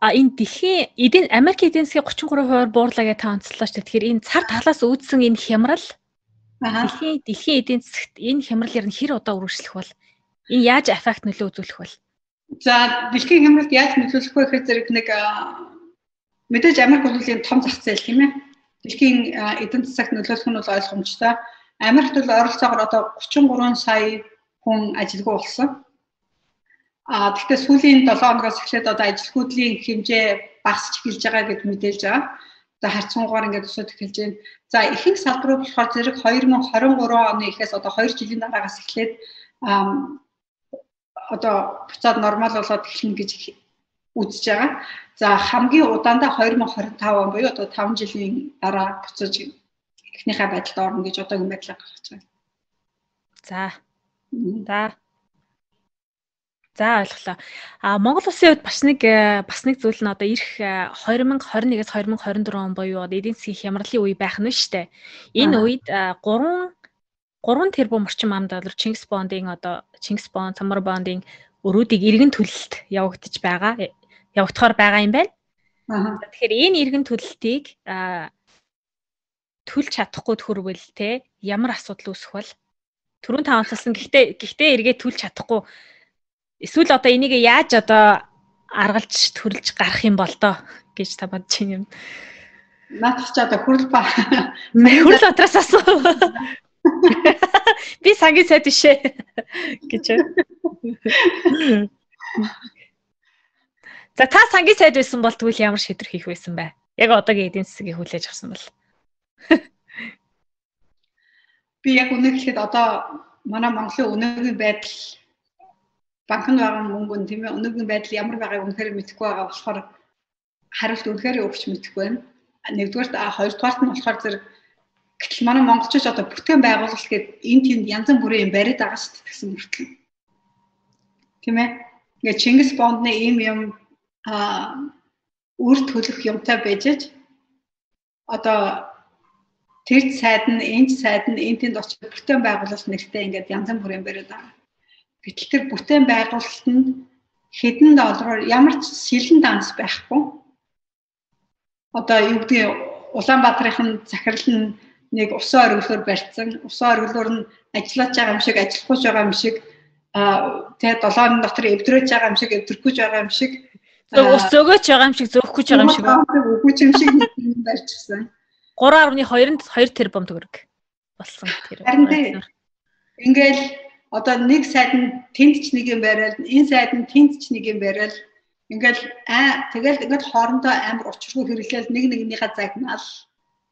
S1: А энэ дэлхийн эдийн Америк эдийн засгийн 33% буурлаа гэж та онцлоо шүү. Тэгэхээр энэ цар талаас үүдсэн энэ хямрал дэлхийн дэлхийн эдийн засагт энэ хямрал ер нь хэр удаа үргэлжлэх бол энэ яаж аффект нөлөө үзүүлэх бол?
S2: За дэлхийн хямралд яаж нөлөөлөх вэ гэхээр зэрэг нэг мэдээж Америк бол энэ том зах зээл тийм ээ. Дэлхийн эдийн засагт нөлөөлөх нь бол ойлгомжтой. Америкт бол ойролцоогоор одоо 33 сая хүн ажилгүй болсон. А тэгэхээр сүүлийн 7 хоногоос эхлээд одоо ажилгүйдлийн хэмжээ багасч эхэлж байгаа гэд мэдээлж байгаа. За харьцангуйгаар ингээд өсөж эхэлж байна. За ихэнх салбарууд болохоор зэрэг 2023 оны ихээс одоо 2 жилийн дараагаас эхлээд одоо буцаад нормал болоод эхэлнэ гэж үзэж байгаа. За хамгийн удаандаа 2025 он буюу одоо 5 жилийн дараа буцаж эхнийхээ байдалд орно гэж одоогийн байдлаар гаргаж байна.
S1: За. За За ойлголоо. А Монгол улсын хувьд бас нэг э, бас нэг зүйл нь одоо ирэх 2021-с 2024 он буюу одоо эдийн засгийн хямралын үе байх нь шүү дээ. Энэ үед 3 3 тэрбум орчим ам доллар Чингис бондын одоо Чингис бонд, Самар бондын өрүүдийг иргэн төлөлт явагдаж байгаа явагдахаар байгаа юм байна. Аа. Тэгэхээр энэ иргэн төлөлтийг төлж чадахгүй төхөрвөл те ямар асуудал үүсэх вэ? Төрүн та онцлсан. Гэхдээ гэхдээ эргээ төлж чадахгүй Эсвэл одоо энийг яаж одоо аргалж төрөлж гарах юм бол доо гэж та бодож байна юм.
S2: Наадах ч одоо хүрл ба.
S1: Хүрл отроос асуу. Би сангийн сайд бишээ гэж. За та сангийн сайд байсан бол тэгвэл ямар шийдвэр хийх байсан бэ? Яг одоогийн эдийн засгийг хүлээж авсан бол.
S2: Би яг үнэ гэхэд одоо манай Монголын өнөөгийн байдал банкнд байгаа мөнгө нь тийм ээ өнөөгийн байдал ямар байгааг үнэхээр мэдэхгүй байгаа болохоор хариулт үнэхээр өгч мэдэхгүй байна. Нэгдүгээрт хоёрдугаарт нь болохоор зэрэг гэтэл манай монголчууд одоо бүтээн байгуулалт гэдэг энэ тэнд янз бүрийн юм бариад байгаа шүү дээ гэсэн мөртлөө. Тийм ээ. Ингээ Чингис бондны ийм юм а үр төлөх юмтай байжж одоо тэр сайд нь энэ сайд нь энэ тэнд очиж бүтээн байгуулалт нэртэй ингээд янз бүрийн бариад байгаа. Гэтэл тэр бүтээн байгуулалтанд хэдэн доллараар ямар ч сэлэн данс байхгүй. Одоо юу гэдгийг Улаанбаатарын захирал нь нэг усан оргилоор барьсан. Усан оргилоор нь ажиллаж байгаа юм шиг, ажиллахгүй байгаа юм шиг тэгээ долоон дотор эвдрэж байгаа юм шиг, эвдрэхгүй байгаа юм шиг
S1: ус зөгөөж байгаа юм шиг, зөөхгүй байгаа юм шиг.
S2: Үгүй юм шиг барьчихсан.
S1: 3.2 2 тэрбум төгрөг болсон
S2: тэр. Харин тийм. Ингээл одоо нэг сайд нь тэнд ч нэг юм бариад энэ сайд нь тэнд ч нэг юм бариад ингээл аа тэгэл ингээд хоорондоо амар учиргүй хэрэглээл нэг нэгнийхээ загнаал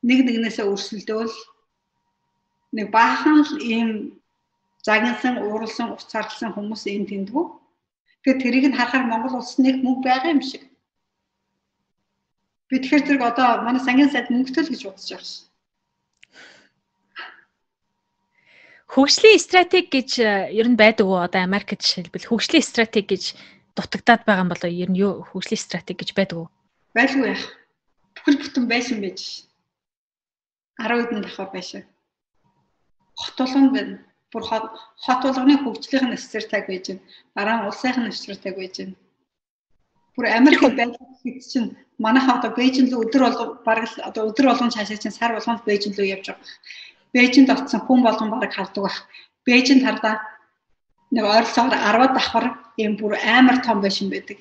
S2: нэг нэгнээсээ өрсөлдөөл нэг баахан л ийм загнасан ууралсан уцаарлсан хүмүүс энэ тэндгүү. Тэгэхээр тэрийг нь харахаар Монгол улс нэг мөнгө байгаа юм шиг. Би тэгэхээр зэрэг одоо манай сангийн сайд мөнгөтэй л гэж бодож байгаа шээ.
S1: Хөгжлийн стратеги гэж э, ер нь байдаг уу? Одоо Америкт жишээлбэл хөгжлийн стратеги гэж дутагдаад байгаа юм болоо ер нь юу хөгжлийн стратеги гэж байдаг уу?
S2: Байлгүй яах. Бүхэл бүтэн байсан байж. 10 хэдэн давхар байшаа. Хот болгонд байна. Бүр хот болгоны хөгжлийн стратеги байж байна. Дараа нь улсын стратеги байж байна. Бүр Америк байлгах хэд чинь манайхаа одоо Бээжин рүү өдөр болго баг одоо өдөр болгон цаашаа чинь сар болгонд Бээжин рүү явж байгаа. Бээжинд очсон хүн болгон баг хардаг байх. Бээжинд хардаа нэг ойролцоогоор 10 давхар ийм бүр амар том байшин байдаг.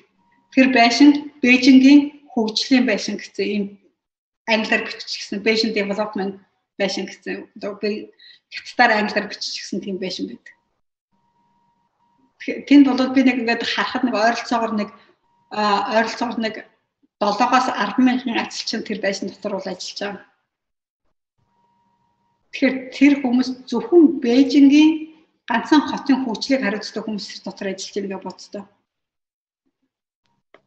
S2: Тэр байшинд Бээжингийн хөгжлийн байшин гэсэн ийм англиар биччихсэн Beijing Development байшин гэсэн одоо би хятадаар англиар биччихсэн тийм байшин байдаг. Тэнд болоод би нэг ингээд харахад нэг ойролцоогоор нэг ойролцоогоор нэг 7-оос 10 мянган ажилчин тэр байшин дотор бол ажиллаж байгаа. Тэгэхээр тэр хүмүүс зөвхөн Бээжингийн ганцхан хотын хөгжлийг хариуцдаг хүмүүс дотор ажиллаж байгаа гэж боддоо.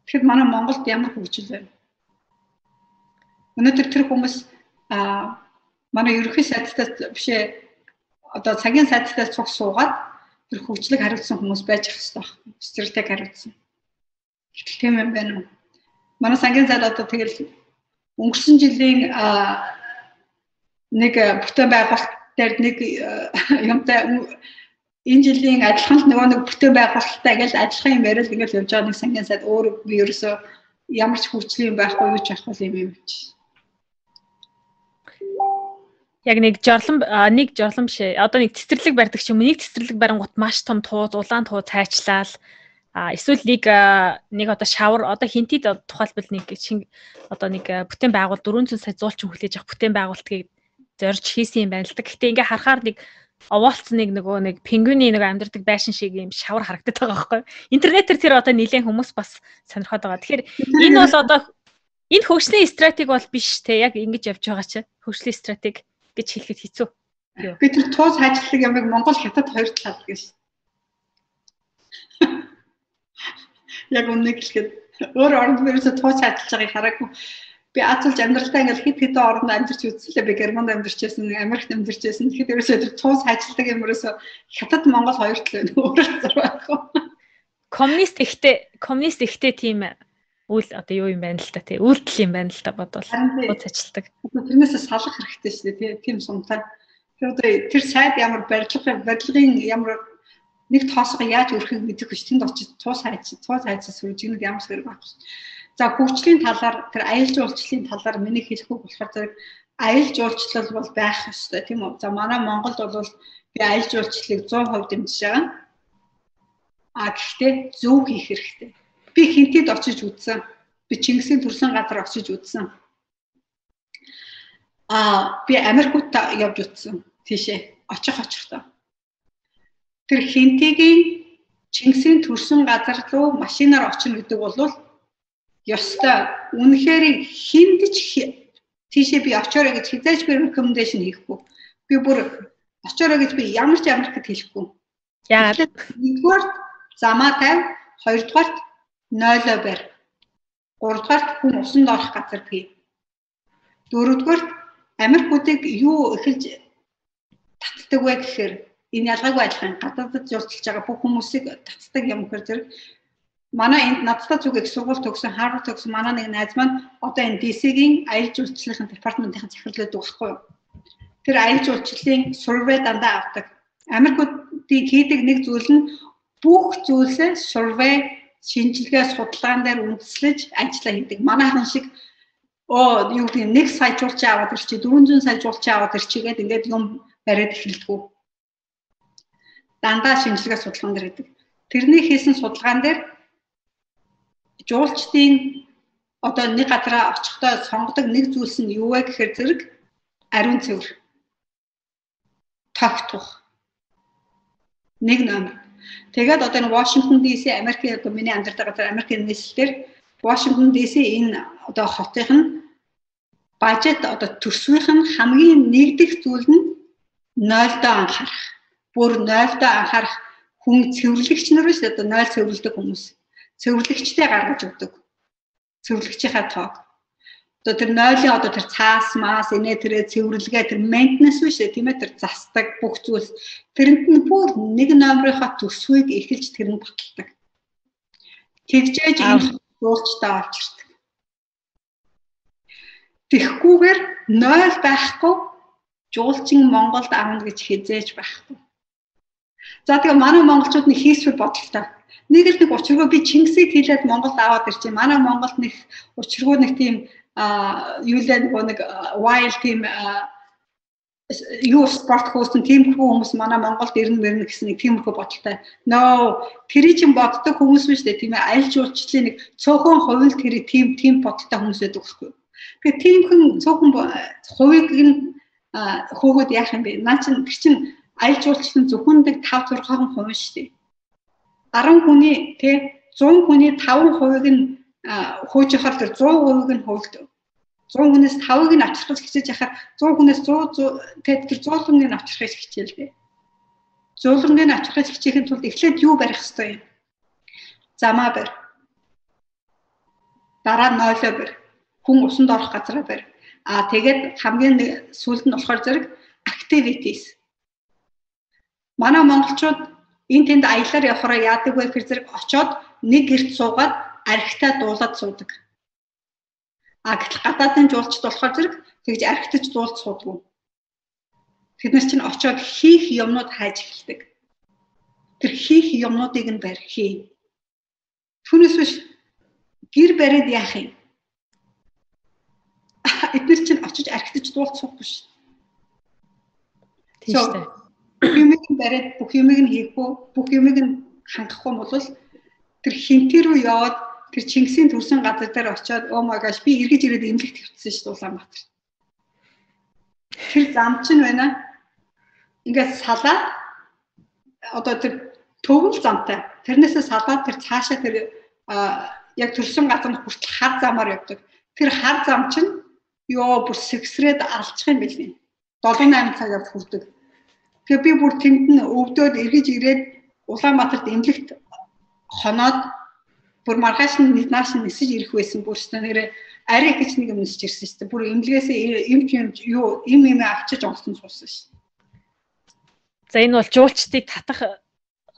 S2: Тэгэхээр манай Монголд ямар хөгжил вэ? Өнөөдөр тэр хүмүүс а манай ерөнхий сайдтай бишээ одоо цагийн сайдтай цуг суугаад тэр хөгжлийг хариуцсан хүмүүс байж ах хэрэгтэй байна. Стратеги хариуцсан. Гэтэл тийм юм байна уу? Манай сангийн сайд одоо тэгэл өнгөрсөн жилийн нэг бүтээн байгуулалт дээр нэг юмтай энэ жилийн адилхан нөгөө нэг бүтээн байгуулалттай гэж адилхан юм яриад ингээд явж байгаа нэг сангийн сайд өөр би ерөөсөө ямар ч юм байхгүй юу ч ахгүй юм юм чи.
S1: Яг нэг жорлон нэг жорлон биш. Одоо нэг цэцэрлэг барьдаг ч юм уу. Нэг цэцэрлэг барингууд маш том тууз, улаан туу цайчлал а эсвэл нэг нэг одоо шавар одоо хинтид тухайлбал нэг шинэ одоо нэг бүтээн байгуул 400 сая зуулчин хүлээж авах бүтээн байгуулалтыг зорж хийсэн юм байна л да. Гэхдээ ингээ харахаар нэг овоолцсон нэг нөгөө нэг пингвиний нэг амьдардаг байшин шиг юм шавар харагдаад байгаа байхгүй. Интернетээр тэр одоо нэлээд хүмүүс бас сонирхоод байгаа. Тэгэхээр энэ бол одоо энэ хөгжлийн стратеги бол биш те яг ингэж явж байгаа чи. Хөгжлийн стратеги гэж хэлэхэд хэцүү.
S2: Би тэр туус хайжлаг ямиг Монгол хятад хоёр талаад гэж. Яг үнэ хэлэхэд өөр орнд мөрөөсө туус хайжлаж байгааг хараагүй би Азулж амьдралдаа ингээл хит хитэн орнд амьдарч үзлээ. Би Германд амьдарч байсан, Америкт амьдарч байсан. Тэгэхэд ерөөсөө тэр цуус ажилладаг юм ерөөсөө хятад Монгол хоёр тал өөр зур байхгүй.
S1: Коммунист ихтэй, коммунист ихтэй тийм үйл одоо юу юм байна л та тий үйлдэл юм байна л та бодвол цуус ажилладаг.
S2: Тэрнээс салах хэрэгтэй шүү дээ тий тийм сумтай. Тэр одоо тэр сайд ямар барилга барилгын ямар нэг тоосго яаж өрхөх гэдэг хүч тэнд очиж цуус хайж цуус хайцаас үрж нэг ямар сэрэг байхгүй. За хөгжлийн талаар тэр аялал жуулчлалын талаар миний хэлэх үг болохоор зэрэг аялал жуулчлал бол байх ёстой тийм үү. За манай Монголд бол би аялал жуулчлалыг 100% дэмжиж байгаа. А гэхдээ зөв хийх хэрэгтэй. Би хинтэд очиж үзсэн. Би Чингисийн төрсөн газар очиж үзсэн. А би Америкт явж үзсэн. Тийшээ очих очихдоо. Тэр хинтигийн Чингисийн төрсөн газар руу машинаар очино гэдэг бол ёстой. Үнэхээр хиндэж тийшээ би очоорой гэж хизээч би рекомендашн хийхгүй. Би бүр очоорой гэж би ямар ч Америкт хэлэхгүй.
S1: Яагаад?
S2: Нэгдүгээр замаа тавь, хоёрдугаарт нойлоо барь. Гуравдугаарт хүн усанд орох газар бий. Дөрөвдүгээрт Америкуудыг юу эхэлж татдаг вэ гэхээр энэ ялгаагүй адилхан гадаадд журцлж байгаа бүх хүмүүсийг татдаг юм хэрэг зэрэг манай энд надтай зүг их сургууль төгсөн Харвард төгсөн манай нэг найз маань одоо энэ DC-гийн аялал жуулчлалын департаментийн захирлууд байхгүй юу. Тэр аялал жуулчлалын survey дандаа авдаг. Америкуудыг хийдэг нэг зүйл нь бүх зүйлсээ survey шинжилгээ судалгаан дээр үндэслэж ажиллаа хийдэг. Манайхан шиг оо юу гэдэг нэг сая жуулч аваад ирчи 400 сая жуулч аваад ирчигээд ингээд юм бариад эхэлдэг. Дандаа шинжилгээ судалгаан дээр гэдэг. Тэрний хийсэн судалгаан дээр жуулчдын одоо нэг газараа очихдоо сонгодог нэг зүйлс нь юу вэ гэхээр зэрэг ариун цэвэр тогтох. Нэг номер. Тэгээд одоо энэ Washington DC Америкийн одоо миний амьдардаг газар Америкийн нийслэлээр Washington DC энэ одоо хотын нь бажет одоо төсвийнх нь хамгийн нэгдэх зүйл нь 0-доо анхаарах. Бүр 0-доо анхаарах хүн цэвэрлэгч нар биш одоо 0 цэвэрлдэг хүмүүс. Цэвэрлэгчтэй гаргаж өгдөг. Цэвэрлэгчийнхаа тоог. Одоо тэр 0-ийн одоо тэр цаас маас инээ тэрэ цэвэрлэгээ тэр maintenance биш тийм ээ тэр застдаг бүх зүйлс тэрэнд нь бүр нэг номерынхаа төсвийг эхэлж тэр нь баталдаг. Тэгжээж энэ дуулчтай авчирдаг. Тэгхгүйгээр 0 байхгүй жуулчин Монголд авна гэж хизээж байхгүй. За тэгээ манай монголчууд нэг хийсвэр бодолтой. Нэг л нэг учиргүй би Чингисийг хийлээд Монголд аваад ирчихээ. Манай Монголд нэг учиргүй нэг тийм а юу л нэг wild тийм юу спорт хөөсөн тиймэрхүү хүмүүс манай Монголд ирнэ мэрнэ гэсэн нэг тиймэрхүү бодолтой. No, тэр чинь боддог хүмүүс биш үү тийм ээ аль жуулчлалын нэг цөөхөн хувилд тэр тийм тийм бодолтой хүмүүс байдаг байхгүй. Тэгэхээр тиймхэн цөөхөн хувийг нь хөөгөөд яах юм бэ? Наа чин тэр чин аль жуулчлалын зөвхөн нэг 5 6 хүн шүү дээ. 10 хүний тий 100 хүний 5 хувийг нь хөөжихаар тэр 100% нь хөвөлдөв. 100 хүнээс 5-ыг нь авчрах гэж хичээж яхаар 100 хүнээс 100 тэгээд тэр 100 хүнийг авчрахыг хичээл дээ. Зөөлрөнгийг авчрахыг хичээхэд тулд эхлээд юу барих ёстой юм? Замаа барь. Дараа нь нойлоо барь. Хүн усанд орох газараа барь. Аа тэгээд хамгийн сүүлд нь болохоор зэрэг activities. Манай монголчууд энэ тэнд аялаар явахаараа яадаг вэ гэхээр зэрэг очоод нэг гэрт суугаад архитаа дуулаад суудаг А гэтэл гадаадын жуулчд болохоор зэрэг тэгж архитаж дуулж суудгүй. Тэд нар чинь очиод хийх юмнууд хайж эхэлдэг. Тэр хийх юмнуудыг нь барь хий. Түүнээс биш гэр бариад яах юм? Эдгээр чинь очиж архитаж дуулж суухгүй шүү. Тийм шүү. Бүх юмыг нь бариад бүх юмыг нь хийхгүй, бүх юмыг нь хангахгүй бол тэр хинтээ рүү яваад Тэр Чингисийн төрсэн газар дээр очиод oh my gosh би эргэж ирээд эмнэлэгт хэвчсэн шүү Улаанбаатар. Тэр зам чинь байна. Ингээд салаад одоо тэр төвөл замтай. Тэрнээсээ салаад тэр цаашаа тэр яг төрсэн газар нь хүртэл хар замаар явдаг. Тэр хар зам чинь ёо бүр сэгсрээд алчих юм билий. 7 8 цагаар хүрдэг. Тэгээ би бүр тэнд нь өвдөөд эргэж ирээд Улаанбаатарт эмнэлэгт хоноод бүр маргааш нь нааш нь нисэж ирэх байсан бүр ч нэрээ арай гэж нэг юм нисэж ирсэн шүү дээ. Бүр эмнэлгээсээ эмч юм юу им им авчиж онгоцсон суусан шүү.
S1: За энэ бол жуулчдыг татах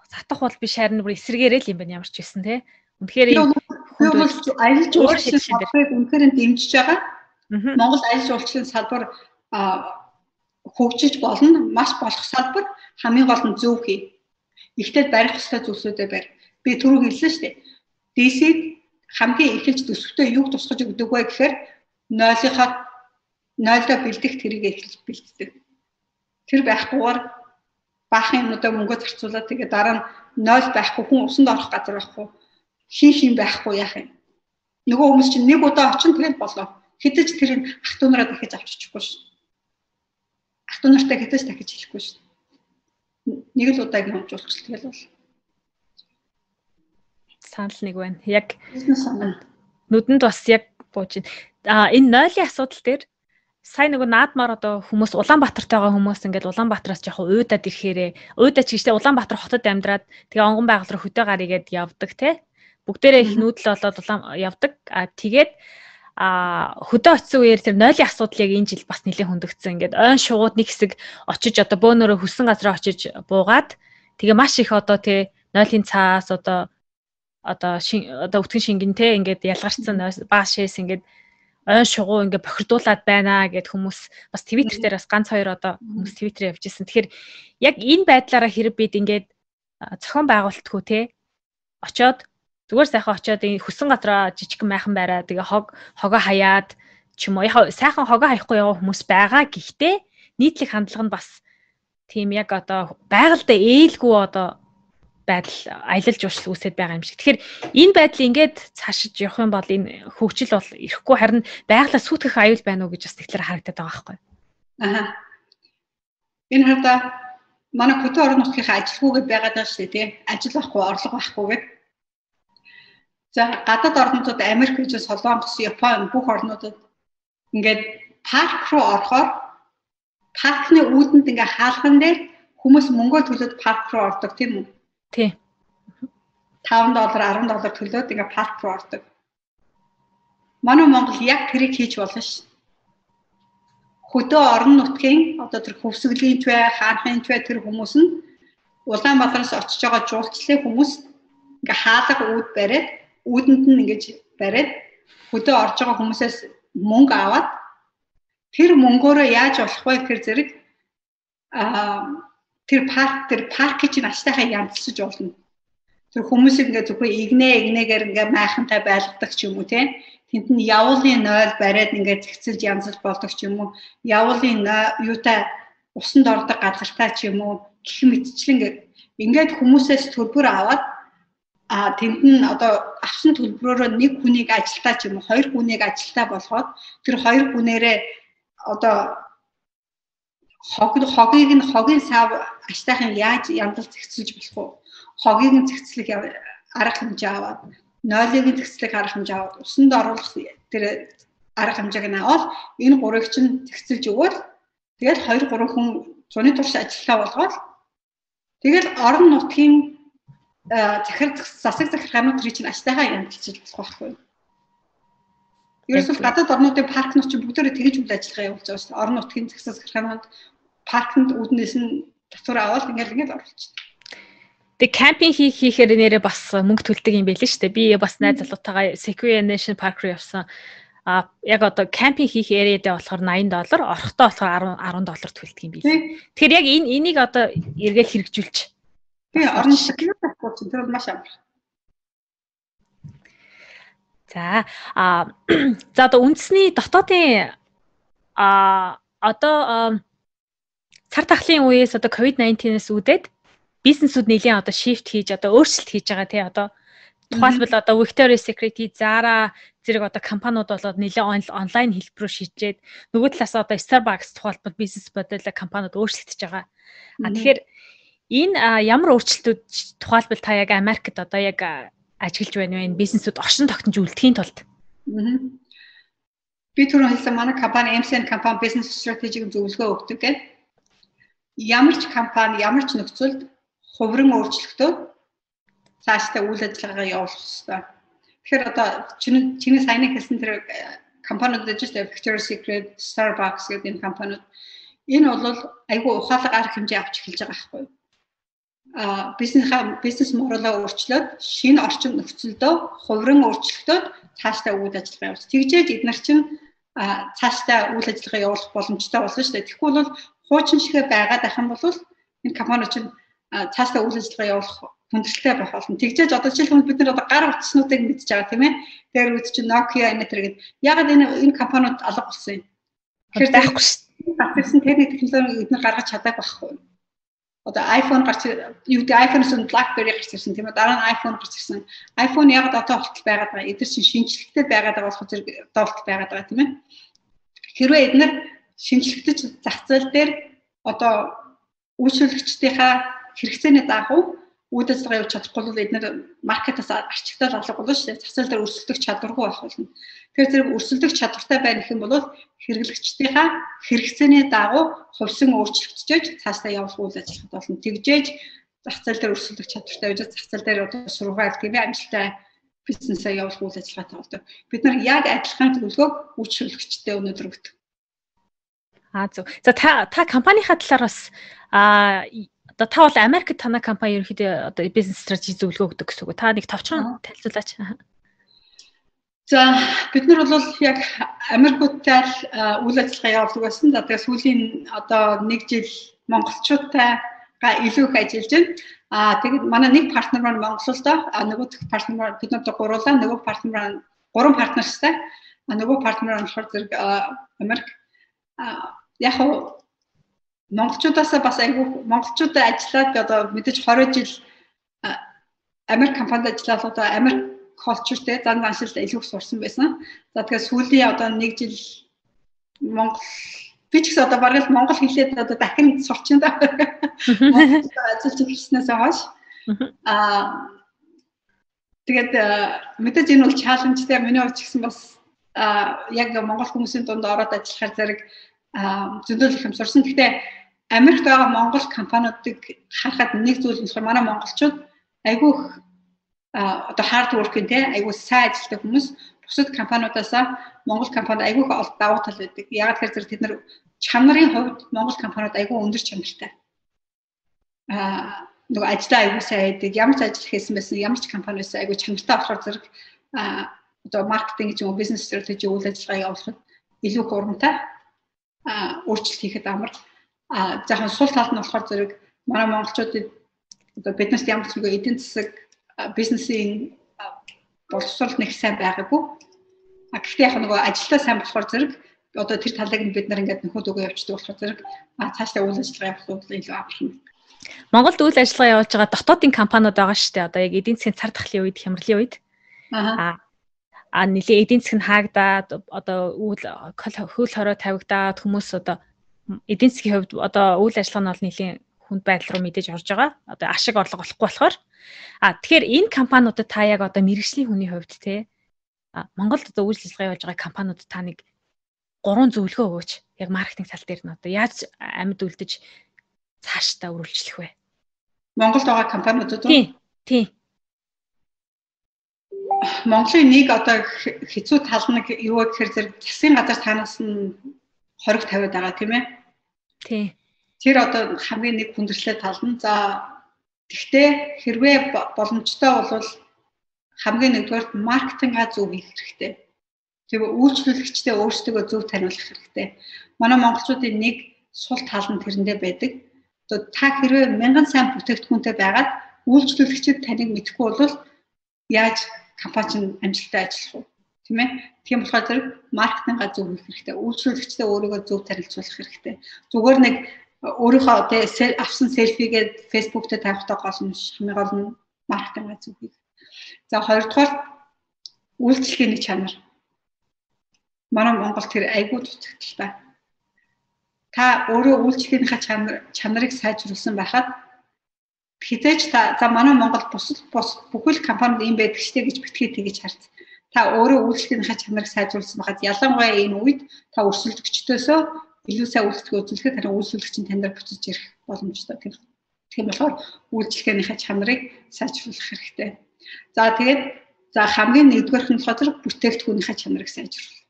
S1: татах бол биш харин бүр эсрэгээрээ л юм байна ямар ч байсан те. Үнэхээр
S2: хүн бол аялал жуулчлалын салбарыг үнэхээр дэмжиж байгаа. Монгол аялал жуулчлалын салбар хөгжиж болно. Маш болох салбар хамгийн гол нь зөв хий. Ихтэй барих ёстой зүйлсүүдээ барь. Би түрүү хэлсэн шүү дээ DC-г хамгийн эхэлж төсөвтөө юу тусгаж өгдөг вэ гэхээр нойлынхаа нойлоо бэлдэх тэрийг эхэлж бэлддэг. Тэр байхгүйгээр баахан юмудаа мөнгө зарцуулаад тэгээ дараа нь нойл байхгүй хүн усанд орох газар байхгүй хийх юм байхгүй яах юм. Нөгөө хүмүүс чинь нэг удаа очин тэгэл болоо. Хэдэж тэрийг ах トゥ нараа дахиж авч очихгүй шүү. Ах トゥ нартай хэдэж дахиж хэлэхгүй шүү. Нэг л удаа юм жуулчлал тэгэл бол
S1: санал нэг байна. Яг нүдэнд бас яг бууж байна. А энэ нойлын асуудал дээр сая нөгөө наадмаар одоо хүмүүс Улаанбаатартайгаа хүмүүс ингээд Улаанбаатараас яг уйдаад ирэхээрээ уйдаач гэжтэй Улаанбаатар хотод амьдраад тэгээ онгон байгаль руу хөдөө гарыгээд явдаг те. Бүгдээрээ их нүүдэл болоод улаан явдаг. А тэгээд а хөдөө очисон үеэр тэр нойлын асуудал яг энэ жил бас нэлээд хөндөгдсөн. Ингээд ойн шугууд нэг хэсэг очиж одоо бөөнөрөө хүссэн газараа очиж буугаад тэгээ маш их одоо тий нойлын цаас одоо одоо одоо өтгөн шингэн те ингээд ялгарцсан баа шээс ингээд ойн шугуу ингээд бохирдуулаад байна гэд хүмүүс бас твиттер дээр бас ганц хоёр одоо хүмүүс твиттер явж ирсэн. Тэгэхээр яг энэ байдлаараа хэрэг бид ингээд зохион байгуултгүй те очоод зүгээр сайхан очоод хөсөн газараа жижигхэн майхан байраа тэгээ хог хогоо хаяад ч юм уу яг сайхан хогоо хаяхгүй яваа хүмүүс байгаа. Гэхдээ нийтлэг хандлага нь бас тийм яг одоо байгальдаа ээлгүй одоо байдал аялал жуулчлал үүсэт байгаа юм шиг. Тэгэхээр энэ байдал ингээд цаашиж явах юм бол энэ хөгжил бол ирэхгүй харин байгалаа сүйтгэх аюул байна уу гэж бас тэгэхээр харагдаад байгаа байхгүй.
S2: Аа. Энэ хата манай хөдөө орон нутгийн ажилгүйгээ байгаад байна шүү дээ. Ажил байхгүй, орлого байхгүй гэдэг. За гадаад орнуудад Америк гэж Солонгос, Япон бүх орнуудад ингээд парк руу орохоор паркны үүдэнд ингээ хаалган дээр хүмүүс мөнгө төлөөд парк руу ордог тийм үү?
S1: Тий.
S2: 5 доллар 10 доллар төлөөд ингээ парк руу ордог. Манай Монгол яг тэрийг хийж болно ш. Хөдөө орон нутгийн одоо тэр хөвсгөлийн бай, хаанхын бай тэр хүмүүс нь Улаанбаатараас очиж байгаа жуулчлалын хүмүүс ингээ хаалга үүд бариад үүдэнд нь ингэж бариад хөдөө орж байгаа хүмүүсээс мөнгө аваад тэр мөнгөөрөө яаж болох вэ гэхээр зэрэг аа тэр парк тэр паркийг чинь аштайхаа янзлж болно. Тэр хүмүүсийг ингээ зөвхөн игнэ игнэгээр ингээ майхантай байлгадаг ч юм уу тийм тэнд нь явуулын нойл бариад ингээ зэгцэлж янзлж болдог ч юм уу. Явуулын юутай усанд ордог газартай ч юм уу. Гэх мэтчлэн ингээд хүмүүсээс төлбөр аваад а тэнд нь одоо авсан төлбөрөөрөө нэг хүнийг ажилтаа ч юм уу хоёр хүнийг ажилтаа болгоод тэр хоёр хүнээрээ одоо хог хогийг нь хогийн сав аштайхын яаж янзал зэгцэлж болох вэ? Хогийг нь зэгцлэх арга хэмжээ аваад, нойлыг нь зэгцлэх арга хэмжээ аваад, усанд оруулах тэр арга хэмжээг нь аваад энэ гурыг чинь зэгцэлж өгвөл тэгээд 2 3 хүн зуны турш ажиллаа болгоод тэгэл орон нутгийн захир засаг захиргаанууд тэр чинь аштайхаа янзлж болох байхгүй. Ерөөсөө гадаад орнуудын паркнууд чинь бүгдээрээ тэгж үйл ажиллагаа явуулж байгаа шүү дээ. Орон нутгийн засаг захиргаанууд паркнд үүднээс нь татвар аваад ингээл ингээл оруулчихдаг.
S1: Тэг кампинг хийх хийхээр нэрээ бас мөнгө төлдөг юм байл шүү дээ. Би бас найз залуутайгаа Sequoia National Park руу явсан. А яг одоо кампинг хийх яриадаа болохоор 80 доллар, орохдоо болохоор 10 10 доллар төлдөг юм билээ. Тэгэхээр яг энэ энийг одоо эргээл хэрэгжүүлж
S2: Би орон шоколад авах чинь тэр маш амар.
S1: За а за одоо үндэсний дотоодын а одоо цар тахлын үеэс одоо COVID-19-ээс үүдээд бизнесүүд нэлийн одоо shift хийж одоо өөрчлөлт хийж байгаа тий одоо тухайлбал одоо Victoria's Secret, Zara зэрэг одоо компаниуд болоод нэлээд онлайн хэлбэрөөр шийдээд нөгөө талаас одоо Starbucks тухайлбал бизнес модель компаниуд өөрчлөгдөж байгаа. А тэгэхээр Энэ ямар өөрчлөлтүүд тухайлбал та яг Америкт одоо яг ажиглаж байна вэ? Бизнесүүд оршин тогтнож үлдэхийн тулд.
S2: Би түрүү хэлсэн манай компани MCN компани бизнес стратегийг зөвлөгөө өгдөг гэдэг. Ямар ч компани, ямар ч нөхцөлд хувиран өөрчлөлтөө цаашдаа үйл ажиллагаа явуулах хэрэгтэй. Тэгэхээр одоо чиний саяны хэлсэн тэр компаниуд гэж байна Victoria's Secret, Starbucks гэдэг энэ компаниуд энэ бол айгүй ухаалаг арга хэмжээ авч эхэлж байгаа байхгүй юу? бизнесаа бизнес моделоо өөрчлөөд шинэ орчин нөхцөлдөө хувиран өөрчлөлтөд цаашдаа үйл ажиллагаа явуулж. Тэгжээж эдгээр чинь цаашдаа үйл ажиллагаа явуулах боломжтой болно шүү дээ. Тэгэхгүй бол хуучин шигэ байгаад байх юм бол энэ компани чинь цаашдаа үйл ажиллагаа явуулах хүндрэлтэй байх болно. Тэгжээж одоо жишээлбэл бид нар одоо гар утаснуудыг мэдж байгаа тийм ээ. Тэр үед чинь Nokia энэ төр гэдэг. Ягаад энэ энэ компаниуд алга болсон юм?
S1: Тэгэхээр байхгүй шүү
S2: дээ. Батэрсэн техник технологи эдгээр гаргаж чадаагүй байхгүй одоо iPhone гарч юу гэдэг iPhone-с BlackBerry гарч ирсэн тийм үү дараа нь iPhone гарч ирсэн. iPhone яг одоо болтол байгаад байгаа. Эдгээр чинь шинжлэхтэй байгаад байгаа болох зэрэг доолт байгаад байгаа тийм ээ. Хэрвээ эдгээр шинжлэхтэж зах зээл дээр одоо үйлчлэгчдийнхаа хэрэгцээний дагуу үйл ажиллагаа явуулж чадахгүй бол эдгээр маркетаас арчигдал алга болно шүү дээ. Зах зээл дээр өрсөлдөх чадваргүй байх болно. Тэгэхээр зэрэг өрсөлдөх чадвартай байх гэх юм бол хэрэглэгчдийнхаа хэрэгцээний дагуу хувьсан өөрчлөгдөж цаашдаа явуулах үйл ажиллагаанд болно. Тэгжээж зах зээл дээр өрсөлдөх чадвартай байж зах зээл дээр одоо survival тийм ээ амжилттай бизнесээ явуулах үйл ажиллагаатай болдог. Бид нар яг адилхан төлөвлөгөөг үйлчлэгчтэй өнөөдөр өгдөг.
S1: Аа зөв. За та та компанийнхаа талаар бас аа Одоо та бол Америкт танай компани ерөнхийдөө одоо бизнес стратеги зөвлөгөө өгдөг гэсэн үг. Та нэг товчхон танилцуулаач.
S2: За бид нар бол яг Америкуудтай үйл ажиллагаа явуулдаг байсан. За тэгээ сүүлийн одоо нэг жил монголчуудтайгаа илүү их ажиллаж байна. Аа тэгээд манай нэг партнер маань Монголдоо, а нөгөө партнер маань бид нарт гурлаа, нөгөө партнер гурван партнерстай. Нөгөө партнер маань болохоор зэрэг Америк яг монголчуудаас бас айгүй монголчуудаа ажиллаад одоо мэдээж 20 жил Америк компанид ажиллаад одоо Америк cultureтэй зан заншилд илүү их сурсан байсан. За тэгэхээр сүүлийн одоо нэг жил Монгол би ч гэсэн одоо бараг л монгол хэлээд одоо дахин сурчин да. Ажиллаж ирснээс хойш. Аа тэгээд мэдээж энэ бол чаленжтэй миний хувьд ч гэсэн бас яг монгол хүмүүсийн дунд ороод ажиллахаар зэрэг зөндөл их сурсан. Гэхдээ Америкт байгаа монгол компаниудыг харахад нэг зүйл нь манай монголчууд айгүй одоо хард work-ийн те айгүй сайн ажилтдаг хүмүүс бусад компаниудаас монгол компанид айгүй их давуу тал байдаг. Яг тэгэхээр тэд нар чанарын хувьд монгол компаниуд айгүй өндөр чанартай. Аа нөгөө ажиллаа айгүй сайн байдаг. Ямар ч ажил хийсэн байсан, ямар ч компани байсан айгүй чанартай болохоор зэрэг аа одоо маркетинг ч юм уу бизнес стратеги үйл ажиллагаа явуулахад илүү хурамтай а өөрчлөлт хийхэд амар а жоохон сул талд нь болохоор зэрэг манай монголчуудад одоо биднээс ямар ч нэг эдийн засаг бизнесийн боловсрол нэг сайн байгаагүй а гэхдээ яг нөгөө ажилдаа сайн болохоор зэрэг одоо тэр талыг нь бид нар ингээд нөхөд өгөө явчихдаг болохоор зэрэг цаашдаа үйл ажиллагаа явуулах илүү амархан
S1: Монголд үйл ажиллагаа явуулж байгаа дотоодын компаниуд байгаа шүү дээ. Одоо яг эдийн засгийн цар тахлын үед, хямралын үед. Аа а нэлээ эдийн засаг нь хаагдаад одоо үйл хөл хорой тавигдаад хүмүүс одоо эдийн засгийн хувьд одоо үйл ажиллагаа нь бол нэлийн хүнд байдал руу мэдээж орж байгаа. Одоо ашиг орлого олохгүй болохоор а тэгэхээр энэ компаниудад та яг одоо мэрэгжлийн хүний хувьд те Монголд одоо үйл ажиллагаа явуулж байгаа компаниудад та нэг гурван зөвлөгөө өгөөч. Яг маркетинг тал дээр нь одоо яаж амьд үлдэж цаашдаа үргэлжлэх вэ?
S2: Монголд байгаа компаниудад
S1: уу? Тийм. Тийм.
S2: Монголын нэг одоо хэцүү тал нь юу гэхээр зэрэг засгийн газар танаас нь хориг тавиад байгаа тийм ээ.
S1: Тий.
S2: Тэр одоо хамгийн нэг хүндрэлтэй тал нь за тэгтээ хэрвээ боломжтой бол хамгийн нэгдүгээр маркетингаа зөв хийх хэрэгтэй. Тэгээ үйлчлүүлэгчдээ өөрсдөө зөв таниулах хэрэгтэй. Манай монголчуудын нэг сул тал нь тэрэндээ байдаг. Одоо та хэрвээ мянган сайн бүтээгдэхүүнтэй байгаад үйлчлүүлэгчид таныг мэдэхгүй бол яаж компани чинь амжилттай ажиллах уу? Тийм ээ тийм болохоор зэрэг маркетинга зөв хийх хэрэгтэй. Үйлчлүүлэгчдээ өөрийгөө зөв танилцуулах хэрэгтэй. Зүгээр нэг өөрийнхөө тэгээ авсан селфигээд фейсбુક дээр тавихтаа гол нь хамгийн гол нь маркетинга зөв хийх. За хоёрдугаар үйлчлэгээний чанар. Манай Монгол тэр айгүй дутагдaltaа та өөрөө үйлчлэгээнийхээ чанар чанарыг сайжруулсан байхад хизээч та за манай Монгол бусад бус бүхэл компанид юм байдаг штэ гэж битгий тэгэж харц. Та өөрөө үйлчлэгийнхаа чанарыг сайжруулсан байхад ялангуяа энэ үед та өрсөлдөгчдөөсөө илүү сайн үйлчлэг үзүүлэхэд таны үйлчлэгчин танаар буцаж ирэх боломжтой тийм. Тийм болохоор үйлчлэгийнхаа чанарыг сайжруулах хэрэгтэй. За тэгээд за хамгийн нэгдүгээрх нь болохоор бүтээгдэхүүнийхаа чанарыг сайжруулах.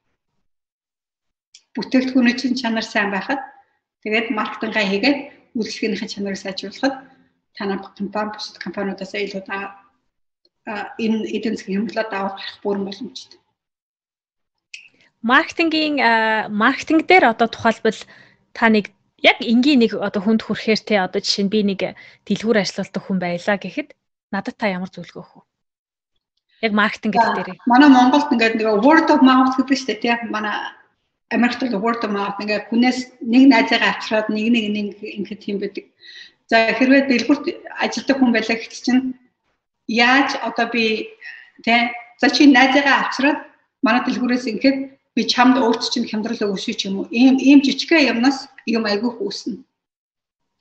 S2: Бүтээгдэхүүний чинь чанар сайн байхад тэгээд маркетингаа хийгээд үйлчлэгийнхаа чанарыг сайжруулахад танай компани бусад компаниудаас илүү та энэ эдийн засгийн хямралаа давах гарах бүрэн боломжтой.
S1: Маркетингийн маркетинг дээр одоо тухайлбал та нэг яг энгийн нэг одоо хүнд хүрэхээр те одоо жишээ нь би нэг дэлгүүр ажилладаг хүн байлаа гэхэд надад та ямар зөвлөгөө өгөх вэ? Яг маркетинг гэдэг дээр.
S2: Манай Монголд ингээд нэг word of mouth гэдэг шүү дээ тийм манай Америкт бол word of mouth ингээд хүнээс нэг найзаагаа авчраад нэг нэг нэг ингээд тийм байдаг. За хэрвээ дэлгүрт ажилладаг хүн байлаа гэхэл чинь яаж одоо би тэ за чи найзаагаа авчраад манай дэлгүүрээс ингээд би чамд өөрт чинь хямдрал өгөөсэй ч юм уу ийм ийм жижигхэн юмнаас юм айгүйх үүснэ.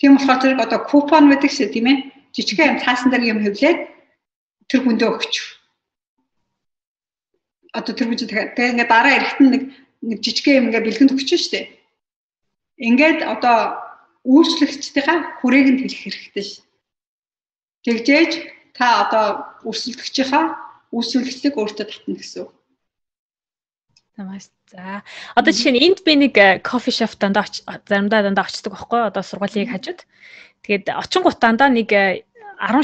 S2: Тийм болохоор зэрэг одоо купон гэдэг шээ тийм ээ жижигхэн юм цаасан дээр юм хөвлээд тэр хүндээ өгч. Одоо тэр хүн тэгээ ингээд дараа эрэхтэн нэг жижигхэн юм ингээд бэлгэнд өгч штэ. Ингээд одоо үйлчлэгчдийнхаа хүрээг нь хэлэх хэрэгтэй шин. Тэгжээж та одоо өрсөлдөгчийнхаа үйлчлэгчдийг өөртөө татна гэсэн үг.
S1: Тамаас. За. Одоо жишээ нь энд би нэг кофе шоп дандаа заримдаа дандаа очдог байхгүй одоо сургуулийн хажууд. Тэгээд очингууд дандаа нэг 10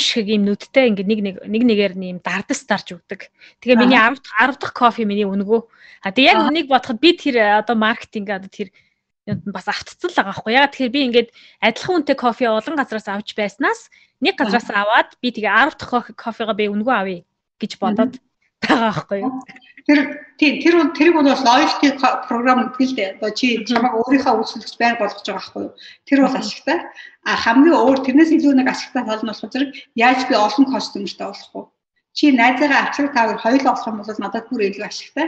S1: шиг ийм нүдтэй ингээ нэг нэг нэг нэгээр нэм дардас дарж өгдөг. Тэгээ миний 10 10 дахь кофе миний өнгөө. А тэгээ яг үнийг бодоход би тэр одоо маркетинг одоо тэр бас автцсан л байгаа байхгүй. Ягаад тэгэхээр би ингээд адилхан үнэтэй кофе олон газараас авч байснаас нэг газараас аваад би тэгээ 10 дахь кофега би өнгөө авъя гэж бодоод байгаа байхгүй юу.
S2: Тэр тийм тэр тэрийг бол loyalty програм гэдэг л дээ. Одоо чи чамайг өөрийнхөө үйлчлэгч байр болгож байгаа байхгүй юу. Тэр бол ашигтай. А хамгийн өөр тэрнээс илүү нэг ашигтай тал нь болохоор зэрэг яаж би олон кастомертай болох вэ? Чи найзаагаа авчрах тавар хоёул олох юм бол надад бүр илүү ашигтай.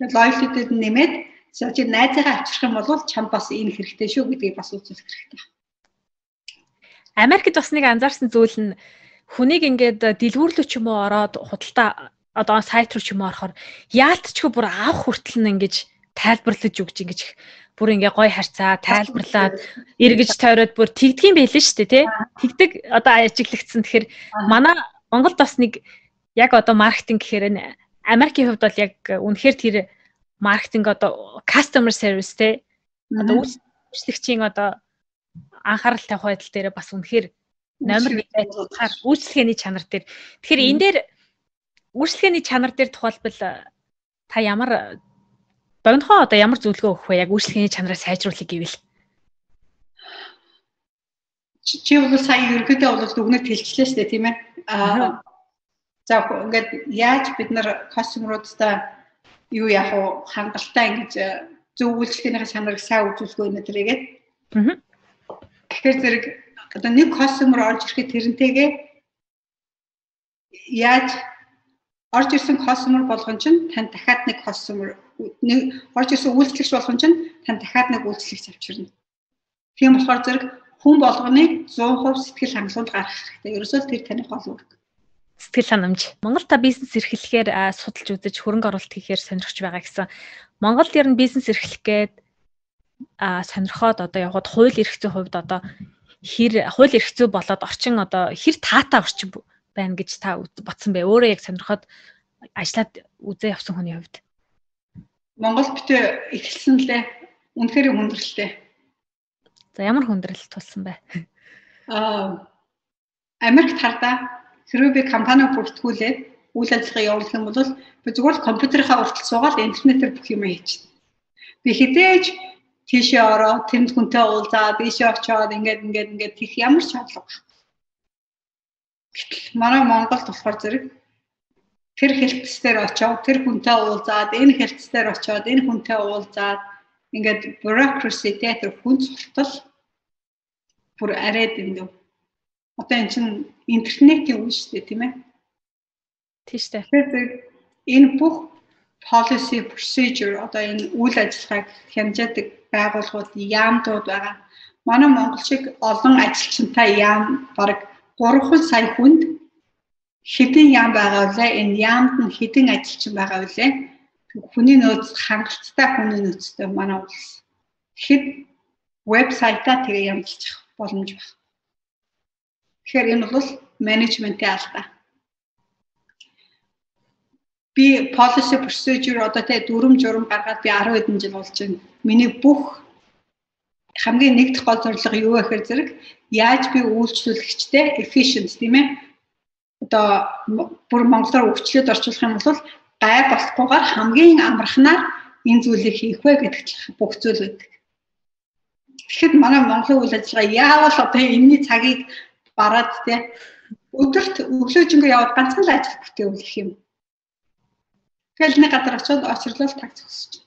S2: Loyalty-д нэмээд За чи найзаагаа авчрах юм бол чамд бас энэ хэрэгтэй шүү гэдгийг бас үзүүлэх хэрэгтэй.
S1: Америкт бас нэг анзаарсан зүйл нь хүнийг ингээд дэлгүүрлүү ч юм уу ороод худалдаа одоо сайт руу ч юм уу орохоор яалтчгүй бүр авах хүртэл нь ингэж тайлбарлаж өгч ингэж бүр ингээ гой харьцаа тайлбарлаад эргэж тойроод бүр тэгдгийм байлээ шүү дээ тий. Тэгдэг одоо ажиглагдсан. Тэгэхээр манай Монголд бас нэг яг одоо маркетинг гэхээр Америкийн хувьд бол яг үнэхээр тэр маркетинг одоо customer service тий. Одоо үйлчлэгчийн одоо анхаарал тавих байдал дээр бас үнэхээр номер 1 байдлаар үйлчлэгээний чанар дээр. Тэгэхээр энэ дээр үйлчлэгээний чанар дээр тухайлбал та ямар богинохоо одоо ямар зөвлөгөө өгөх вэ? Яг үйлчлэгээний чанараа сайжруулах гэвэл.
S2: Чи бол сая ерөөдөө бол дүгнэлт хэлчихлээ шүү дээ, тийм ээ. Аа за ингээд яаж бид нар кастомеруудтай юу яах вэ? Хангалттай ингэж зөв үйлчлэгээнийхээ чанарыг сайн үзүүлэх үү нэтрэгээд. Аа. Тэгэхээр зэрэг одоо нэг кастомер орж ирэхэд тэрнтэйгээ яаж орж ирсэн кастомер болгон чинь тань дахиад нэг кастомер нэг орж ирсэн үйлчлэгч болгон чинь тань дахиад нэг үйлчлэгч авчирна. Тийм болохоор зэрэг хүн болгоныг 100% сэтгэл хангалтанд гаргах хэрэгтэй. Ерөөсөө тэр таны гол үүрэг.
S1: Сэтгэл ханамж. Монгол та бизнес эрхлэхээр судалж үзэж хөрөнгө оруулалт хийхээр сонирхож байгаа гэсэн. Монгол ер нь бизнес эрхлэх гээд а сонирхоод одоо явхад хууль эрх зүйн хувьд одоо хэр хууль эрх зүй болоод орчин одоо хэр таатай орчин байна гэж та бодсон бэ? Өөрөө яг сонирхоод ажиллаад үзээ явсан хүний хувьд.
S2: Монгол битээ эхэлсэн лээ. Үнэхээр хүндрэлтэй.
S1: За ямар хүндрэл тулсан бэ?
S2: Аа Америкт хардаа хэрвээ би компани бүртгүүлээд үйл ажиллагаа явуулах юм бол би зүгээр л компьютерийнхаа уртал суугаад интернетээр бүх юм хийчихнэ. Би хідээж тийшээ ороо тэнд хүнтэй уулзаад ийшээ очиод ингээд ингээд ингээд тийх ямар ч шаардлага байхгүй. Гэтэл манай Монголд болохоор зэрэг тэр хэлтсээр очиод тэр хүнтэй уулзаад энэ хэлтсээр очиод энэ хүнтэй уулзаад ингээд bureaucracy тэр хүн суртал бүр арайд ингээд одоо эн чинь интернетийн үе шүү дээ тийм ээ.
S1: Тийм шүү дээ.
S2: Тэгэхээр энэ бүх policy procedure одоо энэ үйл ажиллагааг хямжаадаг байгууллагууд яамдууд байгаа. Манай Монгол шиг олон ажилчинтай яам бараг 3 сая хүнд хэдэн яам байгаа вэ? Энэ яамд нь хэдэн ажилчин байгаа вэ? Хүний нөөц хангалттай хүний нөөцтэй манай улс. Хэд вебсайтаа тэгээ ямжилчих боломж байна. Тэгэхээр энэ бол менежментийн алдаа би policy procedure одоо тэ дүрм журм гаргаад би 10 хэдэн жил болж байна. Миний бүх хамгийн нэгдэх гол зорилго юу вэ гэхээр зэрэг яаж би үйлчлүүлэгчтэй efficient тийм ээ одоо бүр монголоор өвчлөд орчуулах юм бол гай болохгүйгээр хамгийн амархнаар энэ зүйлийг хийх вэ гэдэг бүх зүйл байдаг. Тэгэхэд манай Монголын үйл ажиллагаа яавал одоо энэний цагийг бараад тий өдөрт өглөөжингөө яваад ганцхан л ажил бүтээвэх юм. Тэгэл нэг газар очиод очрлол таг зогсож.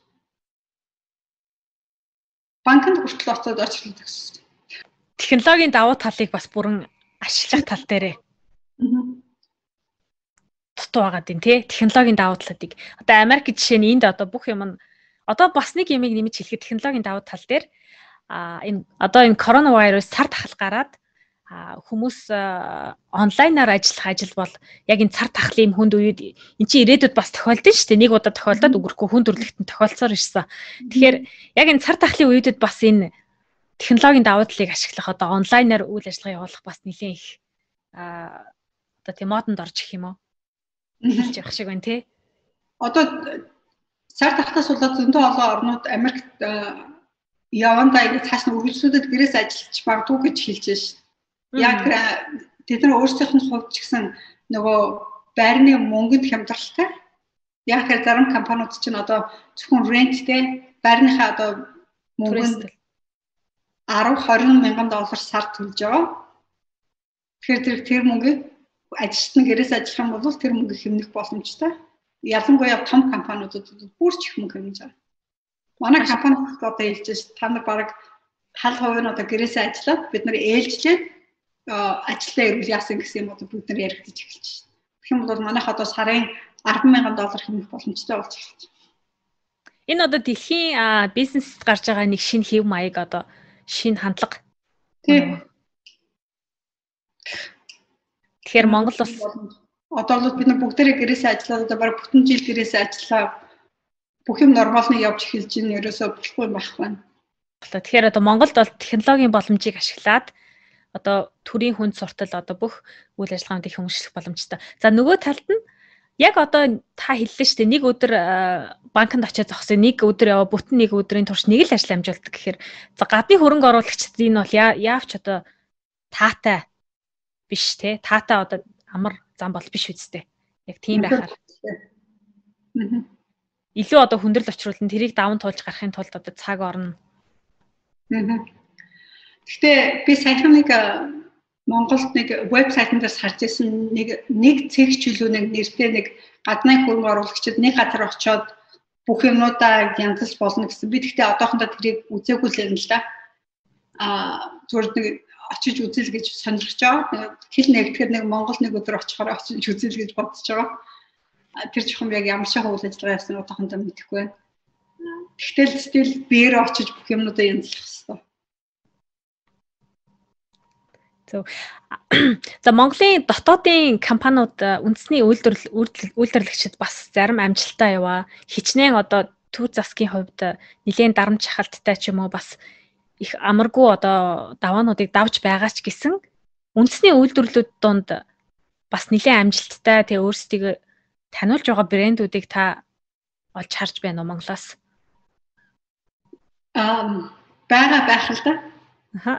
S2: Банкнд хүртэл очиод очрлол зогсож.
S1: Технологийн давуу талыг бас бүрэн ашиглах тал дээрээ. Дутуу байгаа din тий. Технологийн давуу талуудыг. Одоо Америк жишээ нь энд одоо бүх юм нь одоо бас нэг юмыг нэмж хэлэхэд технологийн давуу тал дээр а энэ одоо энэ коронавирус цар тахал гараад хүмүүс онлайнаар ажиллах ажил бол яг энэ цар тахлын хүнд үед эн чинь ирээдүйд бас тохиолдсон шүү дээ. Нэг удаа тохиолдоод үгрэхгүй хүн төрлөختөнд тохиолцоор ирсэн. Тэгэхээр яг энэ цар тахлын үедэд бас энэ технологийн давуу талыг ашиглах одоо онлайнаар үйл ажиллагаа явуулах бас нэлээд их а одоо тийм модонд орж ирэх юм уу? Хэлж явах шиг байна тий.
S2: Одоо цар тахтаас болоод зөндөө олон орнууд Америкт явандаа ингэ цааш нь үргэлжлүүлээд гэрээс ажиллаж магадгүй гэж хэлж байна Яг тэд нар өөрсдийнх нь хувьд ч гэсэн нөгөө байрны мөнгөнд хямдралтай. Яг тэр зарим компаниуд чинь одоо зөвхөн ренттэй байрныхаа одоо мөнгөнд 10 20 мянган доллар сар төлж байгаа. Тэгэхээр тэр тэр мөнгийг ажилчид нь гэрээс ажиллах юм бол тэр мөнгө хэмнэх боломжтой. Ялангуяа том компаниудад бүр ч их мөнгө хэмнэж байгаа. Манай компанид одоо хэлж байна та нар хал хувь нь одоо гэрээсээ ажиллаад бид нар ээлжлээд ажилдаа ирвэл яасан гэсэн юм одоо бүгд нэр яригдчих эхэлж байна. Тэгэх юм бол манайх одоо сарын 100000 доллар хэмнэх боломжтой болж байна.
S1: Энэ одоо дэлхийн бизнест гарч байгаа нэг шинэ хэв маяг одоо шинэ хандлага.
S2: Тийм.
S1: Тэгэхээр Монгол бас
S2: одоо бол бид нар бүгдээрээ гэрээсээ ажиллаад одоо бараг бүтэн жил гэрээсээ ажиллаа. Бүх юм нормалны явж эхэлж байна. Ерөөсөө болохгүй байх байна.
S1: Тэгэхээр одоо Монголд бол технологийн боломжийг ашиглаад одоо төрийн хүнд суртал одоо бүх үйл ажиллагаанд их хөнгөлөх боломжтой. За нөгөө талд нь яг одоо та хэллээ шүү дээ нэг өдөр банкнд очиж зогсоо нэг өдөр яваа бүтэн нэг өдрийн турш нэг л ажил амжуулдаг гэхээр за гадны хөрөнгө оруулагчид энэ бол яавч одоо таатай биш те. Таатай одоо амар зам бол биш үсттэй яг тийм байхаар. Илүү одоо хүндрэл очруулан тэрийг даван туулж гарахын тулд одоо цаг орно
S2: Гэхдээ би саяхан нэг Монголд нэг вебсайтнаас харж ирсэн нэг нэг цэг чөлөө нэг нэртэй нэг гадны хөрөнгө оруулагчид нэг газар очиод бүх юмудаа янзлж болно гэсэн. Би тэгтээ одоохондоо тэрийг үзээгүй л юм л да. Аа зүгээр нэг очиж үзэл гэж сонирхож байгаа. Хил нэгтгэр нэг Монгол нэг өдөр очихоор очиж үзэл гэж бодож байгаа. Тэр жоохон яг ямар шахуу үйл ажиллагаа яасан одоохондоо мэдэхгүй байна. Тэгтэл стил биеэр очиж бүх юмудаа янзлах хэрэгтэй.
S1: Зөв. За Монголын дотоодын компаниуд үндэсний үйлдвэрлэл үйлдвэрлэгчид бас зарим амжилттай яваа. Хичнээн одоо төв засгийн хувьд нэлээд дарамт шахалттай ч юм уу бас их амаргүй одоо даваануудыг давж байгаа ч гэсэн үндэсний үйлдвэрлэлүүд донд бас нэлээд амжилттай тэгээ өөрсдийг таниулж байгаа брэндүүдийг та олж харж байна уу Монголоос?
S2: Аа бага байх л да.
S1: Аха.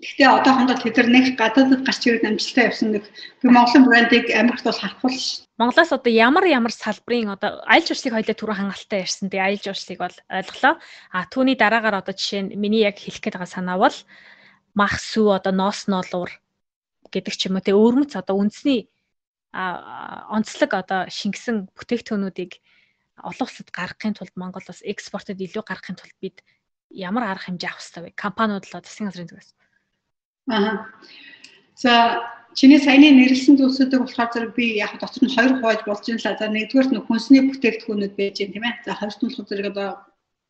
S2: Гэхдээ одоохондоо тэд нар нэг гадаадд гарч ирээд амжилттай явсан нэг Монголын брендийг Америкт бол харахгүй ш.
S1: Монголоос одоо ямар ямар салбарын одоо аялал жуулчлалыг хоёлаа түрүү хангалттай ярьсан. Тэгээ аялал жуулчлалыг бол ойлголоо. А түүний дараагаар одоо жишээ нь миний яг хэлэх гээд байгаа санаа бол мах сүү одоо ноос ноолуур гэдэг ч юм уу те өвөрмөц одоо үндэсний онцлог одоо шингэсэн бүтээгдэхүүнүүдийг олон улсад гаргахын тулд Монгол бас экспортод илүү гаргахын тулд бид ямар арга хэмжээ авах хэрэгтэй вэ? Компаниуд л засгийн газрын зүгээс
S2: Аа. За чиний саяны нэрлсэн зүйлсүүдийг болохоор зэрэг би яг дотор нь хоёр хувааж болж байна л. За нэгдүгээр нь хүнсний бүтээгдэхүүнүүд байж байна тийм ээ. За хоёрт нь болохоор зэрэг одоо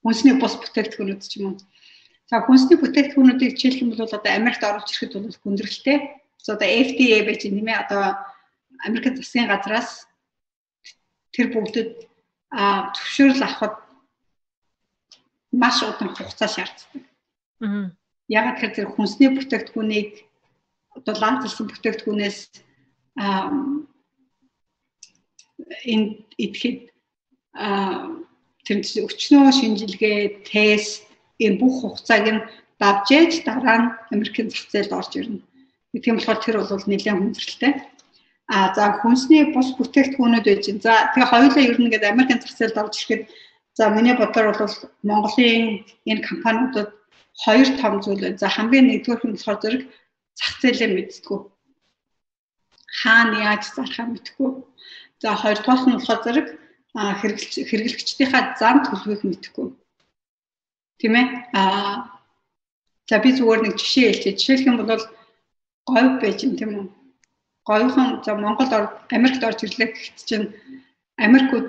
S2: хүнсний бус бүтээгдэхүүнүүд ч юм уу. За хүнсний бүтээгдэхүүнүүдийг жишээлх юм бол одоо Америкт оруулж ирэхэд бол хүндрэлтэй. За одоо FDA байж байна тийм ээ. Одоо Америк засгийн газраас тэр бүгдэд а зөвшөөрөл авахд маш удаан хугацаа шаарддаг. Аа ягаад гэхээр зэрэг хүнсний бүтээгдэхүүнийг одоо ланцлсан бүтээгдэхүүнээс энэ идэхэд тэр өчнөө шинжилгээ, тест энэ бүх хугацааг нь давж ээж дараа нь Америкийн зах зээлд орж ирнэ. Тийм болохоор тэр бол нэлээд хүндрэлтэй. А за хүнсний бус бүтээгдэхүүнүүд байж байна. За тэгээ хоёулаа ер нь ингээд Америкийн зах зээлд орж ирэхэд за миний бодлоор бол Монголын энэ компаниудад хоёр том зүйл байна. За хамгийн нэгдүгээр нь болохоор зэрэг зах зээлээ мэдтгүү. Хаана яаж зархаа мэдтгүү. За хоёрдугаар нь болохоор зэрэг хэрэглэгч хэрэглэгчдийнхаа зам төлөвийг мэдтгүү. Тийм ээ? Аа за би зүгээр нэг жишээ хэлчихье. Жишээлх юм бол говь байж юм тийм үү? Говьхон за Монголд Америкт орж ирлээ гэхэд чинь Америкууд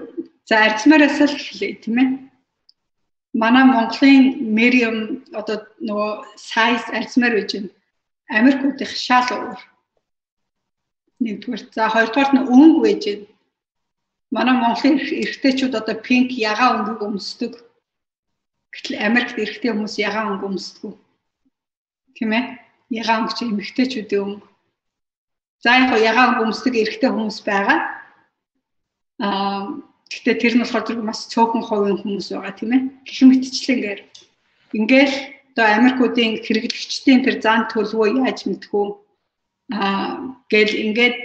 S2: за арзмаараас л эхлэе тийм ээ? Манай Монголын Мериум одоо нөгөө size арьсмаар байж байна. Америкуудын шал уур. Нэгдүгээр. За хоёрдугаар нь өнгө байж байна. Манай Монголын эрэгтэйчүүд одоо пинк ягаан өнгөг өмсдөг. Гэтэл Америкт эрэгтэй хүмүүс ягаан өнгө өмсдөг. Тийм ээ? Ягаан өнгө чи эмэгтэйчүүдийн өнгө. За яг ягаан өнгө өмсдөг эрэгтэй хүмүүс байгаа. Аа Гэхдээ тэр нь болохоор зэрэг маш цөөхөн хувийн хүмүүс байгаа тийм ээ. Гэх мэтчлэнгээр ингээл одоо Америкуудын хэрэглэгчдийн тэр зан төлөвөө яаж мэдхүү? Аа гэл ингээд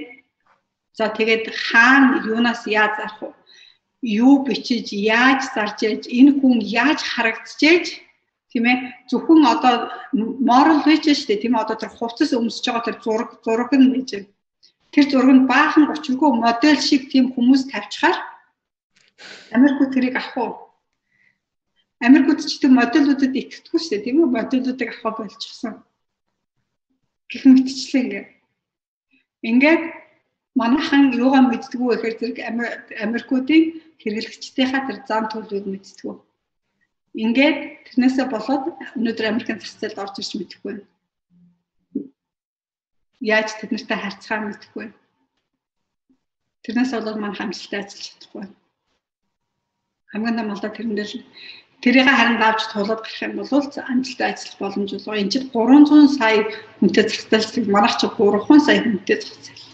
S2: за тэгээд хаана юунаас яаж зарах вэ? Юу бичиж яаж зарж яаж энэ хүн яаж харагдчихэж? Тийм ээ. Зөвхөн одоо moral байж штэ тийм ээ. Одоо тэр хувцас өмсөж байгаа тэр зураг зураг нь байж тэр зураг нь баахан 30-гүй модель шиг тийм хүмүүс тавьчихаар Америкууд тэрийг авах уу? Америкууд ч тийм модулуудад итгэдэггүй шүү дээ, тийм үү? Модулуудыг авах болчихсон. Гэх мэтчлээ ингээд. Ингээд манайхан юугаа мэддгүү гэхээр зэрэг Америкуудын хэрэглэгчдийнхаа тэр зам төлөвийг мэддгүү. Ингээд тэрнээсээ болоод өнөөдөр Америкийн зах зээлд орж ирж мэдэхгүй байна. Яаж тэднэртэй харьцахаа мэдэхгүй. Тэрнээс болоод маань хамжилттай ажиллаж чадахгүй байна. Хамгийн намалдаа тэрэндээ л тэрийг харин давж тулаад гарах юм бол амжилттай ажиллах боломж болоо. Энд чинь 300 сая хүнтэй зах зээл манайх чи 300 сая хүнтэй зах зээл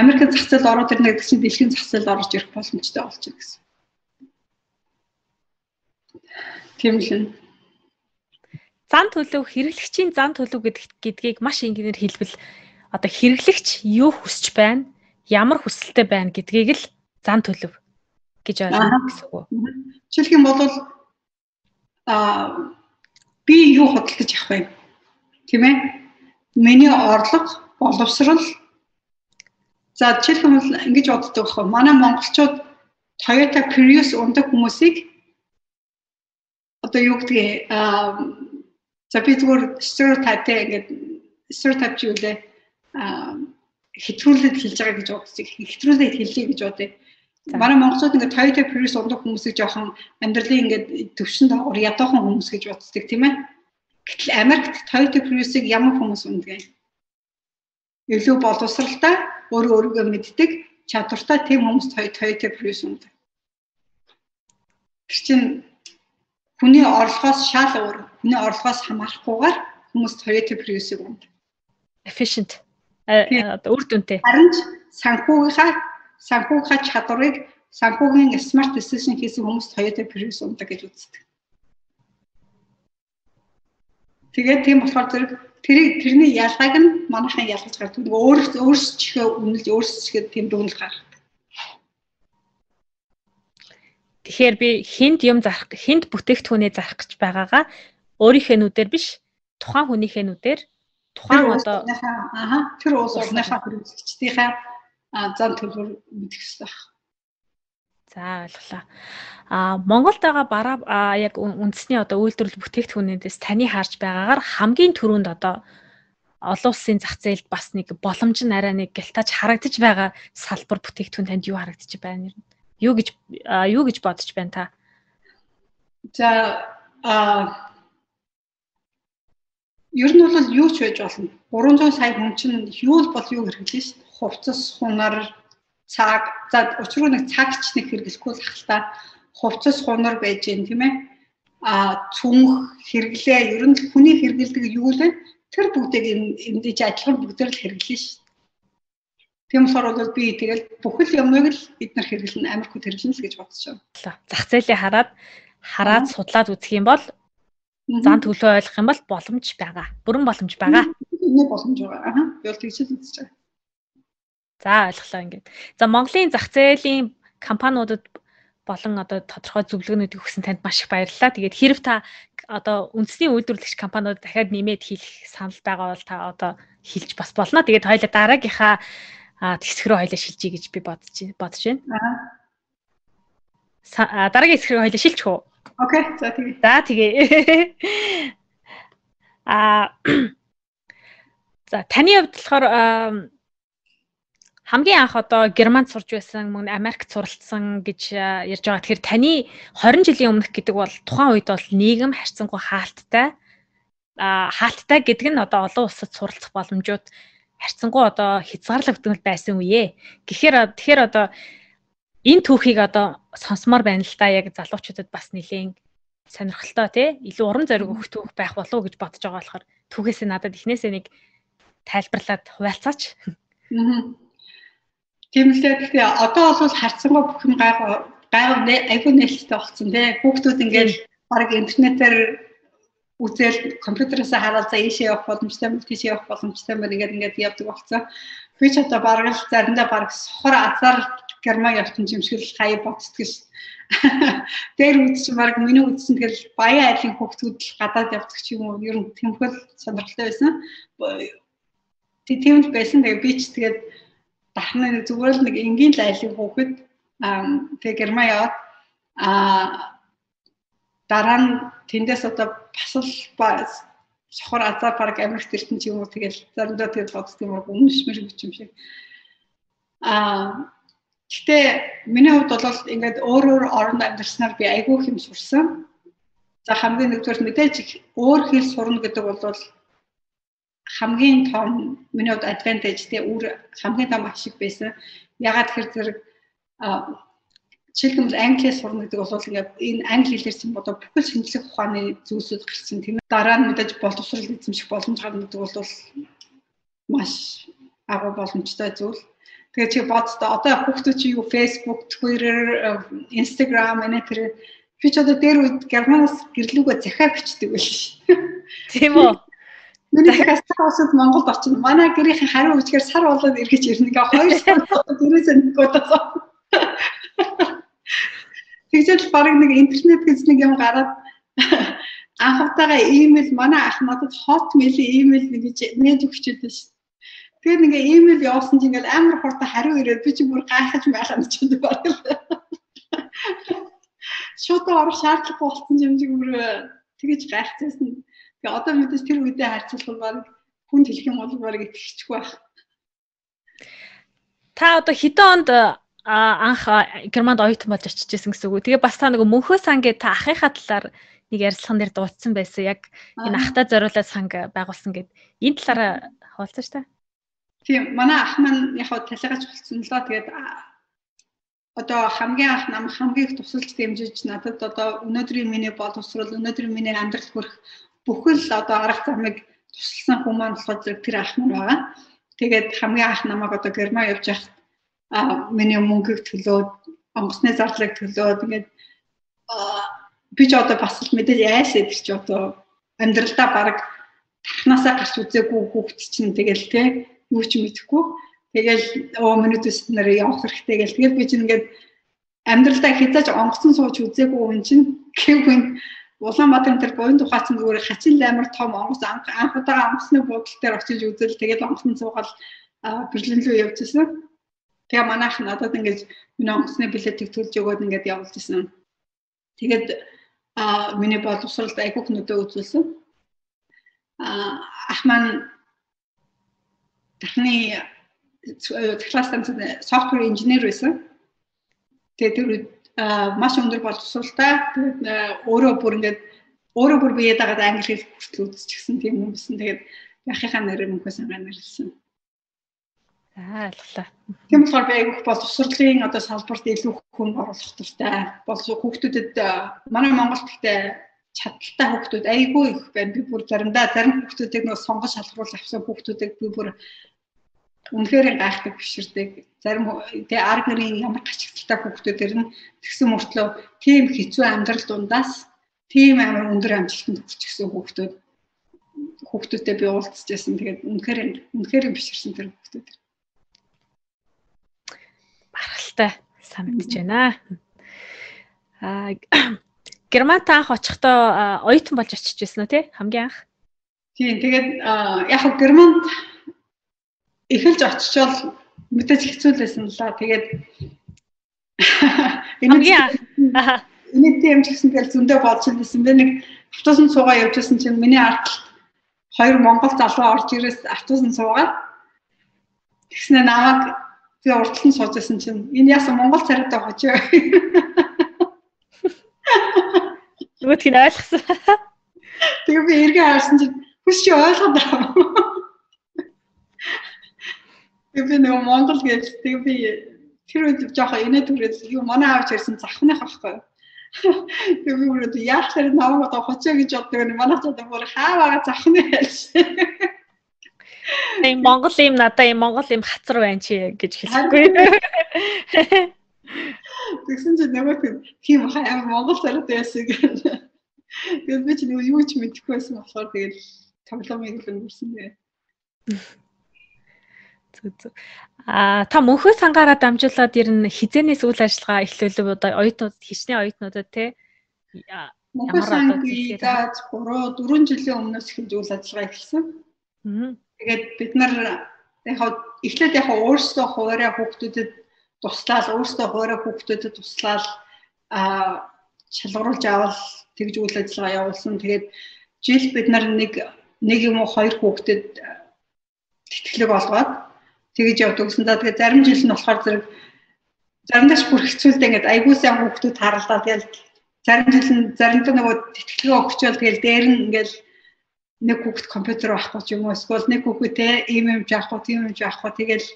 S2: Америкийн зах зээл ороод ирнэ гэсэн дэлхийн зах зээлд орж ирэх боломжтой болж байна гэсэн. Тийм л.
S1: Зан төлөв хэрэглэгчийн зан төлөв гэдгийг маш энгийнээр хэлбэл одоо хэрэглэгч юу хүсэж байна, ямар хүсэлтэй байна гэдгийг л зан төлөв гэж ойлгох гэсэн үг.
S2: Жишээлх юм бол аа би юу хөдөлгөж явах вэ? Тийм ээ? Миний орлого, боловсрал За жишээлбэл ингэж боддог байхгүй. Манай монголчууд Toyota Prius ундаг хүмүүсийг одоо юу гэдгийг аа за би зүгээр stereotype ингээд stereotype юу лээ аа хэтрүүлээд хэлж байгаа гэж боддог. Хэтрүүлээд хэллээ гэж бодъё. Манай монголчууд ингээд Toyota Prius ундаг хүмүүсийг жоохон амьдралын ингээд төвшөнд ядуухан хүмүүс гэж боддог тийм ээ. Гэтэл Америкт Toyota Prius-ыг ямар хүмүүс ундаг юм? Илүү боловсралтай өөрөө өөрийгөө мэддэг чадвартай тийм хүмүүс Toyota Prius ундаг. Тэр чинь хүний орлогоос шал өөр, хүний орлогоос хамаарахгүйгээр хүмүүс Toyota Prius-ыг ундаг.
S1: Efficient. Одоо үр дүнтэй.
S2: Харин санхүүгийнхаа санхүүгийнхаа чадварыг санхүүгийн smart decision хийсэн хүмүүс Toyota Prius ундаг гэж үздэг. Тэгээд тийм болохоор зэрэг тэрийг тэрний ялгааг нь манайхан ялгаж гардаг. Нөгөө өөрөөс өөрсдөө үнэлж өөрсдөө тийм дүгнэлт гаргадаг.
S1: Тэгэхээр би хинт юм зарах, хинт бүтээгдэхүүнээ зарах гэж байгаагаа өөрийнхөө нүдээр биш, тухайн хүнийхээ нүдээр тухайн одоо
S2: ааха тэр уус орныхаа хэрэглэгчдийнхээ зан төлөвөөр мэдэх хэрэгтэй байна.
S1: За ойлголаа. А Монголд байгаа бараа яг үндэсний одоо үйлдвэрлэл бүтээгдэхүүнээс таны харж байгаагаар хамгийн түрүүнд одоо олон улсын зах зээлд бас нэг боломж нь арай нэг гялтаж харагдаж байгаа салбар бүтээгдэхүүн танд юу харагдаж байна юм? Юу гэж юу гэж бодож байна та?
S2: За а ер нь бол юу ч байж болно. 300 сая хүн чинь юу л бол юу хэрэглэн шүү дээ. Хувцас, хунар, цаг, за учруу нэг цагч нэг хэрэглэхгүй л ахalta хувцас хунар байж гэн тийм ээ а цүнх хэрэглээ ер нь хүний хэрэгэлдэг юу л вэ тэр бүгдийг эндэж адилхан бүгдээр л хэрэглэн шүү Тийм болохоор бол би тэгэл бүхэл юмыг л бид нар хэрэглэн Америкт хэрэглэн л гэж бодож байна.
S1: Зах зээлийг хараад хараад судлаад үзэх юм бол зан төлөө ойлгох юм бол боломж байгаа. Бүрэн боломж байгаа.
S2: Нэг боломж байгаа. Аа. Би бол тэгж л үзэж байгаа.
S1: За ойлголоо ингээд. За Монголын зах зээлийн компаниудад болон одоо тодорхой зөвлөгөөнүүдийг өгсөн танд маш их баярлалаа. Тэгээд хэрв та одоо үндэсний үйлдвэрлэгч компаниуд дахиад нэмээд хийх санал байгаа бол та одоо хэлж бас болно. Тэгээд хоёлаа дараагийнхаа хэсэг рүү хоёлаа шилжиж гэж би бодож бодож байна. Аа. Дараагийн хэсэг рүү хоёлаа шилжих үү?
S2: Окей. За тэгээ.
S1: За тэгээ. Аа За таны хувьд болохоор хамгийн анх одоо Германд сурж байсан мөн Америкт суралцсан гэж ярьж байгаа. Тэгэхээр таны 20 жилийн өмнөх гэдэг бол тухайн үед бол нийгэм харьцангуй хаалттай. А хаалттай гэдэг нь одоо олон улсад суралцах боломжууд харьцангуй одоо хязгаарлагдмал байсан үе. Гэхдээ тэгэхээр одоо энэ түүхийг одоо сонсомоор байна л да яг залуучуудад бас нэлээд сонирхолтой тий илүү уран зориг өгөх түүх байх болов уу гэж бодож байгаа болохоор түүхээсээ надад эхнээсээ нэг тайлбарлаад хуваалцаач. Аа
S2: Тийм л дээ. Гэхдээ одоо бол харцсангаа бүх юм гайгүй гайгүй айгүй нээлттэй болсон тий. Хүүхдүүд ингээд баг интернетээр үзэл компьютероос хараад за ийшээ явах боломжтой мөн тийшээ явах боломжтой мөн ингээд ингээд явдаг болсон. Би ч одоо бараг л заримдаа бараг сохор азар герман явсан юм шиг л боддөг ш. Тэр үдч бараг миний үдсэн тэгэл баян айлын хүүхдүүд л гадаад явдаг ч юм уу. Ер нь тэмхэл сонирхолтой байсан. Тийм л байсан. Тэгээ би ч тэгээд дахны зүгээр л нэг энгийн л айлын хүүхэд тэгээ герман яваад а дараа нь тэндээс одоо бас л сохор азар баг Америкт ирсэн ч юм уу тэгэл заримдаа тэгэл бодсон юм уу өмнөшмөр гэж юм шиг Аа Гэтэ миний хувьд бол ингээд өөр өөр оронд амьдарснаар би айгүй хэм сурсан. За хамгийн нэгдүгээр мэдээж өөр хэл сурна гэдэг бол хамгийн том миний хувьд advantage тий өөр хамгийн том ашиг байсан. Ягаад гэхээр зэрэг жишээлбэл англи сурна гэдэг бол ингээд энэ англи хэлээр чинь бодоо бүхэл шинжлэх ухааны зүйлсүүд гарсан тийм дараа нь мэдээж боловсрол эзэмших боломж гарна гэдэг бол маш агуу боломжтой зүйл. Тэгээ чи боддоо одоо хүүхдүүд чи юу Facebook, Twitter, Instagram энэ тэр би ч одоо дээр үед германаас гэрлүүгөө захиа бичдэг байл ш.
S1: Тийм үү?
S2: Миний захиас таасад Монголд очино. Манай гэрийн хариу үжгээр сар болоод эргэж ирнэ гээ хоёр сар дөрөөсөө нэг удаа. Тэгжэл баг нэг интернет гэж нэг юм гараад анхавтайгаа имэйл манай ах надад hotmail-ийн имэйл нэг гэж нээж өгчээд шүү. Тэгээд ингээ имэйл явуулсан чинь ингээл амар хурдан хариу ирээд би чи бүр гайхаж байгаа юм чинь байна. Шууд орох шаардлагагүй болсон юм шиг бүр тэгэж гайхчихсан. Тэгээ одоо мэдээж тэр үедээ харьцуулбал баг хүн хэлэх юм бол баг итгэхгүй байх.
S1: Та одоо хэдэн онд анх Германд оюутан болж очиж исэн гэсэн үг. Тэгээ бас та нөгөө мөнхөө сан гэдэг та ахыхаа талаар нэг ярилцлаган дээр дуудсан байсан. Яг энэ ахтай зориулаад санг байгуулсан гэд. Энэ талаараа хуваалцаач та.
S2: Тийм манай ах маань яг талигаач болцсон лоо. Тэгээд одоо хамгийн анх нам хамгийн их тусалж дэмжиж надад одоо өнөөдрийн миний боловсрол өнөөдрийн миний амьдрал хүрэх бүхэл одоо арга замыг тусалсан хүмүүс маань болохоор зэрэг тэр ах маань байгаа. Тэгээд хамгийн анх намайг одоо герман явж явах а миний мөнгөийг төлөөд онгоцны зардлыг төлөөд ингээд би ч одоо бас л мэдээж айс идэж чи одоо амьдралдаа баг тархнасаа гарч үзээгүй хүүхд чинь тэгэл те юу ч мэдэхгүй. Тэгэл оо миний төс нарыг явах хэрэгтэй гэл. Тэгээд би чинь ингээд амьдралдаа хязгаарч онгоцон сууж үзээгүй хүн чинь гэвгүй Улаанбаатарын тэр буян тухайцсан зүгээр хачин амар том онгоц анх удаага онгоцны буудлын дээр очиж үзэл тэгээд онгоцны суугаал Берлин рүү явж ирсэн. Тэгээ манайх надад ингээд миний онгоцны билетийг төлж өгөөд ингээд явуулж ирсэн. Тэгээд а миний боловсролд айгүйх нүдэ үзүүлсэн. А ах маань дахны цахилгаан станцны софтвер инженер байсан. Тэгээд тэр маш өндөр боловсралтай. Тэгээд өөрөө бүр ингээд өөрөө бүр бие дагаад англи хэл хүртэл үзчихсэн тийм юм байсан. Тэгээд яхихаа нэрээр мөнхөө сангаа нэрлсэн.
S1: Аа ойлголоо.
S2: Тийм болохоор би айгүйх боловсролын одоо салбарт илүү хүн оруулах туфтай. Бол хүүхдүүдэд манай Монголд гэхдээ чадaltaй хүүхдүүд айгүй их байна. Би бүр заримдаа зарим хүүхдүүдийг нөө сонгож шалгаруул авсан хүүхдүүдийг би бүр үнэхээр гайхдаг биширдэг. Зарим тэгээ арг нарын ямар гачигдaltaй хүүхдүүдэр нь тэгсэн мөртлөө тийм хэцүү амьдрал дундаас тийм амар өндөр амжилтанд хүрчихсэн хүүхдүүд хүүхдүүдтэй би уулзчихсан. Тэгээд үнэхээр үнэхээр биширсэн тэр хүүхдүүд.
S1: Баргалтай санагдаж байна. Аа Германт анх очихдоо оюутан болж очиж байсан уу тий? Хамгийн анх.
S2: Тийм тэгээд яг Германд эхэлж очичвол мэдээж хэцүү л байсан л да. Тэгээд
S1: хамгийн
S2: энэ тийм ч гэсэн тэгэл зөндөө бодож байсан. Би нэг автобусанд суугаа явжсэн чинь миний ард хоёр монгол залуу орж ирээс автобусанд суугаад тэгснэ намайг би урдлан суужсэн чинь энэ яасан монгол царайтай хожоо
S1: Нөгөөдх нь ойлгосон.
S2: Тэгээ би эргээ харсан чинь хүс чи ойлгоод байгаа. Би нэг Монгол гэж тэгээ би тэр үед жоохон инээ түрээд юу манай аавч ярьсан захных байхгүй. Тэгээ би өөрөө яахлаар намайг одоо хоцоо гэж боддог нь манай ч одоо бүр хааваа захны хэлсэн.
S1: Ийм Монгол юм надаа ийм Монгол юм хацар байна чи гэж хэлэхгүй.
S2: Тэгсэн чинь нөгөө тийм амар Монгол царайд байсан гэх. Тэгээд би ч нэг юу ч мэдэхгүй байсан болохоор тэгээд тоглоомыг л өнгөрсөн бэ.
S1: Зүг зүг. Аа та мөнхөө сангаараа дамжуулаад ер нь хизээнээс үйл ажиллагаа эхлүүлв одоо оюутнууд хичнээн оюутнуудад те
S2: ямар одоо зүйгээд 3 4 жилийн өмнөөс эхэлж үйл ажиллагаа эхэлсэн. Тэгээд бид нар яг эхлээд яг өөрсдөө хуваараа хүүхдүүдэд туслаад өөрсдөө хоороо хүүхдүүдэд туслаад а шалгаруулж авал тэгж үйл ажиллагаа явуулсан. Тэгээд жил бид нар нэг нэг юм уу хоёр хүүхдэд тэтгэлэг олгоод тэгэж явдаг гэсэн. За тэгээ зарим жил нь болохоор зэрэг заримдаа ч бүр хэцүүлдэ ингээд айгуу сайн хүүхдүүд харалдаа тэгэл зарим жил нь заримдаа нөгөө тэтгэлгээ өгчөөл тэгэл дээр нь ингээд нэг хүүхэд компьютер авахгүй ч юм уу? Эсвэл нэг хүүхэд ийм юм жаахгүй тийм юм жаахгүй тэгэл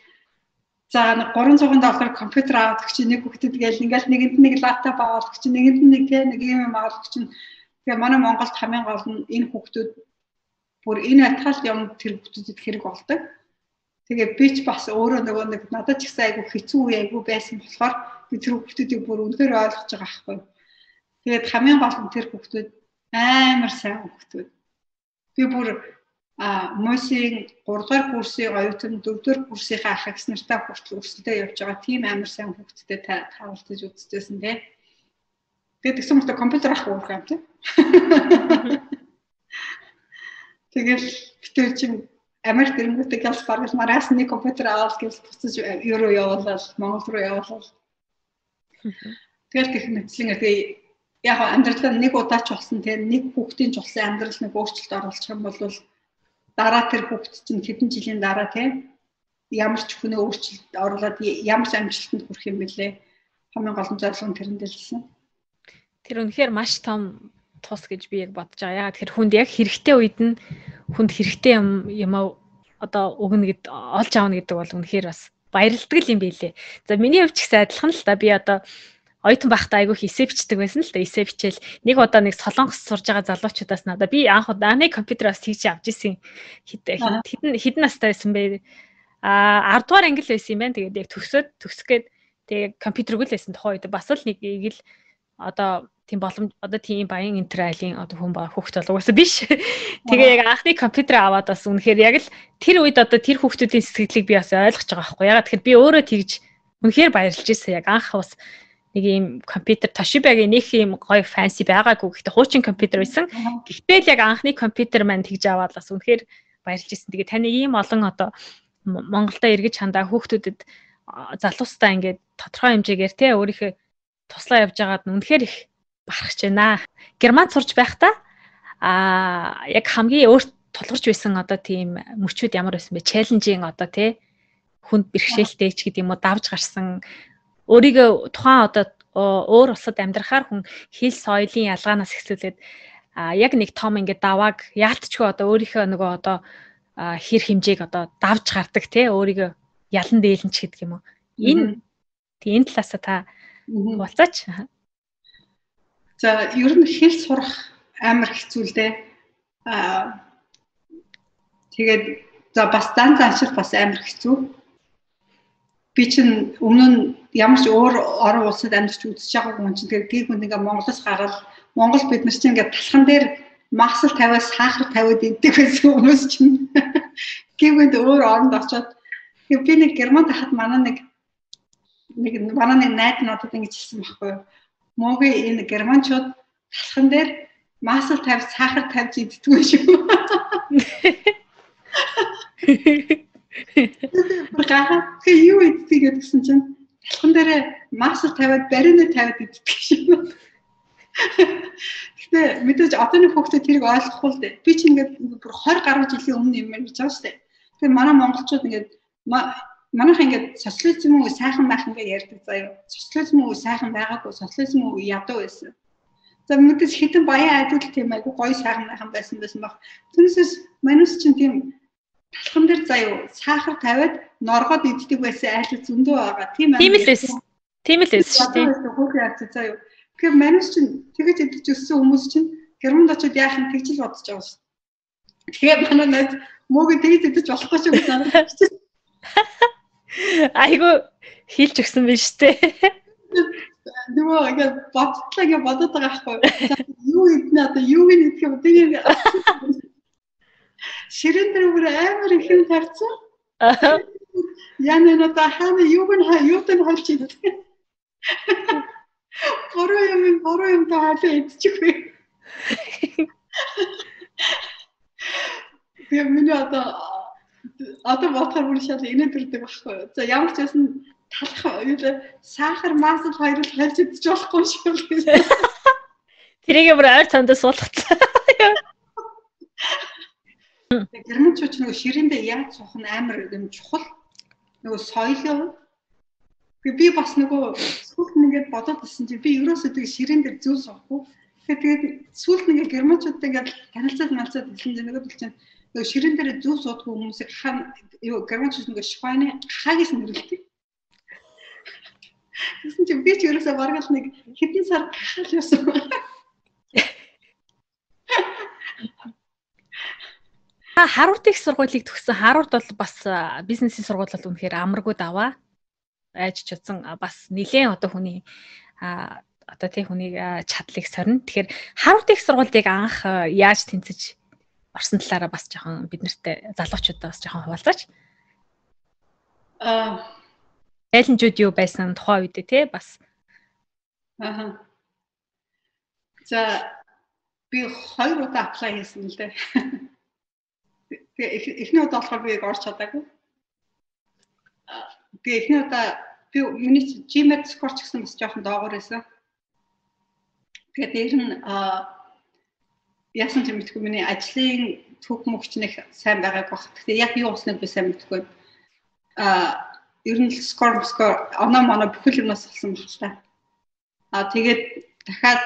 S2: за нэг 300 доллар компьютер аваад гэж нэг хүүхдэд тэгэл ингээл нэгэнд нэг лаптоп аваад гэж нэгэнд нэг те нэг ийм юм аваад гэж тэгээ манай Монголд хамгийн гол нь энэ хүүхдүүд бүр энэ атгаалт юм тэр хүүхдүүдэд хэрэг болдог Тэгээ би ч бас өөрөө нөгөө нэг надад ч ихсэн айгу хэцүү үе айгу байсан болохоор би тэр хүүхдүүдийг бүр үнэхээр ойлгож байгаа байхгүй. Тэгээд хамгийн гол нь тэр хүүхдүүд амар сайн хүүхдүүд. Би бүр а мөсийн 3 дугаар курсын оюутан 4 дугаар курсынхаа ах эгс нартай хүртэл өрсөлдөд явж байгаа тийм амар сайн хүүхдтэй таавалтаж үздэсэн тий. Тэгээд тэгсэн мөртөө компьютер авах уу юм тий. Тэгэл битүү чинь Америк дэрнгүүтэй гялс баргал мараас нэг компьютер аваад гэвэл буцаж евро явуулаад Монгол руу явуулаад. Тэгэл гэх мэтчлэн тэгээ яг амьдралаа нэг удаач болсон тийм нэг хүүхдийн чулсан амьдрал нэг өөрчлөлт оруулах юм бол дараа тэр хүүхд чинь хэдэн жилийн дараа тийм ямар ч хүнээ өөрчлөлт оруулаад ямар ч амжилтанд хүрэх юм бэлээ. Хамгийн гол нь зорилго нь тэрэнд дэлсэн.
S1: Тэр үнэхээр маш том тус гэж би яг бодож байгаа. Яагаад тэгэхээр хүнд яг хэрэгтэй үед нь хүнд хэрэгтэй юм юм одоо өгнө гэд олж аавна гэдэг бол үнэхээр бас баярлдаг юм билээ. За миний хувьд ч гэсэн адилхан л та. Би одоо оюутан байхдаа айгүйх эсэ бичдэг байсан л да эсэ бичээл нэг удаа нэг солонгос сурж байгаа залуучуудаас надаа би анх удаа аны компьютероос тийч авч исэн. Хэдэн хэдэн настай байсан бэ? А 10 дугаар англи байсан юм байна. Тэгээд яг төгсөөд төгсгээд тэгээ компьютергүй л байсан тухайн үед бас л нэг ийг л одоо тийм боломж одоо тийм баян интерайлийн одоо хүн ба хүүхд бол угаасаа биш. Тэгээ яг анхны компьютер аваад бас үнэхээр яг л тэр үед одоо тэр хүүхдүүдийн сэтгэлийг би бас ойлгож байгаа байхгүй. Ягаад тэгэхээр би өөрөө тэгж үнэхээр баярлж ирсэн. Яг анх бас нэг юм компьютер Toshiba-гийн нэг юм гоё фэнси байгаагүй. Гэхдээ хуучин компьютер байсан. Гэхдээ л яг анхны компьютер маань тэгж аваад бас үнэхээр баярлж ирсэн. Тэгээ таны ийм олон одоо Монголдо эргэж хандаа хүүхдүүдэд залуустаа ингээд тодорхой хэмжээгээр те өөрийнхөө туслаа явж байгаад үнэхээр их барахж байна. Германд сурч байхдаа аа яг хамгийн өөрт тулгарч байсан одоо тийм мөчүүд ямар байсан бэ? Челленжийн одоо тий хүнд бэрхшээлтэй ч гэдэг юм уу давж гарсан өөрийгөө тухайн одоо өөр улсад амьдрахаар хүн хэл соёлын ялгаанаас эхлүүлээд а яг нэг том ингээд давааг яалтчгүй одоо өөрийнхөө нөгөө одоо хэр хэмжээг одоо давж гардаг тий өөрийгөө ялан дээлэнч гэдэг юм уу энэ тийм энэ талаасаа та Болцооч.
S2: За ер нь хэл сурах амар хэцүү л дээ. Аа тэгээд за бас дан заншил бас амар хэцүү. Би чинь өмнө нь ямар ч өөр орон улсад амьдарч үзэж байгаа хүн чинь тэгээд гэр хүн ингээ Монголоос гараад Монгол бид нар чинь ингээ талхан дээр масал тавиас сахар тавиад иддэг байсан хүмүүс чинь гівэнд өөр оронд очоод би нэг герман тахад манай нэг нэг манай нэг найд надад ингэж хэлсэн байхгүй юу. Могийн энэ германчууд талхан дээр масал тавь сахар тавьж иддэггүй шүү. Гахаа юу иддэг гэдгсэн чинь талхан дээр масал тавиад барины тавиад иддэг шүү. Гэтэ мэдээж одооны хүүхдүүд тэрийг ойлгохгүй л дээ. Би чинь ингээд бүр 20 гаруй жилийн өмнө юм ярьж байгаа шүү дээ. Тэгээ манай монголчууд ингээд манайх ингээд социализм уу сайхан байх ингээд ярьдаг заяа. Социализм уу сайхан байгаагүй, социализм уу ядуу байсан. За мэдээж хитэн баян айдуул тийм айгу гоё сайхан байхан байсан байсан баг. Түүнээс манус чинь тийм талхан дээр заяа сахар тавиад норгоод иддэг байсан айл зөндөө байгаа. Тийм
S1: ээ. Тийм л байсан. Тийм л байсан шүү дээ.
S2: Хүүхний ард заяа. Тэгэхээр манус чинь тэгэж идэж өссөн хүмүүс чинь германд очиод яах юм тэгж л бодож байгаа шүү. Тэгээ манай найз мөөгө тэгж идэж болохгүй шүү гэж санаад байна.
S1: Айгу хийлж өгсөн биз дээ.
S2: Нөгөө ингээд бодлоо ингээд бодоод байгаа байхгүй юу? Иднэ одоо юу идэх юм тэгээ ширэн дээр бүр амар их юм тарцсан. Яна надаа хаана юу гэн хаа юу тань холч идэх. Бороо юм бороо юм та хаа идчихвээ. Тэгээ миний одоо одоо бодохоор бүр шал инээдэрдэг байхгүй юу. За ямар ч байсан талах юу сахар масл хоёр л хайж идэж болохгүй шүү дээ.
S1: Тэрийг бүр ойр цандаа суулгацсан.
S2: Германчууд нөгөө ширэндээ яаж суух нь амар юм чухал. нөгөө соёлоо би бас нөгөө сүлд нэгээд бодоод ирсэн чи би ерөөсөө тэг ширээн дээр зүйл суухгүй. Тэгээд сүлд нэгээ германчуудтай ингээд танилцаад малцаад ирсэн чи нөгөө чинь нөгөө ширээн дээр зүйл суудгүй хүмүүсийг хаана юу германчууд нөгөө швайны хаагис нэрлэлтэй. Тэгсэн чи би ч ерөөсөө бараг л нэг хэдэн сар гахал юусан.
S1: Та Харвард их сургуулийг төгссөн. Харвард бол бас бизнесийн сургууль бол үнэхээр амаргүй даваа. Айж чадсан бас нэлээд одоо хүний одоо тий хүнийг чадлыг сорно. Тэгэхээр Харвард их сургуулийг анх яаж тэнцэж орсон талаараа бас жоохон бид нартай залуучуудаа бас жоохон хуваалцаач. Аа айлнжууд юу байсан тухайн үед те бас
S2: Аа. За би хоёр удаа аплай хийсэн л дээ. Тэгээ эхний удаа болохоор би орч чадаагүй. Тэгээ эхний удаа би миний Gmail score ч гэсэн бас жоохон доогоор байсан. Тэгээд дээр нь яасан ч мэдгүй миний ажлын төв мөгч нэг сайн байгааг баг. Гэхдээ яг юу болсныг би сайн мэдгүй. А ер нь score score оноо моноо бүхэл юмнаас болсон баг та. А тэгээд дахиад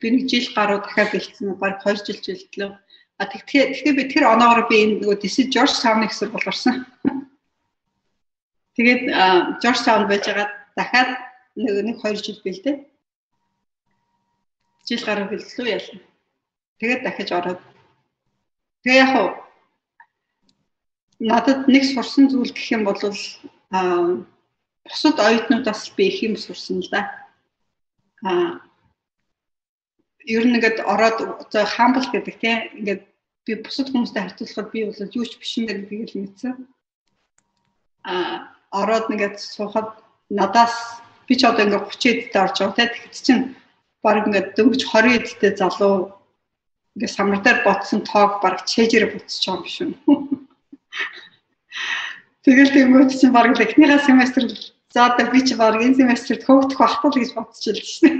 S2: би нэг жил гаруй дахиад бэлдсэн баг 2 жил жилтлээ А тэгэхээр тэгэхээр би тэр оноогоор би энэ нөгөө This George Town их сургууль орсон. Тэгээд George Town байж байгаа дахиад нэг нэг 2 жил бэлдээ. Жил гаруй бэлдлөө яа. Тэгээд дахиж ороод тэгээ яг хуу надад нэг сурсан зүйл гэх юм бол а бусад оюутнуудаас би их юм сурсан л да. А ер нь ингээд ороод за хамбал гэдэг тийм ингээд би бусад хүмүүстэй харьцуулахад би бол юу ч биш юм гэдгийг л мэдсэн. А ороод нэгээд суухад надаас би ч одоо ингээд 30 эдтэй орж байгаа тийм тэгэхэд чинь баг ингээд дөнгөж 20 эдтэй залуу ингээд самар дээр ботсон тоог баг буцаж байгаа юм биш үү. Тэгэл тэгмүүд чинь баг л эхнийхээ семестр за одоо би ч баг энэ семестрт хөөгдөх багтал гэж бодчихлээ шээ.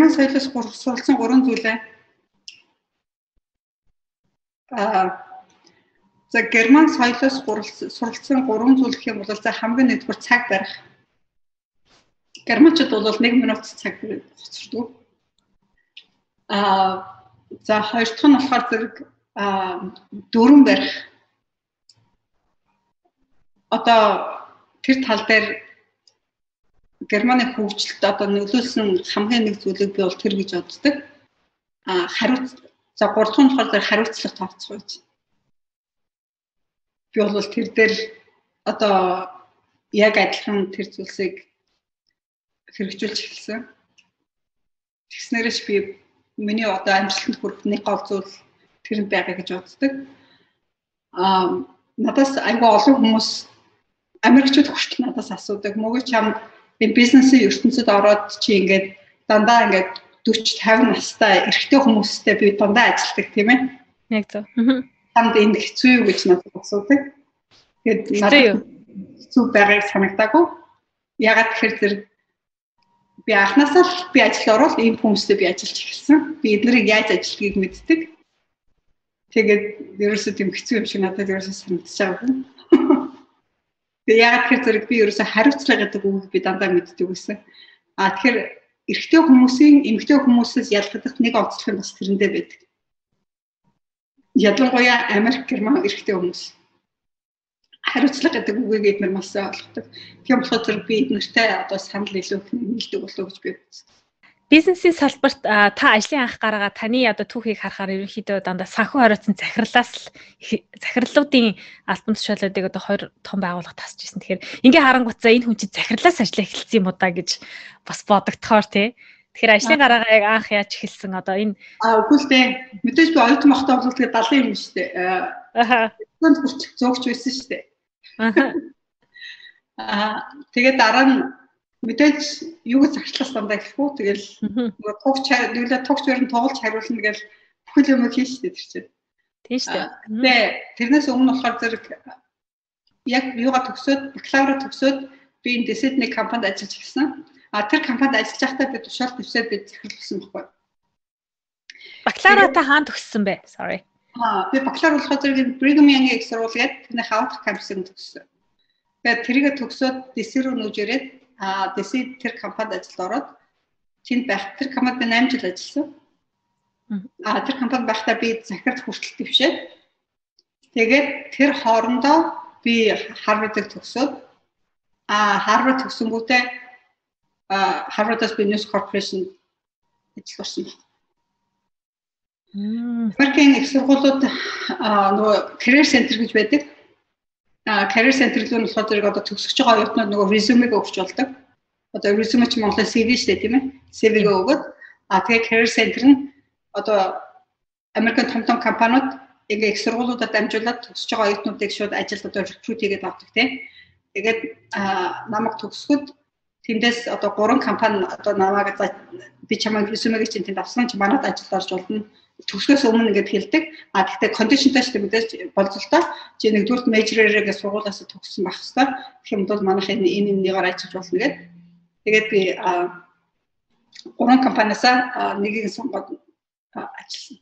S2: Соёлоос суралцсан гурван зүйлээ. Аа за герман соёлоос суралцсан гурван зүйл гэх юм бол за хамгийн нэгдүгээр цаг барих. Германчууд бол 1 минут цаг хоцордог. Аа за хоёр дахь нь болохоор зэрэг аа дөрөн барих. Одоо тэр тал дээр Германы хөгжилд одоо нөлөөлсөн хамгийн нэг зүйлийг би бол тэр гэж боддог. А хариуц за 3 дахь нь болохоор хариуцлага тооцох байж. Би бол тэр дээр одоо яг адилхан тэр зүйлсийг хэрэгжүүлж эхэлсэн. Тэгснээрээ би миний одоо амжилтанд хүрэх нэг гол зүйл тэр байгаа гэж боддог. Аа надаас айгүй олон хүмүүс Америкчууд хүртэл надаас асуудаг. Мөгөө чамд би бизнесийн ертөнцид ороод чи ингээд дандаа ингээд 40 50 настай эрэгтэй хүмүүстэй би дандаа ажилладаг тийм ээ.
S1: Яг зөв.
S2: Танд энэ хэцүү юу гэж надад асуудаг. Тэгээд надад хэцүү байгааг санагдаагүй. Ягаад тэгэхээр зэрэг би анхнаасаа л би ажилд ороод ийм хүмүүстэй би ажиллаж эхэлсэн. Би эднэрийг яаж ажилтгийг мэддэг. Тэгээд ерөөсөө тийм хэцүү юм шиг надад ерөөсөө санагдчихаг. Тэгээ яагаад тэгэхээр зэрэг би ерөөсө хариуцлага гэдэг үгийг би дандаа мэддэг байсан. А тэгэхээр эрэгтэй хүмүүсийн эмэгтэй хүмүүсээс ялгагдах нэг онцлог нь бас тэрэндээ байдаг. Ялангуяа Америк, Герман эрэгтэй хүмүүс хариуцлага гэдэг үгийг эдгээр маш сайн ойлгодог. Тийм болохоор зэрэг би эднэртэй одоо санал илүү их нийлдэг болов гэж би бодсон
S1: бизнесийн салбарт та ажлын анх гараага таны одоо түүхийг харахаар ерөнхийдөө дандаа санхүү хариуцсан захирлаас л захирлуудын альбом тушаалуудыг одоо хоёр том байгууллага тасч ирсэн. Тэгэхээр ингээ харангуйцаа энэ хүн чинь захирлаас ажиллаа эхэлсэн юм уу да гэж бас бодогдохоор тий. Тэгэхээр ажлын гараагаа яг анх яаж эхэлсэн одоо энэ
S2: аа үгүй л дээ. Мэдээж би оюутан махтаа бол тэгээ 70 юм шүү дээ. Зөвхөн бүрч зөөгч байсан шүү дээ. Аа. Тэгээд дараа нь мэдээж юу цагтлаас дандаа гэхгүй тэгэл нөгөө тугч нүглээ тугч өрн тоглож хариулна гэж бүхэл юм хийж штэ тэр чинь.
S1: Тийм штэ.
S2: Тэгээ тэрнээс өмнө болохоор зэрэг яг юугаа төгсөөд бакалавра төгсөөд би энэ Дэсэдний компанид ажиллаж ирсэн. А тэр компанид ажиллаж байхдаа би тушаал төвсөд би захирлсан байхгүй.
S1: Бакалавра та хаана төгссөн бэ? Sorry.
S2: Аа би бакалавр болохоор зэрэг Brigham Young их сургууль гэдэг тэрний хавтах кампусыг төгссөн. Тэгээд тэрийгэ төгсөөд DC руу нүүж ирээд а DC тэр компанид ажилд ороод тэнд байх тэр компанид 8 жил ажилласан. А тэр компанид байхдаа би захирал хүртэл твшээд тэгээд тэр хоорондоо би Harvard-ыг төгсөөд а Harvard төгсөнгүүтээ Harvard-аас би News Corporation ажил болсон байна. Америкийн их сургуулиуд нөгөө career center гэж байдаг. А career center л нь болохоор зэрэг одоо төгсөж байгаа оюутнууд нөгөө resume-г өгч болдог. Одоо resume ч Монголын CV шүү дээ тийм ээ. CV-г өгөөд а тэгээ career center нь одоо Америкийн том том компаниуд ингээ их сургуулиудад дамжуулаад төгсөж байгаа оюутнуудыг шууд ажилд одоо recruit хийгээд авдаг тийм. Тэгээд намайг төгсгöd тэндээс одоо гурван компани одоо намайг би чамайг resume-г чинь тэнд авсан чи манад ажилд орж болно төгсгөөс өмнө ингээд хэлдэг. А тэгтээ кондишнтай ч мэдээж болцолтой. Чи нэгдүгürt мейжрээрээ сургуулиас төгссөн байх хэвээр. Тэгэх юм бол манайх энэ энэ нэгээр ажиллаж болно гэдэг. Тэгээд би гурван компаниасаа нэгийг сонгоод ажилласан.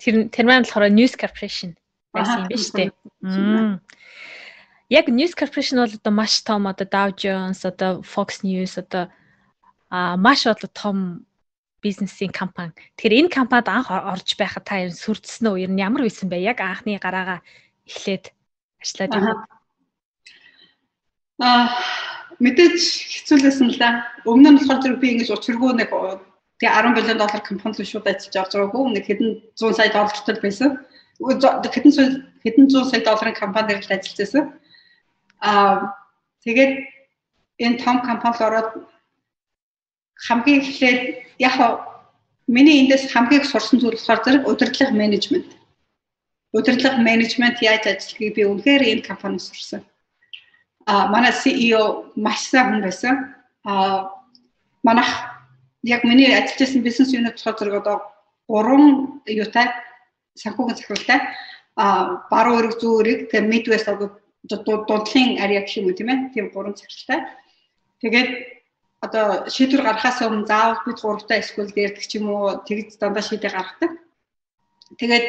S1: Тэр тэр маань болохоор News Corporation байсан юм биш үү? Яг News Corporation бол одоо маш том одоо Dow Jones одоо Fox News одоо а маш одоо том бизнесийн компани. Тэгэхээр энэ компанид анх орж байхад та ер нь сүрдсэн үү? Ер нь ямар байсан бэ? Яг анхны гараагаа эхлээд ажиллаад
S2: байна. Аа мэдээж хэцүүлсэн л да. Өмнө нь болохоор зэрэг би ингэж учиргүй нэг тэгээ 10 биллион доллар компанид шууд ажиллаж орж байгаагүй. Нэг хэдэн 100 сая доллартай байсан. Хэдэн хэдэн 100 сая долларын компанид л ажиллаж байсан. Аа тэгээд энэ том компанид ороод хамгийн эхлээд яг миний эндээс хамгийн их сурсан зүйл болохоор зэрэг удирдлага менежмент. Удирдлага менежмент яаж ажиллахыг би үнэхээр энэ компанид сурсан. А манай CEO маш сайн хүн байсан. А манайх яг миний ажиллаж байсан бизнес юунит болохоор зэрэг одоо гурван юутай санхүүгийн захиралтай а баруун өрөг зүүн өрөг тэгээ Midwest одоо дундлын ариа гэх юм уу тийм ээ тийм гурван захиралтай. Тэгээд одоо шийдвэр гаргахаас өмнө заавал бид гуравтаа эсвэл дээрдэг ч юм уу тэгж дандаа шийдэ гаргадаг. Тэгээд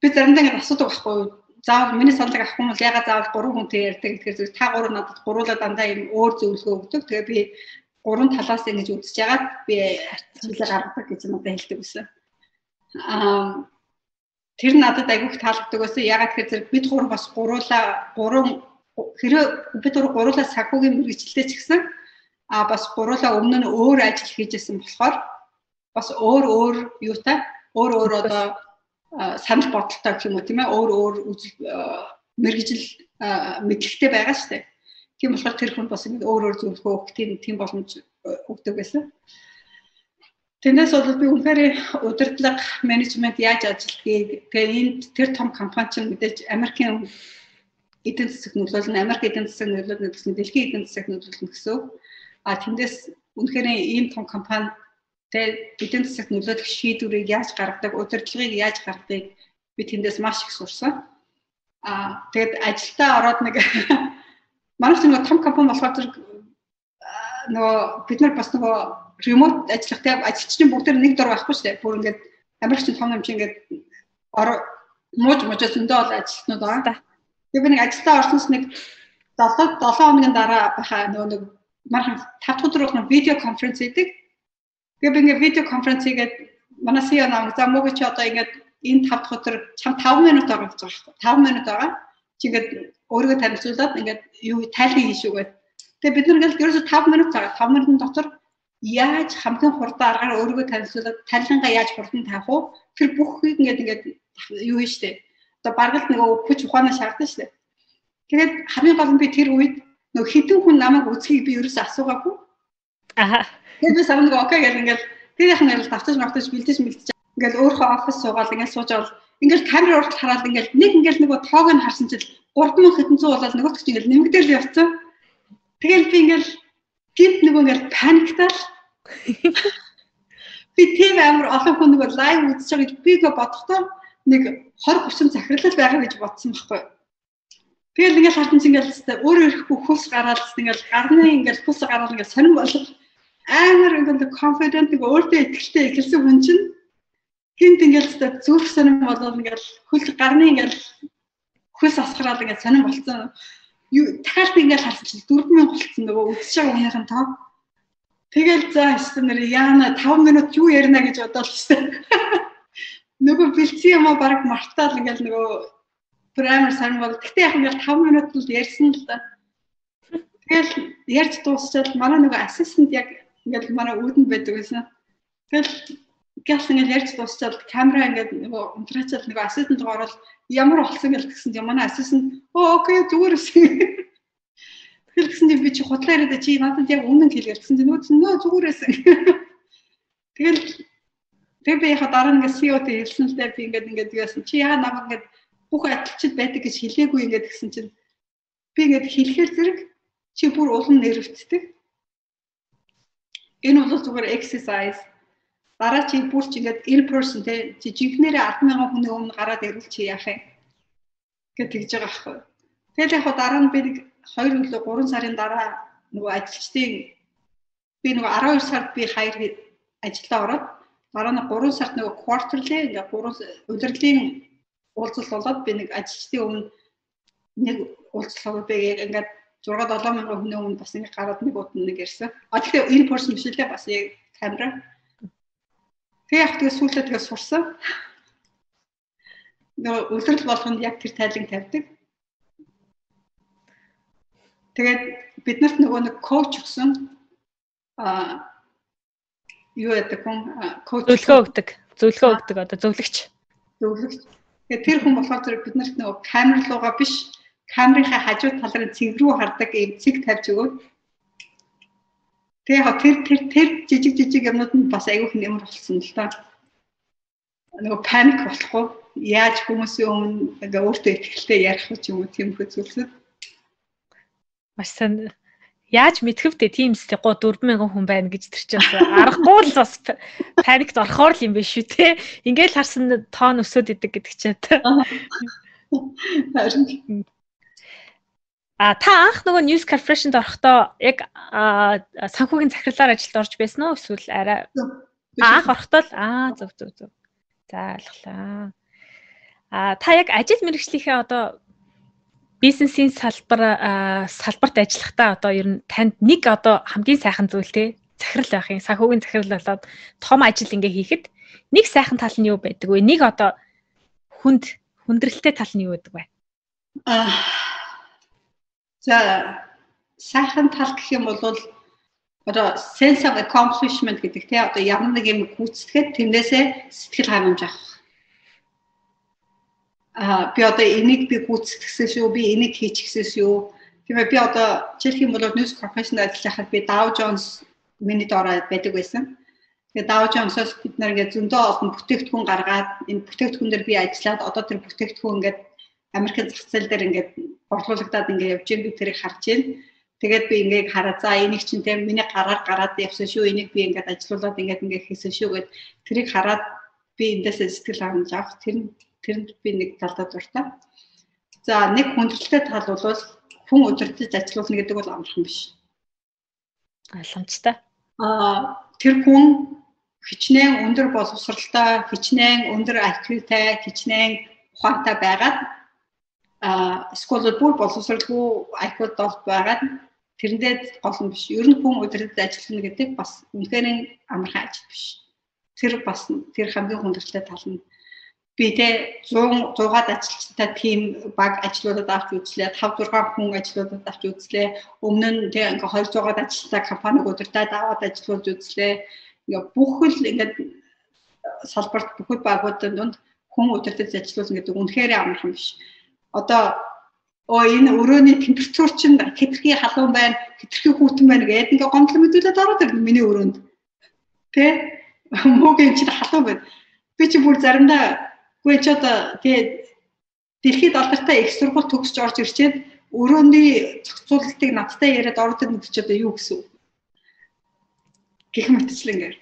S2: би заримдаа ингэ асуудаг байхгүй юу? Заавал миний саналыг авах юм бол ягаад заавал гурван хүнтэй ярьдаг гэхээр зэрэг та гурав надад гуруулаа дандаа юм өөр зөвлөгөө өгдөг. Тэгээ би гурван талаас ингэж үзэж ягаад би шийдэ гаргадаг гэж надад хэлдэг байсан. Аа тэр надад айгүйх таалагддаг байсан. Ягаад гэхээр зэрэг бид гурав бас гуруулаа гурван хэрэг бид гурав гуруулаа сахуугийн мэрэгчлээ ч гэсэн а бас гуруула өмнө нь өөр ажил хийжсэн болохоор бас өөр өөр юутай өөр өөр одоо санал бодолтой гэх юм уу тийм ээ өөр өөр мэрэгжил мэдлэгтэй байгаа шүү дээ. Тийм болохоор тэр хүн бас ингэ өөр өөр зөвлөгөө өгөх тийм тийм боломж өгдөг байсан. Тэндээс бол би үнэхээр удирдлага менежмент яаж ажиллахыг тэгээ энд тэр том компани чинь мэдээж Америкийн эдийн засаг нөлөөлнө, Америк эдийн засаг нөлөөлнө гэсэн дэлхийн эдийн засаг нөлөөлнө гэсэн. А тэндээс үнэхээр ийм том компани тэ эдийн засагт нөлөөлөх шийдвэрийг яаж гаргадаг, удирдлагыг яаж гаргадгийг би тэндээс маш их сурсан. А тэгээд ажилдаа ороод нэг манай нэг том компани болохоор зэрэг нөгөө бид нар бас нөгөө ремот ажиллах тийм ажилчдын бүгд нэг дор байхгүй шүү дээ. Бүр ингээд Америкч том юм чи ингээд мууж муужаас өндөө бол ажилтнууд байгаа. Тэгээд би нэг ажилдаа орсноос нэг 7 7 хоногийн дараа баха нөгөө нэг мархан 5 дахь өдөр видео конференц хийдэг. Тэгээ би ингээ видео конференц хийгээд манай CEO намайг за мөг чи одоо ингээд энэ 5 дахь өдөр чам 5 минут гэж байгаа шүү дээ. 5 минут байгаа. Чи ингээд өөрийгөө танилцуулаад ингээд юу тайлбар хийшүүгээд. Тэгээ бид нар ингээд ерөөсө 5 минут байгаа. 5 минутын дотор яаж хамгийн хурдан аргаар өөрийгөө танилцуулаад талингаа яаж хурдан таах вэ? Тэр бүхийг ингээд ингээд юу хийж штэ. Одоо баргалт нөгөө хүч ухаанаа шаардсан штэ. Тэгээд хамгийн гол нь би тэр үед нөгөө хитэн хүн намайг үзхийг би ерөөсөө асуугаагүй. Аа. Тэгээд би сарнаг окей гэл ингээл тэрийнх нь ингээл давтаж мартаж бэлдэж мэлдэж ингээл өөрийнхөө офис суугаад ингээл сууж авал ингээл камер уралт хараад ингээл нэг ингээл нөгөө тоог нь харсан чил 3000 хэдэн зуун болоод нөгөөт чинь ингээл нэмэгдэл явцсан. Тэгэл би ингээл гинт нөгөө ингээл паниктал би тийм амар олон хүн нөгөө лайв үзэж байгаа гэж би бодохдоо нэг 20 30 захирлал байгаа гэж бодсон байхгүй юу? Тэгэл ингээл хартан чинь ингээл өөрөө ирэхгүй хөлс гараад ингээл гарны ингээл хөлс гараад ингээл сонирн болох амар ингээл confident нэг өөртөө ихтэй эхэлсэн хүн чинь хинт ингээл зүрх сонирн болоод ингээл хөлс гарны ингээл хөлс асгараад ингээл сонирн болцсон. дахиад ингээл харсан чинь 4000 болцсон нөгөө үдсэж байгаа хүнийх нь тоо. Тэгэл за эсвэл нэр яана 5 минут юу ярина гэж бодоод шүү. Нөгөө бэлдсэн юм аа баг мартаал ингээл нөгөө праймер сайн бол гэхдээ яг ингээл 5 минут л ярьсан л да. Тэгэл ярьж дуусчаад манай нөгөө ассистент яг ингээл манай үүдэнд байдаг гэсэн. Тэгэл гялс ингээл ярьж дуусчаад камера ингээд нөгөө унтраачаад нөгөө ассистент ороод ямар болсон гэл гэсэн юм манай ассистент оо окей зүгээр үсэн. Тэгэл гэсэн чи би чи худлаа яриад чи надад яг үнэн хэлгээ гэсэн чи нөгөө нөө зүгээрээс. Тэгэл тэг би яхаа дараа нэг CEO-д хэлсэн л дээ би ингээд ингээд яасан чи яа намайг ингээд бүх адилчид байдаг гэж хэлээгүй ингээд гэсэн чинь би ингээд хэлэхэр зэрэг чи бүр улам нэрвцдэг. Энэ бол зүгээр exercise дараа чи бүр чи ингээд in person те чи жинхнэрээ 100000 хүний өмнө гараад ирвэл чи яах юм гэж тэгж байгаа аахгүй. Тэгэл яг дараа нь би нэг 2 өглөө 3 сарын дараа нөгөө ажилчдын би нөгөө 12 сард би хаяр ажилдаа ороод дараа нь 3 сард нөгөө quarterly ингээ 3 удирдлагын уулзалт болоод би нэг ажилчдын өмнө нэг уулзалт би ингээд 6 7 мянган хүний өмнө бас ингээ гараад нэг удаа нэг ярьсан. А тэгэхээр in person биш лээ бас яг камера Тэгээ яг тэгээ сүүлдээ тэгээ сурсан. Нөгөө өдрөл болгонд яг тэр тайлан тавьдаг. Тэгээд биднэрт нөгөө нэг коуч өгсөн а юу яадаг хүн
S1: коуч зөвлөгөө өгдөг. Зөвлөгөө өгдөг одоо зөвлөгч.
S2: Зөвлөгч. Тэгээд тэр хүн болохоор зэрэг биднэрт нөгөө камер руугаа биш камерынхаа хажуу талрын цэг рүү хардаг ийм цэг тавьж өгөөд Тэгээ тэр тэр тэр жижиг жижиг юмнууд нь бас айгүйх нэмэр болсон л та. Нөгөө паник болохгүй. Яаж хүмүүсийн өмнө ингээ өөртөө ихтэй ярих ч юм уу тийм хөө зүйлсүүд.
S1: Маш сайн яаж мэдхэвтэй тийм стегоо 4000 хүн байна гэж тэр чинь аргагүй л бас паникт орохоор л юм биш үү те. Ингээл харсан тоон өсөд идэг гэдэг чинь. Харин А та анх нөгөө News Corporation-д орохдоо яг санхүүгийн захирлаар ажилд орж байсан уу эсвэл арай анх орохдоо л аа зөв зөв зөв. За ойлголаа. А та яг ажил мэргэжлийнхээ одоо бизнесийн салбар салбарт ажиллахдаа одоо ер нь танд нэг одоо хамгийн сайхан зүйл те захирал байх юм санхүүгийн захирал болоод том ажил ингээ хийхэд нэг сайхан тал нь юу байдаг вэ? Нэг одоо хүнд хүндрэлтэй тал нь юу байдаг вэ? Аа
S2: За сайхан тал гэх юм бол одоо sense of accomplishment гэдэг тий одоо ямар нэг юм гүйцэтгэхэд тэрнээсээ сэтгэл ханамж авах. Аа би одоо энийг би гүйцэтгсэн шүү, би энийг хийчихсэн шүү. Тийм ээ би одоо жишээлх юм бол news professional ажиллахад би Dow Jones миний дороо байдаг байсан. Тэгээ Dow Jones-оос бид нар ингээд зөндөө олон бүтээгдэхүүн гаргаад энэ бүтээгдэхүүн дээр би ажиллаад одоо тэр бүтээгдэхүүн ингээд Америкийн зах зээл дээр ингээд борлуулагдаад ингээд явж байгаа би тэрийг харж байна. Тэгээд би ингээд хараа за энийг чинь тийм миний гараар гараад явсан шүү. Энийг би ингээд ажилуулад ингээд ингээд хийсэн шүү гэд тэрийг хараад би эндээсээ сэтгэл хангаж авах тэр тэрэнд би нэг талдаа дуртай. За нэг хүндрэлтэй тал бол хүн удирдах ажилуулна гэдэг бол амархан биш.
S1: Ойлгомжтой.
S2: Аа тэр хүн хичнээн өндөр боловсралтай, хичнээн өндөр IQ-тай, хичнээн ухаантай байгаад а эсвэл бүр боловсралгүй IQ-д байгаад тэрэндээ гол нь биш. Ер нь хүн удирдах ажиллана гэдэг бас үнэхээр амархан ажил биш. Тэр бас тэр хамгийн хүндрэлтэй тал нь би тэ 100 100-аад ажилчтай тим баг ажлуудад авч үзлээ 5 6 хүн ажлуудад авч үзлээ өмнө нь тэ ингээ 200-аад ажилттай компаниг удирдаад аваад ажиллуулж үзлээ ингээ бүх л ингээ салбарт бүхэл багуудад донд хүн удирдах ажиллуулна гэдэг үнэхээр амархан биш одоо оо энэ өрөөний температур чинь хэтэрхий халуун байна, хэтэрхий хүүтэн байна гэдэг ингээ гомдол мэдүүлээд ороод ирнэ миний өрөөнд. Тэ? Мөгийн чинь халуун байна. Би чи бүр заримдаа үгүй ч одоо тэгээ дэлхийд алдартай их сургууль төгсөж орж ирчээд өрөөний зохицуулалтыг надтай яриад ороод ирнэ гэж одоо юу гэсэн? Гэх мэтчлэн ингээ.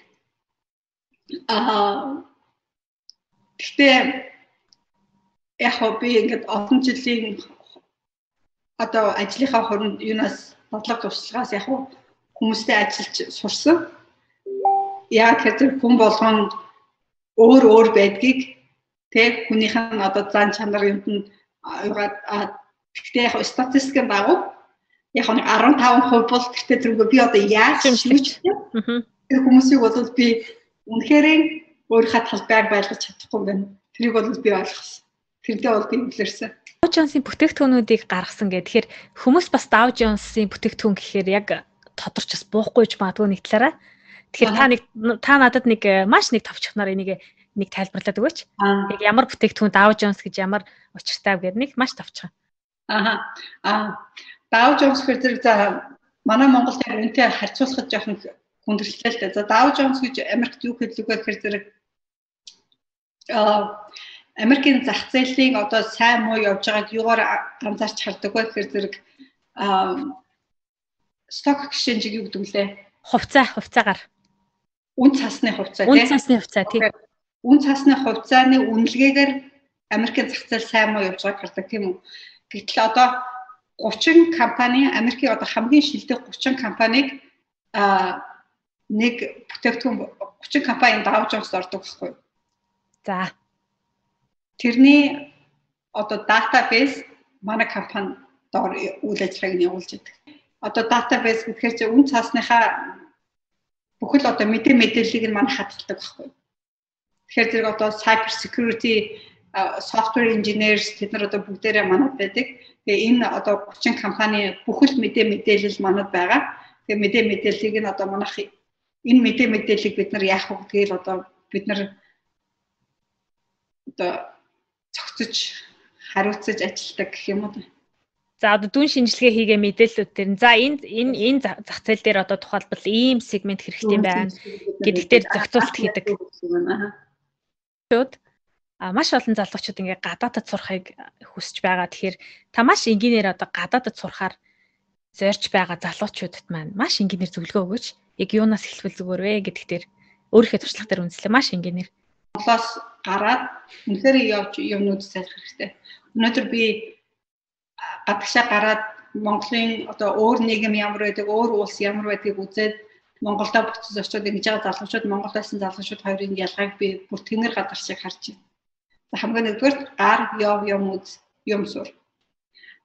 S2: Аа Гэхдээ яг би ингээд олон жилийн одоо ажлынхаа хоронд юунаас бодлого туршлагаас яг хүмүүстэй ажиллаж сурсан. Яг тэр хүн болгоно өөр өөр байдгийг тэг хүнийх нь одоо зан чанар юмд нь Гэхдээ яг статистикийн дагуу яг нь 15% бол гэхдээ тэргүй би одоо яаж шимжлэж тэр хүмүүсийг бол би үнэхээр өөрийнхөө талбайг байлгаж чадахгүй байна. Тэрийг бол би ойлгосон. Тэрдээ бол би үлэрсэн.
S1: Dow Jones-ийн бүтээгдэхүүнүүдийг гаргасан гэхээр хүмүүс бас Dow Jones-ийн бүтээгдэхүүн гэхээр яг тодорч бас буухгүйж магадгүй нэг талаараа. Тэгэхээр та нэг та надад нэг э, маш нэг товчхоноор энийг нэг тайлбарлаад өгөөч. Яг ямар бүтээгдэхүүн Dow Jones гэж ямар учиртай вэ гэдэг нэг маш товчхон.
S2: Аа. Аа. Dow Jones гэдэг за манай Монголд яг үнтэй харьцуулахад жоохон хүндрэлтэй л дээ. За Dow Jones гэж Америкт юу хэлдэг вэ гэхээр зэрэг аа Америкийн зах зээлийн одоо сайн муу явж байгааг юугаар анзаарч хардаг вэ гэхээр зэрэг stock exchange юу гэдэг лээ?
S1: Хувьцаа, хувьцаагаар.
S2: Үн цасны хувьцаа
S1: тийм. Үн цасны хувьцаа тийм.
S2: Үн цасны хувьцааны үнэлгээгээр Америкийн зах зээл сайн муу явж байгааг хардаг тийм үү? Гэтэл одоо 30 компани Америкийн одоо хамгийн шилдэг 30 компаниг а нэг бүтээгдэхүүн 30 компани давж авч ордог байхгүй?
S1: За.
S2: Тэрний одоо database манай компани доор үйл ажиллагааг нь явуулж байдаг. Одоо database гэхээр чи үн цаасныхаа бүхэл одоо мэдээ мэдээллийг нь манай хадгалдаг байхгүй. Тэгэхээр зэрэг одоо cyber security software engineers тэд нар одоо бүгдээрээ манад байдаг. Тэгээ энэ одоо 30 компани бүхэл мэдээ мэдээлэл манад байгаа. Тэгээ мэдээ мэдээллийг нь одоо манайх энэ мэдээ мэдээллийг бид нар яах вэ гэдгийг одоо бид нар одоо цогцож хариуцаж ажилтдаг гэх юм уу.
S1: За одоо дүн шинжилгээ хийгээ мэдээллүүд төр. За энэ энэ энэ зах зээл дээр одоо тухайлбал ийм сегмент хэрэгтэй байна гэдэг дээр зохицуулт хийдэг. Шүүд а маш олон залуучууд ингээ гадаадд сурахыг хүсэж байгаа. Тэгэхээр та маш энгийнээр одоо гадаадд сурахаар зорж байгаа залуучуудад маань маш энгийнээр зөвлөгөө өгөөч. Яг юунаас эхлэвэл зүгээр вэ гэдэг дээр өөрийнхөө туршлага дээр үнэлээ маш энгийнээр.
S2: Монголоос гараад үнэхээр явж юмнууд сайжрах хэрэгтэй. Өнөөдөр би гадагшаа гараад Монголын одоо өөр нийгэм ямар байдаг, өөр улс ямар байдгийг үзээд Монголдо буцаж очиод ингэж байгаа залуучууд Монголд байсан залуучууд хоёрын ялгааг би бүр тэнгэр гадар шиг харж байна. За хамгийн нэгдүгээр гар яв юм үз юм сур.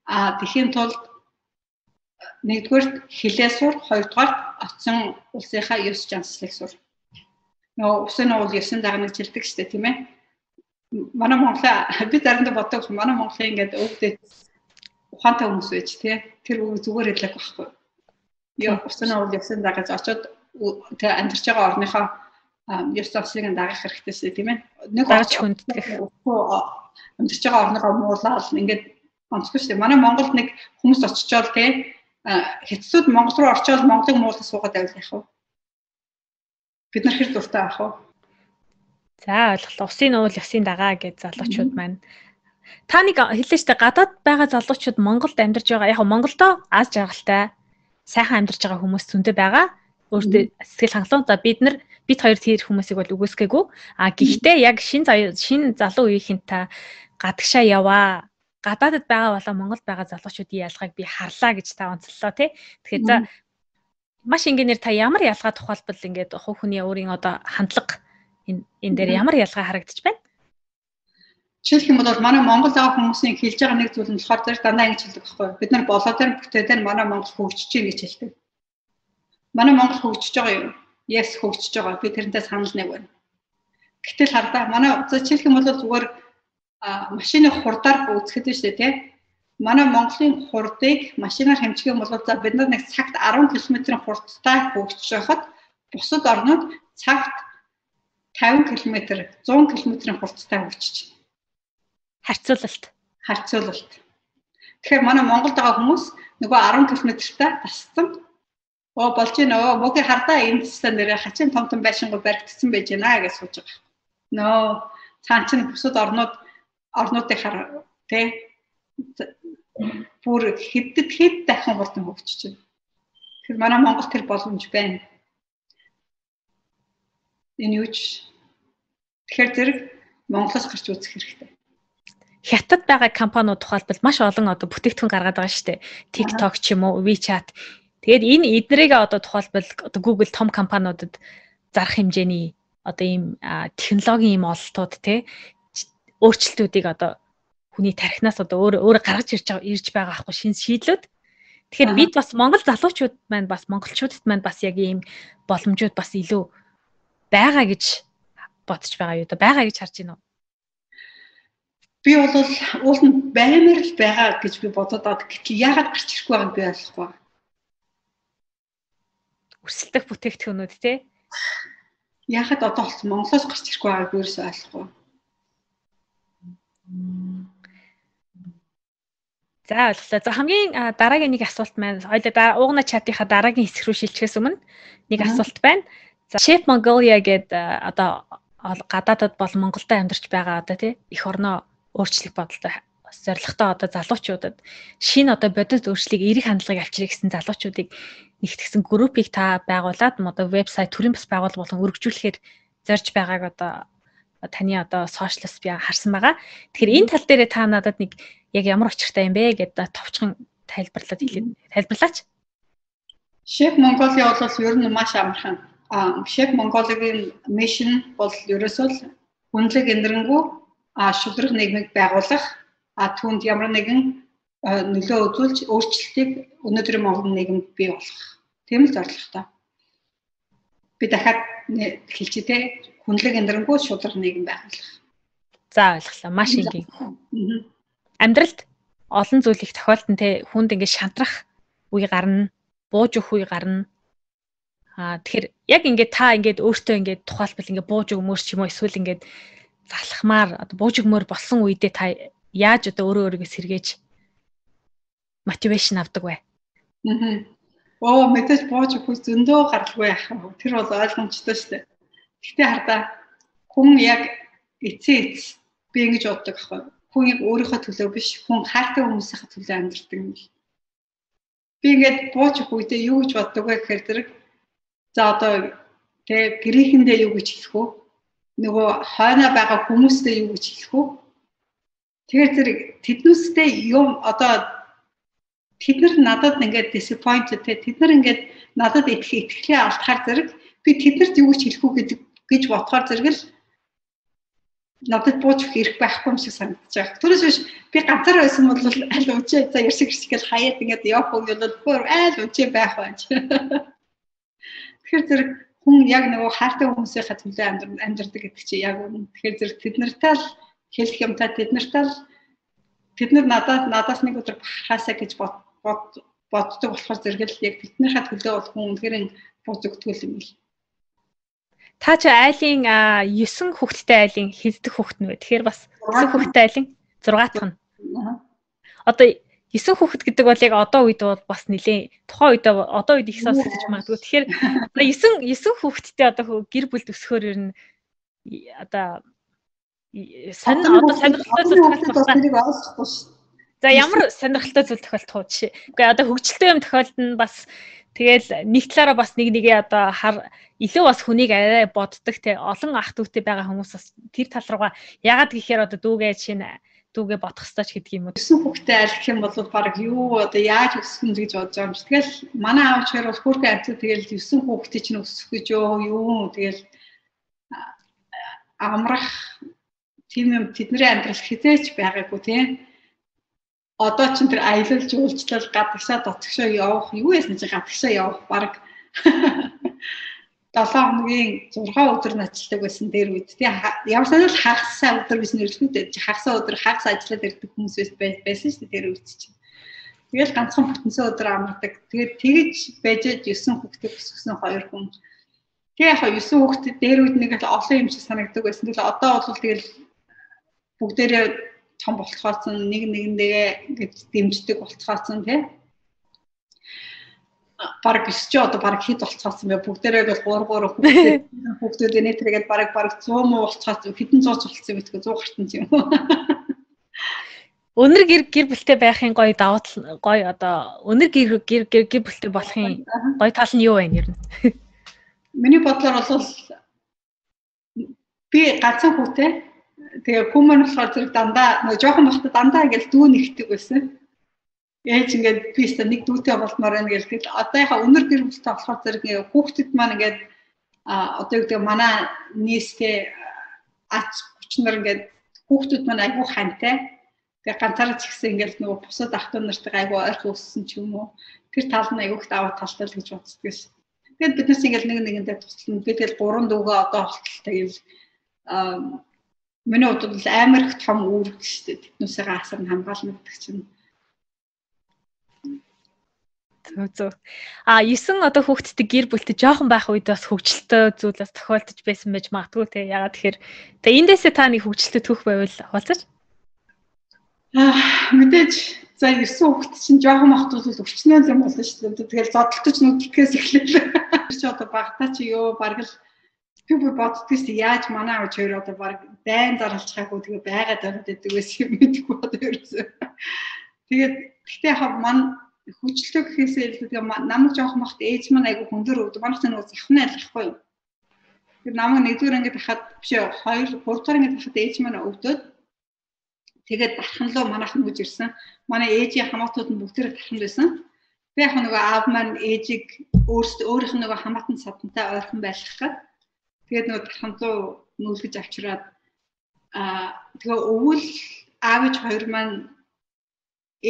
S2: А тэхийн тулд нэгдүгээр хилээ сур, хоёрдугаар оцсон улсынхаа ёс жанслыг сур нөгөө усын уул 9 дагнаг жилдэг штэ тийм ээ. Манай Монголаа би заримдаа боддог манай Монголын ингээд өвдөд ухаантай хүмүүс байж тий. Тэр үг зүгээр хэлэх байхгүй. Яа усын уул 9 дагаж очоод тэг амьдарч байгаа орныхоо ёс заншлыг дагах хэрэгтэй штэ тийм ээ.
S1: Нэг дагаж хүнддэг.
S2: Амьдарч байгаа орныхоо муулаад ингээд онцгүй штэ. Манай Монголд нэг хүмүүс очичоод тий хэцүүд Монгол руу орчоод Монголыг муулах суугаад байвал яах вэ? бид нар хэр дуртай ах вэ?
S1: За ойлголоо. Усын уул ясын дагаа гэж залуучууд маань Та нэг хэллээ шүү дээ гадаад байгаа залуучууд Монголд амьдарч байгаа. Яг Монголдо аз жаргалтай сайхан амьдарч байгаа хүмүүс зөндөө байгаа. Өөртөө сэтгэл хангалуун. За бид нар бид хоёр тэр хүмүүсийг бол үгүйсгээгүй. А гэхдээ яг шин шин залуу үеийнхэн та гадагшаа яваа. Гадаадд байгаа болоо Монголд байгаа залуучуудын ялгааг би харлаа гэж та онцлоо тий. Тэгэхээр за маш ингээнээр та ямар ялгаа тухайлбал ингээд хувь хүний өөрийн одоо хандлага энэ энэ дээр ямар ялгаа харагдчих байна?
S2: Жишээлх юм бол манай Монгол байгаа хүмүүсийн хэлж байгаа нэг зүйл нь болохоор зэрэг дандаа ингэж хэлдэг байхгүй юу? Бид нар болоо дээр бүтээ дээр манай Монгол хөгжиж чинь гэж хэлдэг. Манай Монгол хөгжиж байгаа юу? Yes хөгжиж байгаа. Би тэрнтэй санал нэг байна. Гэтэл хардаа манай жишээлх юм бол зүгээр машины хурдаар үүсгэдэг шүү дээ, тийм манай Монголын хурдыг машинаар хэмжих юм бол за бид нар нэг цагт 10 км-ийн хурдтай хөгжиж байхад бусад орнууд цагт 50 км 100 км-ийн хурдтай хөгжиж байна.
S1: Харьцуулалт.
S2: Харьцуулалт. Тэгэхээр манай Монголд байгаа хүмүүс нөгөө 10 км-тай тасцсан. Оо болж байна оо мөгийн хардаа цэстэн дээр хачин том том байшингуй баригдсан байж байна гэж сууж байгаа. Нөө цаан чин бусад орнууд орнуудыг хар тий бүр хэдд хэд дахин хурдан хөгжиж байна. Тэгэхээр манай Монгол тэр боломж байна. Энэ юу ч тэгэхээр зэрэг Монголоос гарч үзэх хэрэгтэй.
S1: Хятад байгаа компаниуд тухайлбал маш олон одоо бүтээгдэхүүн гаргаад байгаа шүү дээ. TikTok ч юм уу, WeChat. Тэгээд энэ эднэрийг одоо тухайлбал одоо Google том компаниудад зарах хэмжээний одоо ийм технологийн ийм ололтууд те өөрчлөлтүүдийг одоо хүний тархинаас одоо өөр өөр гаргаж ирж байгаа ирж байгаа аахгүй шин шийдлүүд. Тэгэхээр бид бас Монгол залуучууд маань бас монголчуудад маань бас яг ийм боломжууд бас илүү байгаа гэж бодож байгаа юу да байгаа гэж харж байна уу?
S2: Би бол уул нь баймар л байгаа гэж би бодоод байгаа. Гэтэл яагаад гарч ирэхгүй байгааг би ойлгохгүй.
S1: Өрсөлдөх бүтээгдэхүүнүүд тий.
S2: Яагаад одоо болсон Монголоос гарч ирэхгүй байгааг би ерөөсөй ойлгохгүй.
S1: За ойлголоо. За хамгийн дараагийн нэг асуулт маань хоёлаа уугна чатынхаа дараагийн хэсэг рүү шилжихээс өмнө нэг асуулт байна. За Chef Mongolia гэдэг одоо гадаадад бол Монголд амьдарч байгаа одоо тий их орноо өөрчлөх бодолтой зорилготой одоо залуучуудад шинэ одоо бодит өөрчлөлийг эерэг хандлагыг авчирах гэсэн залуучуудыг нэгтгсэн группийг та байгуулад одоо вебсайт төрийн бас байгуул болон өргөжүүлэхээр зорж байгааг одоо таны одоо сошиалс би харсан байгаа. Тэгэхээр энэ тал дээр та надад нэг яг ямар учиртай юм бэ гэдээ товчхон тайлбарлаад хэлээд тайлбарлаач.
S2: Шеф Монголиа бол ер нь маш амархан. Шеф Монголигийн мишн бол ерөөсөө хүнлэг эндэрэнгүү а шудраг нийгмийг байгуулах түүнд ямар нэгэн нөлөө үзүүлж өөрчлөлтийг өнөөдрийн Монгол нийгэмд бий болгох. Тийм л зорилготой. Би дахиад хэлчихье те хүнлэг эндэрэнгүү шудраг нийгэм байгуулах.
S1: За ойлголоо. Маш энгийн. Амьдралд олон зүйл их тохиолдсон те хүнд ингэ шантрах үе гарна, бууж өгөх үе гарна. Аа тэгэхээр яг ингээд та ингээд өөртөө ингээд тухайлбал ингээд бууж өгмөр ч юм уу эсвэл ингээд залхмаар одоо бууж өгмөр болсон үедээ та яаж одоо өөрөө өөрийгөө сэргээж мотивашн авдаг вэ?
S2: Аа. Оо мэдээж бууж өгөх зөндөө гаралгүй яах вэ? Тэр бол ойлгомжтой шүү дээ. Гэхдээ хардаа хүн яг эцээ эц би ингэж боддог аахгүй. Хүн яг өөрийнхөө төлөө биш, хүн хайртай хүмүүсийнхээ төлөө амьдардаг юм л. Би ингээд бууж үедээ юу гэж боддог вэ гэхээр зэрэг за одоо тэг гэрээхэндээ юу гэж хэлэх вэ? Нөгөө хойноо байгаа хүмүүстэй юу гэж хэлэх вэ? Тэгэхээр зэрэг тэднүүстэй юм одоо тэд нар надад ингээд disappointed тэд нар ингээд надад итгэх итгэлээ алдахаар зэрэг би тэднэрт юу гэж хэлэх үү гэдэг гэж бодохоор зэрэг л надад бууж өгөх хэрэг байхгүй юм шиг санагдаж байгаа. Тэрээс биш би ганцаар байсан бол аль уучаа за ярсэг хэрсгэл хаяад ингээд явах юм бол бүр аль уучаа байх байж. Тэгэхээр зэрэг хүн яг нөгөө хайртай хүмүүсийнхээ төлөө амьдардаг гэдэг чинь яг үнэ. Тэгэхээр зэрэг тэд нартай л хэлэх юмтай тэд нартай л тэд нар надад надаас нэг өдөр бахаасаа гэж бод боддог болохоор зэрэг л яг тэднийхээ төлөө бол хүн үнэхээр бууж өгдөг юм л.
S1: Та чи айлын 9 хүүхэдтэй айлын хэддэх хүүхэд нь вэ? Тэгэхээр бас 9 хүүхэдтэй айлын 6 дахь нь. Одоо 9 хүүхэд гэдэг бол яг одоо үед бол бас нэлээ тухайн үед одоо үед их сонсогдож магадгүй. Тэгэхээр 9 9 хүүхэдтэй одоо гэр бүл төсөхөр ер нь одоо сонир одоо сонирхолтой зүйл тохиолдох байна. За ямар сонирхолтой зүйл тохиолдох вэ жишээ. Үгүй одоо хөгжилтэй юм тохиолдно бас Тэгэл нэг талаараа бас нэг нэгээ одоо хар илүү бас хүнийг арай боддог те олон ах дүүтэй байгаа хүмүүс бас тэр тал руугаа ягаад гэхээр одоо дүүгээ чинь дүүгээ бодох хэрэгтэй ч гэдэг юм уу.
S2: Өсөн хөвгтэй айлах юм бол баг юу одоо яаж өсгөн гэж бодож байгаа юм чи. Тэгэл манай аав чигээр бол хүрхэ амт тэгэл өсөн хөвгтэй чинь өсөх гэж юу тэгэл амрах тийм юм тэдний амьдрал хизээч байгаагүй тийм одоо ч тэр аялал жуулчлал гадагшаа дотгошоо явах юу ясна чи гадагшаа явах баг 7 хоногийн 6 өдөр ноцлог байсан дээр үед тий ямар санаа л хагасаа өдөр биш нэрэлтүүд хагасаа өдөр хагас ажиллаад ирдэг хүмүүс байсан шүү дээ тэр үед чинь. Тэгэл ганцхан бүтэнсээ өдөр амардаг. Тэгээд тэгэж байж 9 хүүхдээ өсгсөн хоёр хүн. Тэгээ яг 9 хүүхдээ дээр үед нэг л олон юм шиг санагддаг байсан. Тэгэл одоо бол тэгэл бүгдээрээ том болцохоос нэг нэгэндээ ингэж дэмждэг болцохоос тий баг өсч одоо баг хэд болцохоос юм бэ? Бүгдээрээ бол 3 3 хүүхдүүд хүүхдүүд нэтрэгээд баг баг 100 муу болцохоос хэдэн зууч болцсон битгүү 100 гартан юм
S1: Өнөр гэр гэр бүлтэй байхын гоё давуу тал гоё одоо өнөр гэр гэр гэр бүлтэй болохын гоё тал нь юу вэ нэр нь?
S2: Миний бодлоор бол би ганцхан хүүтэй. Тэгээ хүмүүс болохоор зэрэг дандаа жоохон бахта дандаа ингээл дүү нэгдэг байсан. Ээж ингээд би өстө нэг дүүтэй болмоор байна гэл тэгэл одоо яхаа өнөр гэр бүлтэй болохоор зэрэг хүүхдэд маань ингээд а одоо гэдэг манай нийстэй ач хүчнэр ингээд хүүхдүүд маань айгүй хантай. Тэгээ ганцаараа ч ихсэн ингээл нөгөө бусад ах トゥ нартайгаа айгу ойрхон өссөн ч юм уу. Тэр тал нь айгуух даваа талтай л гэж боддог ш. Тэгээд бид нас ингээл нэг нэгэндээ туслана. Би тэгэл гурван дүүгээ одоо болтол тэгэл аа миний удаад бол амар их том үүрэг шүү дээ. Тэднүүсээ асар хамгаална гэдэг чинь
S1: Зөв зөв. А 9 одоо хүүхдтэй гэр бүлтэй жоохон байх үед бас хөвгчлөлтөө зүйлээс тохиолдож байсан байж магадгүй те. Ягаад тэгэхээр тэгээ эндээсээ та нэг хөвгчлөлтөд түүх байвал хуваалцаач.
S2: Аа мэдээж за 9 хүүхд чинь жоохон махтууд л өвчнөө юм болно шүү дээ. Тэгэл зодтолтож нүдгээс эхлэв. Чи одоо багтаа чи ёо бараг л би бүр боддгоос яаж манай авч хоёр одоо баг дайн зарлцгаагүй тэгээ байгаад ороод идэг байсан юм мэдгүй одоо ерөөсөө. Тэгээд гэхдээ яг мань хүчлөө гэхээсээ илүү намайг жоохон бахт ээж маань айгүй хөндөр өгдөг. Манайх ч нэг захны айлахгүй юу. Тэр намайг нэгдүгээр ангид хахад биш хоёр гуравдугаар ангид хахад ээж маань өвдөд тэгээд дархан руу манайхан үж ирсэн. Манай ээжийн хамаатууд нь бүгдээр дархан байсан. Би яг нөгөө аав маань ээжийг өөрсдөө өөрийнх нь нөгөө хамаатан садантай ойрхон байлгах гээд тэгээд нөгөө дархан руу нүүлгэж авчираад аа тэгээ өвөл аав ээж хоёр маань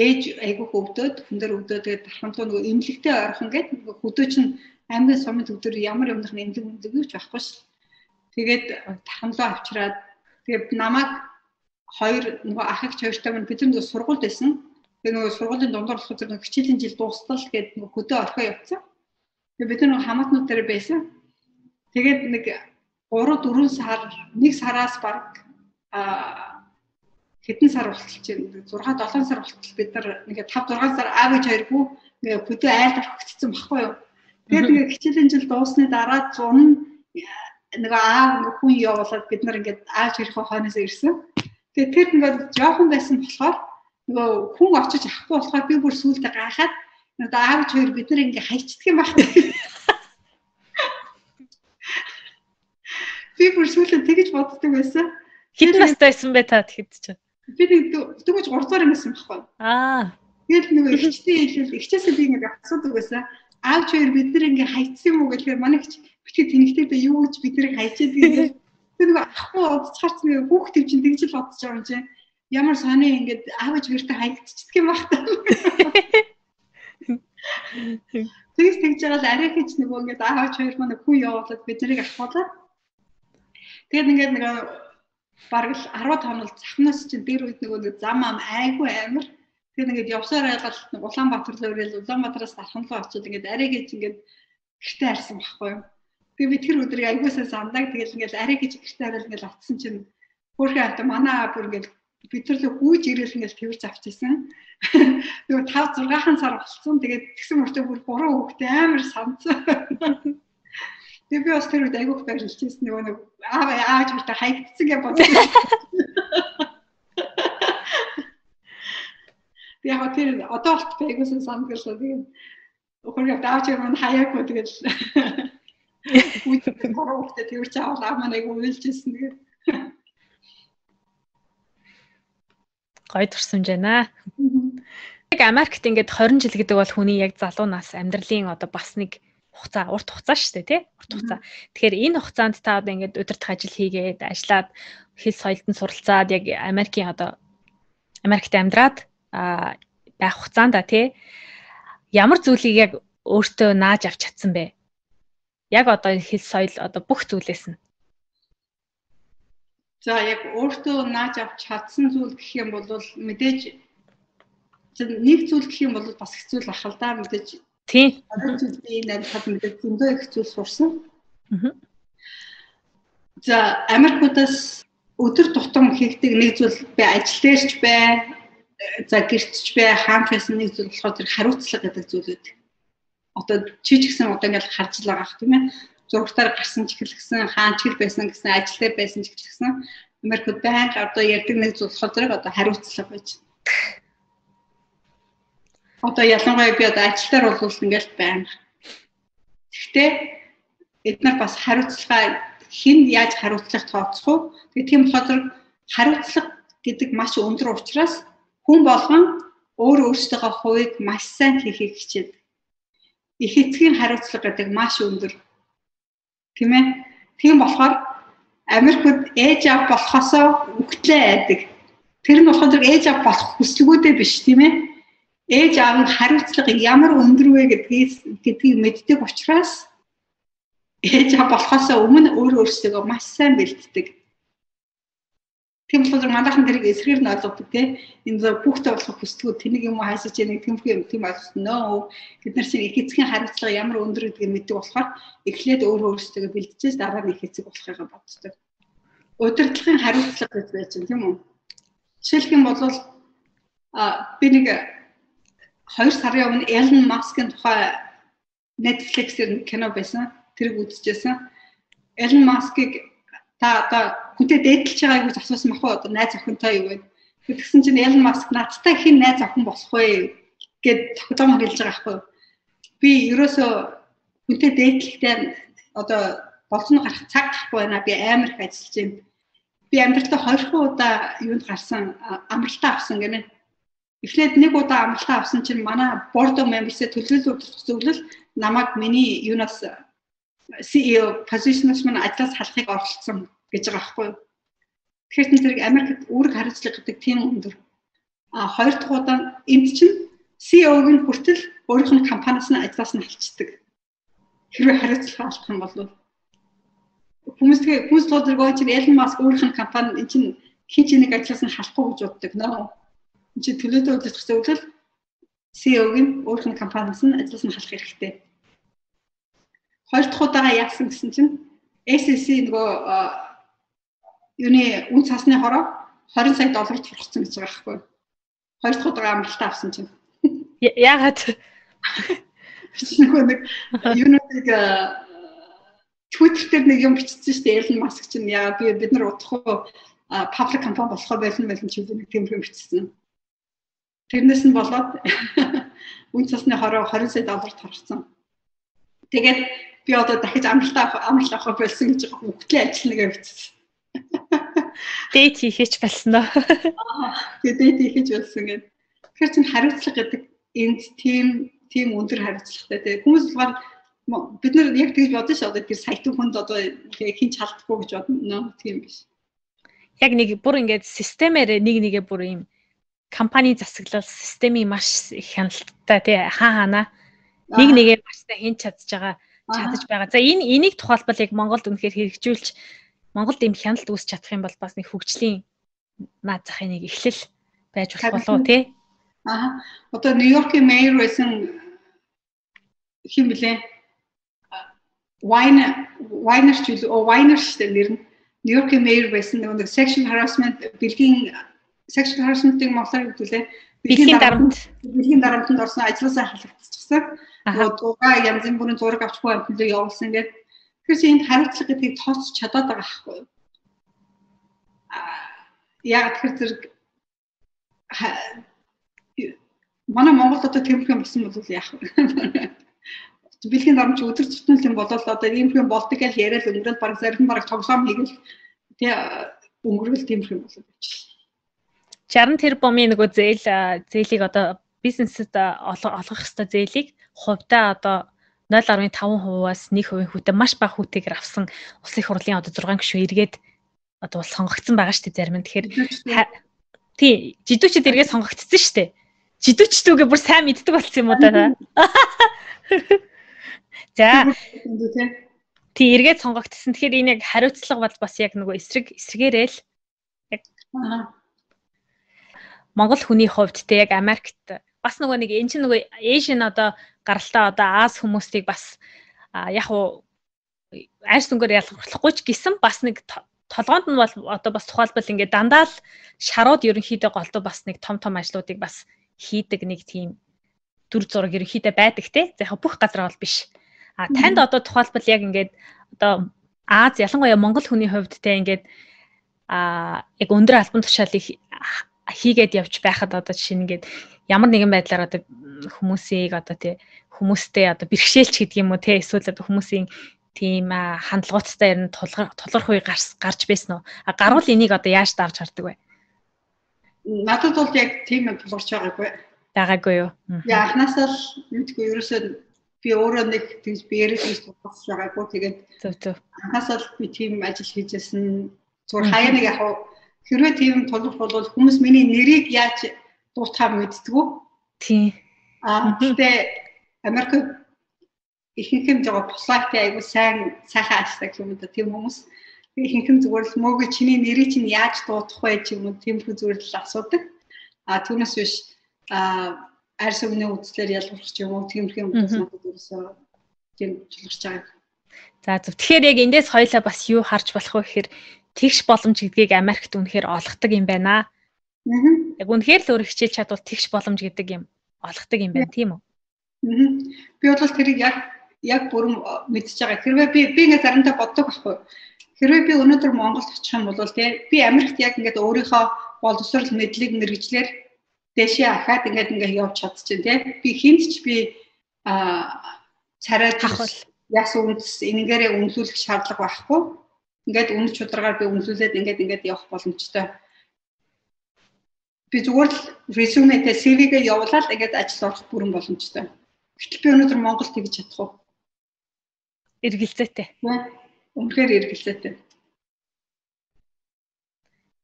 S2: ээж айгүйх өвдөөд хүн дээр өвдөө тэгээд дархамтлуу нөгөө эмнэлэгтэй ойрхон гээд нөгөө хөдөө чинь аймгийн сумын төв дээр ямар юмных эмнэлэг эмнэлэг ч байхгүй ш. Тэгээд дархамтлуу авчираад тэгээд намайг хоёр нөгөө ах их хоёртой маань бид нөгөө сургуульд байсан. Тэгээд нөгөө сургуулийн дундуур болох зэрэг хичээлийн жил дуустал гээд нөгөө хөдөө орхио явцсан. Тэгээд бид нөгөө хамаатнууд дээр байсан. Тэгээд нэг 3 4 сар нэг сараас баг а хэдэн сар болтол чинь 6 7 сар болтол бид нар нэг 5 6 сар аав ээж хоёргүй нэг хөдөө айлд орхигдсон баггүй юу. Тэгээд нэг хичээлийн жил дуусны дараа зун нэг аав хүн явуулаад бид нар ингээд аав хоёрын хойноос ирсэн. Тэгээд тэр ингээд жоохон байсан болохоор нөгөө хүн очиж авахгүй болохоор би бүр сүултээ гайхаад одоо аав хоёр бид нар ингээ хайчдаг юм байна. Би бүр сүултээ тэгэж боддог байсан.
S1: Хэд настай байсан бэ та тэгэхэд чинь?
S2: Би нэг дөнгөж 3 дугаар юм баггүй.
S1: Аа.
S2: Тэгээд нэг ихчтэй хэлэл ихчээсээ би ингээд асуудаг байсан. Аавч хоёр бид нар ингээд хайцсан юм уу гэхээр манай ихч битгий тэнэгтэй дэ юу гэж бид нарыг хайчаад гэдэг. Тэр нэг ахгүй удацгаарч нэг хүүхд төв чинь тэгж л бодож байгаа юм чинь. Ямар сони ингээд аавч хоёртой хайцчихдаг юм багтаа. Тэгс тэгж байгаа л арай хийж нөгөө ингээд аавч хоёр маань хүн явуулаад бид нарыг авахуулаад тэгээд ингээд нэг бараг л 10 тонол захнаас чинь дээр үед нөгөө нэг зам ам айгүй амир тэгээд ингээд явсаар байгаад Улаанбаатар руу ирэл Улаанбаатараас дархан руу очиод ингээд арай гэж ингээд гэртээ харсан байхгүй юу. Тэгээд би тэр өдрийг айгуусаа сандаг тэгэл ингээд арай гэж гэртээ хараад ингээд авцсан чинь хөөрхөн авто манай бүр ингээд бид нар л хүүж ирэл ингээд тэрж авчихсан. Нөгөө 5 6 сар болсон. Тэгээд тэгсэн мөртөө бүр 3 хүүхдээ амар санцсан. Тэгээ би бас тэр үед айгуух баярлжсэн нөгөө нэг аав ааж бүртээ хайгдсан гэж бодсон. Би яг тэр одоо болт айгуусан санд гэлээ тэгээ өхөр явд ааж юм хаяагүй тэгэл. Гурав хүүхдээ тэр чи аваад аав маань айгуу уйлжсэн тэгээд
S1: гой турсамж байна. Яг Америкт ингээд 20 жил гэдэг бол хүний яг залуу нас амьдралын одоо бас нэг хугацаа урт хугацаа шүү дээ тий урт хугацаа. Тэгэхээр энэ хугацаанд та одоо ингээд удирдах ажил хийгээд ажиллаад хэл соёлд нь суралцаад яг Америкийн одоо Америкт амьдраад байх хугацаанда тий ямар зүйлийг яг өөртөө нааж авч чадсан бэ? Яг одоо хэл соёл одоо бүх зүйлээс нь.
S2: За яг өөртөө нааж авч чадсан зүйл гэх юм бол мэдээж нэг зүйл гэх юм бол бас хэцүү л ахал да мэдээж
S1: Тийм.
S2: Зүйл би энэ амьд мэдээ зөндөө их зүйл сурсан.
S1: Аа.
S2: За Америкуудаас өдөр тутам хийгдэг нэг зүйл би ажил дээрч бай, за гэртч бай, хаанчаас нэг зүйл болохоор тэр хариуцлага гэдэг зүйлүүд. Одоо чи ч гэсэн одоо ингээл харж л байгаа х тийм ээ. Зургатаар гарсан ч ихэлгсэн, хаан ч хэл байсан гэсэн, ажил дээр байсан ч ихэлгсэн. Америкууд байнга одоо ярьдаг нэг зүйл болохоор одоо хариуцлага байж одоо ялангуяа би одоо ажилтаар бол ингээл байна. Гэхдээ эдгээр бас хариуцлага хэн яаж хариуцлага тооцох вэ? Тэгээ тийм болохоор хариуцлага гэдэг маш өндөр учраас хүн болгон өөр өөрсдийнхөө хувийг маш сайн хийхийг хичээд их эцгийн хариуцлага гэдэг маш өндөр. Тийм ээ? Тийм болохоор Америкт ээж аав болохосоо үхтлээ айдаг. Тэр нь болохоор ээж аав болох хүсэлгүүдээ биш тийм ээ. Ээж аав нь хариуцлага ямар өндөр вэ гэдгийг гэдгийг мэддэг учраас ээж аав болохоос өмнө өөр өөрсдөө маш сайн бэлддэг. Тийм болохоор манайхан тэрийг эсрэгээр нь ойлгодог тийм энэ зөв хүүхдээ болох хүсэлгүүд тэнийг юм уу хайсаж яах тийм юм тийм ойлгосноо. Бид нар чинь их эцгийн хариуцлага ямар өндөр гэдгийг мэддэг болохоор эхлээд өөр өөрсдөө бэлдчихээс дараа нь их эцэг болохыг боддог. Удирдлагын хариуцлага гэж байж байна тийм үү? Жишээлх юм бол а би нэг 2 сарын өмнө Elon Musk-ын тухай Netflix-ээр кино байсан. Тэрийг үзчихсэн. Elon Musk-ыг та одоо хүнтэй дээдлж байгааг гэж асуусан мах уу одоо найз охинтой юу вэ? Тэгсэн чинь Elon Musk надтай хин найз охин болох вэ гэд тогтоом хэлж байгаа байхгүй? Би ерөөсөө хүнтэй дээдлэхдээ одоо болсон гарах цаг гэхгүй байна. Би амар их ажиллаж байна би амьдралдаа хоёрхан удаа юунд гарсан амралтаа авсан гэнэ. Эхлээд нэг удаа амралтаа авсан чинь манай board of members-ийн төлөөлөл зөвлөл намайг миний юунаас CEO position-аас мань ажлаас халахыг оролцсон гэж байгаа байхгүй юу. Тэгэхээр тэр Америкт үүрэг хариуцлага гэдэг тийм өндөр. А хоёр дахь удаа энд чинь CEO-г нь хүртэл өөрийнх нь компаниас нь ажлаас нь халчдаг. Хэрвээ хариуцлага олох юм бол хүмүүс тэгээ хүмүүс бол зэрэг чинь Elon Musk өөрийнх нь компани эн чинь хин ч нэг ажлаас нь халахгүй гэж боддог нөө. Чинь төлөөдөө үйлдвэрлэх зөвлөл CEO-г нь өөрийнх нь компаниас нь ажлаас нь халах хэрэгтэй. Хоёр дахь удаага яасан гэсэн чинь SEC нөгөө юуны үн цасны хороо 20 сая долларт хүргэсэн гэж байгаа байхгүй. Хоёр дахь удаага амралтаа авсан чинь.
S1: Яагаад
S2: нөгөө нэг юунуудыг Twitter дээр нэг юм бичсэн шүү дээ. Elon Musk чинь яа би бид нар удахгүй public компани болохоо байлна байлна ч нэг тийм юм бичсэн. Тэрнээс нь болоод үн цасны хороо 20 сая долларт харсан. Тэгээд би одоо дахиж амралтаа амралт авах болсон гэж байгаа хөвгтлийн ажил нэгэ бичсэн.
S1: Дэйт хийхэж болсон аа.
S2: Тэгээд дэйт хийхэж болсон гэдэг. Тэгэхээр чинь хариуцлага гэдэг энд тийм тийм өндөр хариуцлагатай. Тэгээд хүмүүс болохоор бид нар яг тэгж бодсон шүү одоо тэр сайтын хүнд одоо хин ч халдахгүй гэж бодно тийм биш.
S1: Яг нэг бүр ингээд системээр нэг нэгэ бүр юм компани засаглал системийн маш их хяналттай тий хаа хаана нэг нэгээ маш сайн хэн чадж байгаа чадаж байгаа. За энэ энийг тухайлбал яг Монголд үнэхээр хэрэгжүүлж Монголд ийм хяналт үүсч чадах юм бол бас нэг хөгжлийн наад захын нэг эхлэл байж болох болов тий.
S2: Аа. Одоо Нью-Йоркийн мэйр байсан хин блэ? wine winer ч үү winer штэ нэр нь Нью-Йоркийн мэйр байсан нэг sexual harassment бэлгийн sexual harassment-ийг монголоор хэлүүлээ.
S1: Бэлгийн дарамт
S2: бэлгийн дарамтанд орсон ажлаасаа халагдчихсан. Тэгээд дугаа янз бүрийн зураг авчихгүй амтлыг явуулсан гэдэг. Тэгэхээр чи энд хариуцлага гэдгийг тооцож чадаад байгаа байхгүй юу? Яг тэр зэрэг манай Монголд одоо тэмхэх юм болсон бол яах вэ? бэлгийн дарамж өдөр тутмын юм болол одоо ийм юм болдог гэж яриад өнгөрөөл баг зарим баг тоглоом хийгээл тий өнгөрөөл тийм юм болоод байж.
S1: 60 тэрбумын нөгөө зээл зээлийг одоо бизнест олгох хэвээр зээлийг хувьдаа одоо 0.5%-аас 1% хүүтэй маш бага хүүтэйгээр авсан улсын их хурлын одоо 6 гишүүн эргээд одоо бол сонгогдсон байгаа шүү дээ зарим нь. Тэгэхээр тий жидүүчд эргээд сонгогдсон шүү дээ. Жидүүчдүүгээ бүр сайн мэддэг болсон юм уу та? За. Тий эргээд сонгогдсон. Тэгэхээр энэ яг хариуцлага бол бас яг нөгөө эсрэг эсрэгээрээ л яг Монгол хүний хувьд те яг Америкт бас нөгөө нэг эн чинь нөгөө Asian одоо гаралтай одоо Аз хүмүүсийг бас яг уу арьс өнгөөр ялгарлахгүй ч гэсэн бас нэг толгоонд нь бол одоо бас тухайлбал ингээд дандаа л шарууд ерөнхийдөө голдуу бас нэг том том ажлуудыг бас хийдэг нэг тийм дүр зураг ерөнхийдөө байдаг те. За яг бүх газар бол биш. А танд одоо тухайлбал яг ингээд одоо Аз ялангуяа Монгол хүний хувьд те ингээд а яг өндөр албан тушаалыг хийгээд явж байхад одоо жишээ нь ингээд ямар нэгэн байдлаар одоо хүмүүсийг одоо тий хүмүүстэй одоо бэрхшээлч гэдэг юм уу тий эсвэл одоо хүмүүсийн тийм хандлагуудтай ер нь тулгарх үе гарч байсан уу? А гарвал энийг одоо яаж давж хардаг вэ?
S2: Надад бол яг тийм тулгарч байгаагүй.
S1: Байгаагүй юу?
S2: Яа анхнаасаа л мэдгүй ерөөсөө би өөрөө нэг тэгж биеэрээ тэгж тусгаж байгаагүй тэгээд
S1: зөв зөв
S2: анхаасаа би тийм ажил хийжсэн зүгээр хаяа нэг яг Хэрвээ тийм тулах бол хүмүүс миний нэрийг яаж дуутахаа мэддгүү.
S1: Тийм.
S2: Аа гэхдээ Америк ихэнх юм жоо полайт айгу сайн сайхан ажилладаг юм да тийм хүмүүс ихэнх нь зүгээр л мөөг чиний нэрийг чинь яаж дуудах вэ ч юм уу тиймэрхүү зүгээр л асуудаг. А түүнээс биш а арьс өмнө үзлэр ялгарч юм уу тиймэрхүү юм надад ерөөсөө тийм чулгарч байгаа.
S1: За зөв. Тэгэхээр яг эндээс хоёлаа бас юу харж болох вэ гэхээр тэгш боломж гэдгийг Америкт үнэхээр олгодог юм байна. Аа. Яг үнэхээр л өөр хичээл чадвал тэгш боломж гэдэг юм олгодог юм байна тийм үү?
S2: Аа. Би бол тэрийг яг яг бүрэн мэдчихэж байгаа. Хэрвээ би би ингээд заримдаа боддог байхгүй. Хэрвээ би өнөөдөр Монголд очих юм бол тий би Америкт яг ингээд өөрийнхөө боловсрол мэдлэг мэрэгчлэр дэшээ ахаад ингээд ингээд явж чадчихжээ тий. Би хинт ч би а царай
S1: тахвал
S2: яс үндэс энэгээрээ үнэлүүлэх шаардлага байхгүй. Ингээд үнэ чударгаар би үнэлүүлээд ингээд ингээд явах боломжтой. Би зүгээр л резюметэй CV-гээ явуулаад ингээд ажил орох бүрэн боломжтой. Гэтэл би өнөөдөр Монголд тэгж чадах уу?
S1: эргэлзээтэй.
S2: Үнэхээр эргэлзээтэй.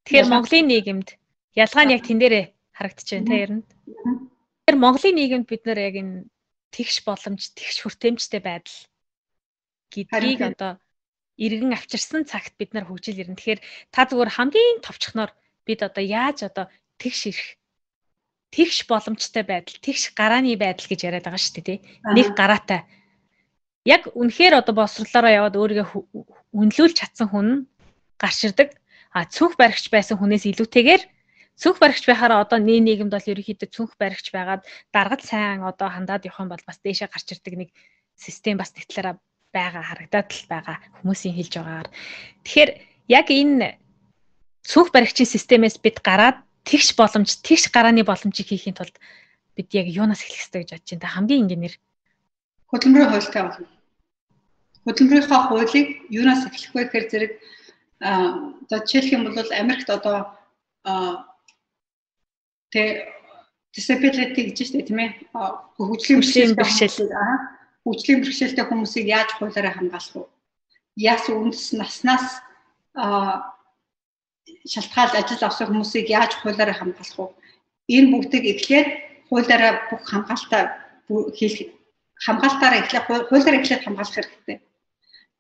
S1: Тэгэхээр Монголын нийгэмд ялгаа нь яг тэн дээрээ харагдаж байна те ер нь. Тэгэхээр Монголын нийгэмд бид нэр яг энэ тэгш боломж, тэгш хүртээмжтэй байдал гэдгийг одоо иргэн авчирсан цагт бид нар хөгжил ирнэ. Тэгэхээр та зүгээр хамгийн товчхоноор бид одоо яаж одоо тэгш ирэх тэгш боломжтой байдал, тэгш гарааны байдал гэж яриад байгаа шүү дээ тий. Нэг гараатай яг үнэхээр одоо босрлоороо яваад өөрийгөө үнэлүүлж чадсан хүн гарч ирдэг. А цүнх баригч байсан хүнээс илүүтэйгээр цүнх баригч байхаараа одоо нэг нийгэмд бол ерөнхийдөө цүнх баригч байгаад даргад сайн одоо хандаад явах юм бол бас дээшээ гарч ирдэг нэг систем бас нэг талаараа байгаа харагдаад л байгаа хүмүүсийн хэлж байгаагаар. Тэгэхээр яг энэ цүнх баригчийн системээс бид гараад тэгш боломж, тэгш гарааны боломжийг хийхин тулд бид яг юунаас эхлэх хэрэгтэй гэж бодож байна. Та хамгийн энгийнээр
S2: хөдөлмөрийн хуультай болно. Хөдөлмөрийнхаа хуулийг юунаас эхлэх вэ гэхээр зэрэг одоо жишээлх юм бол Америкт одоо тэ disability гэж штэ тийм ээ хөгжлийн бэрхшээл хөгжлийн бэрхшээлтэй хүмүүсийг яаж хуулаараа хамгаалах вэ? Яас үндэс наснаас шалтгаалж ажил авсан хүмүүсийг яаж хуулаараа хамгаалах вэ? Энэ бүгдийг эхлээд хуулаараа бүх хамгаалалтаа хийх хамгаалтаараа эхлэх хуулиар эхлээд хамгаалах хэрэгтэй.